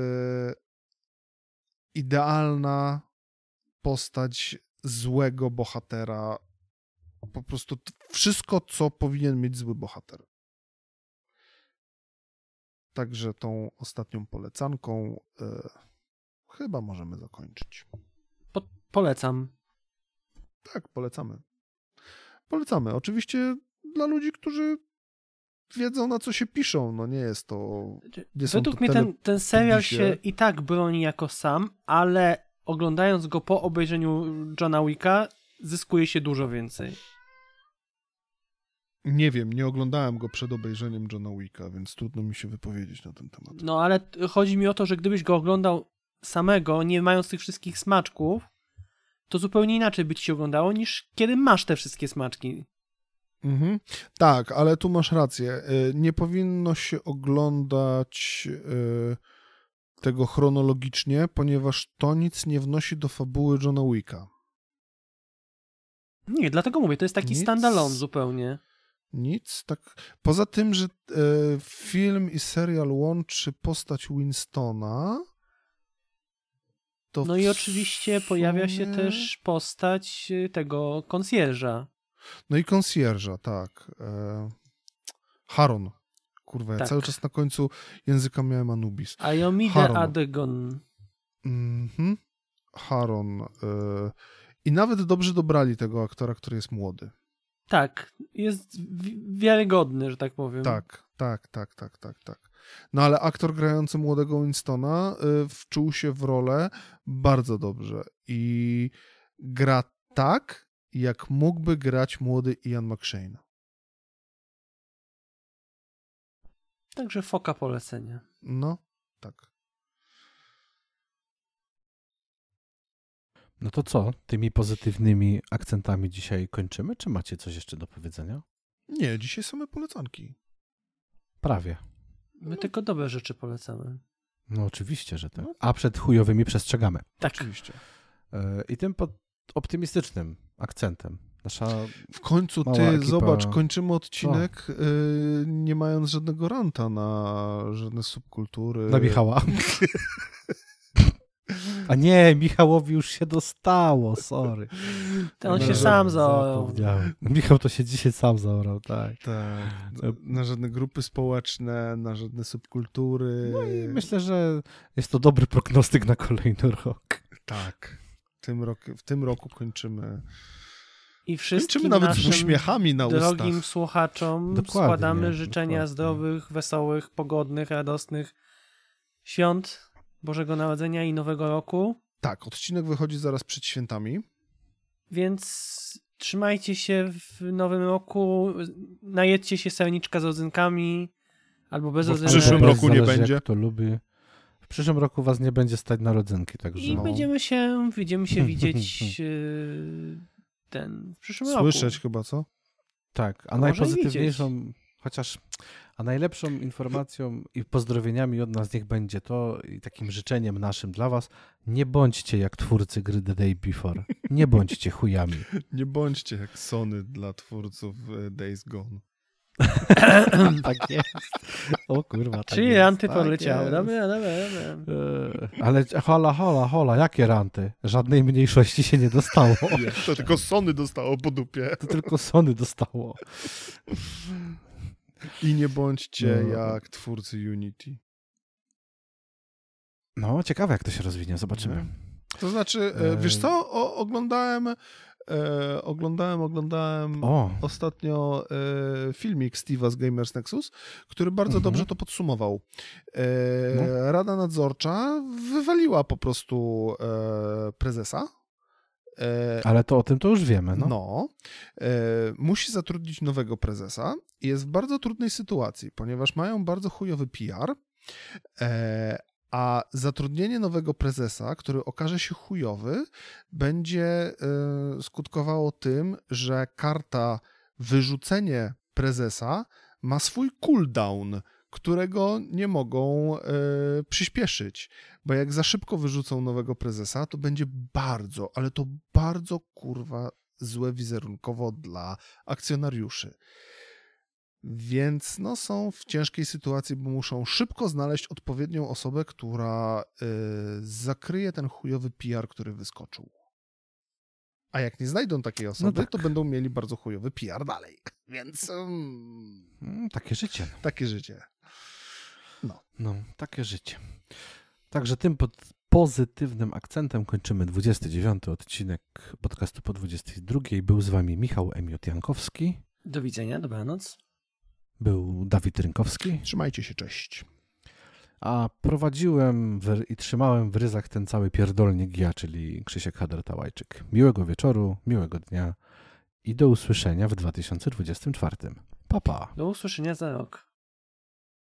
idealna postać złego bohatera. Po prostu wszystko, co powinien mieć zły bohater. Także tą ostatnią polecanką e, chyba możemy zakończyć. Po, polecam. Tak, polecamy. Polecamy. Oczywiście dla ludzi, którzy wiedzą na co się piszą. No nie jest to. Nie Według mnie ten, ten serial się i tak broni jako sam, ale oglądając go po obejrzeniu Johna Wicka, zyskuje się dużo więcej. Nie wiem, nie oglądałem go przed obejrzeniem Johna Wicka, więc trudno mi się wypowiedzieć na ten temat. No ale chodzi mi o to, że gdybyś go oglądał samego, nie mając tych wszystkich smaczków, to zupełnie inaczej by ci się oglądało, niż kiedy masz te wszystkie smaczki. Mhm. Tak, ale tu masz rację. Y, nie powinno się oglądać y, tego chronologicznie, ponieważ to nic nie wnosi do fabuły Johna Wicka. Nie, dlatego mówię, to jest taki nic... standalone zupełnie. Nic. Tak. Poza tym, że e, film i serial łączy postać Winstona. no i oczywiście sumie... pojawia się też postać e, tego konsjerza. No i konsjerza, tak. E... Haron. Kurwa, ja tak. cały czas na końcu języka miałem Anubis. Ayomide Adegon. Mhm. Haron. E... I nawet dobrze dobrali tego aktora, który jest młody. Tak, jest wiarygodny, że tak powiem. Tak, tak, tak, tak, tak, tak. No ale aktor grający młodego Winstona y, wczuł się w rolę bardzo dobrze i gra tak, jak mógłby grać młody Ian McShane. Także foka polecenia. No, tak. No to co, tymi pozytywnymi akcentami dzisiaj kończymy, czy macie coś jeszcze do powiedzenia? Nie, dzisiaj same polecanki. Prawie. My tylko dobre rzeczy polecamy. No oczywiście, że tak. No. A przed chujowymi przestrzegamy. Tak. Oczywiście. E, I tym optymistycznym akcentem. Nasza w końcu ty, ekipa... zobacz, kończymy odcinek y, nie mając żadnego ranta na żadne subkultury. Na Michała. A nie, Michałowi już się dostało, sorry. To on No, się sam zaorał. Michał to się dzisiaj sam zaorał, tak. Tak. Na żadne grupy społeczne, na żadne subkultury. No i myślę, że jest to dobry prognostyk na kolejny rok. Tak. W tym, rok, w tym roku kończymy. I wszystkim nawet z naszym uśmiechami na drogim ustach. słuchaczom Dokładnie, składamy życzenia dokładnie. zdrowych, wesołych, pogodnych, radosnych świąt Bożego Narodzenia i Nowego Roku. Tak, odcinek wychodzi zaraz przed świętami. Więc trzymajcie się w nowym roku, najedźcie się serniczka z rodzynkami albo bez Bo w przyszłym roku nie Zależy, będzie. Jak to lubi. W przyszłym roku was nie będzie stać na rodzynki, także... I No. będziemy się, będziemy się widzieć yy, ten w przyszłym roku. Słyszeć chyba, co? Tak, a Może najpozytywniejszą, chociaż, a najlepszą informacją i pozdrowieniami od nas niech będzie to i takim życzeniem naszym dla was, nie bądźcie jak twórcy gry The Day Before. Nie bądźcie chujami. Nie bądźcie jak Sony dla twórców e, Days Gone. tak jest. O kurwa, tak Czyli jest, ranty tak poleciały. Dobra, dobra, dobra. Eee, Ale hola, hola, hola, jakie ranty? Żadnej mniejszości się nie dostało. To tylko Sony dostało po dupie. To tylko Sony dostało. I nie bądźcie No. jak twórcy Unity. No, ciekawe jak to się rozwinie, zobaczymy. To znaczy, e, E, wiesz co, o, oglądałem, e, oglądałem, oglądałem O, ostatnio e, filmik Steve'a z Gamers Nexus, który bardzo Mhm. dobrze to podsumował. E, No. Rada nadzorcza wywaliła po prostu e, prezesa. E, ale to o tym to już wiemy, no. no, e, musi zatrudnić nowego prezesa i jest w bardzo trudnej sytuacji, ponieważ mają bardzo chujowy PR, e, a zatrudnienie nowego prezesa, który okaże się chujowy, będzie skutkowało tym, że karta wyrzucenie prezesa ma swój cooldown, którego nie mogą przyspieszyć. Bo jak za szybko wyrzucą nowego prezesa, to będzie bardzo, ale to bardzo kurwa złe wizerunkowo dla akcjonariuszy. Więc no, są w ciężkiej sytuacji, bo muszą szybko znaleźć odpowiednią osobę, która y, zakryje ten chujowy PR, który wyskoczył. A jak nie znajdą takiej osoby, tak. to będą mieli bardzo chujowy PR dalej. Więc Mm, Takie życie. takie życie. No, takie życie. Także tym pod pozytywnym akcentem kończymy 29 odcinek podcastu po 22. Był z wami Michał Emiot Jankowski, Do widzenia, dobranoc. był Dawid Rynkowski, Trzymajcie się, cześć. a prowadziłem w, i trzymałem w ryzach ten cały pierdolnik ja, czyli Krzysiek Hader-Tałajczyk. Miłego wieczoru, miłego dnia i do usłyszenia w 2024. Pa, pa. Do usłyszenia za rok.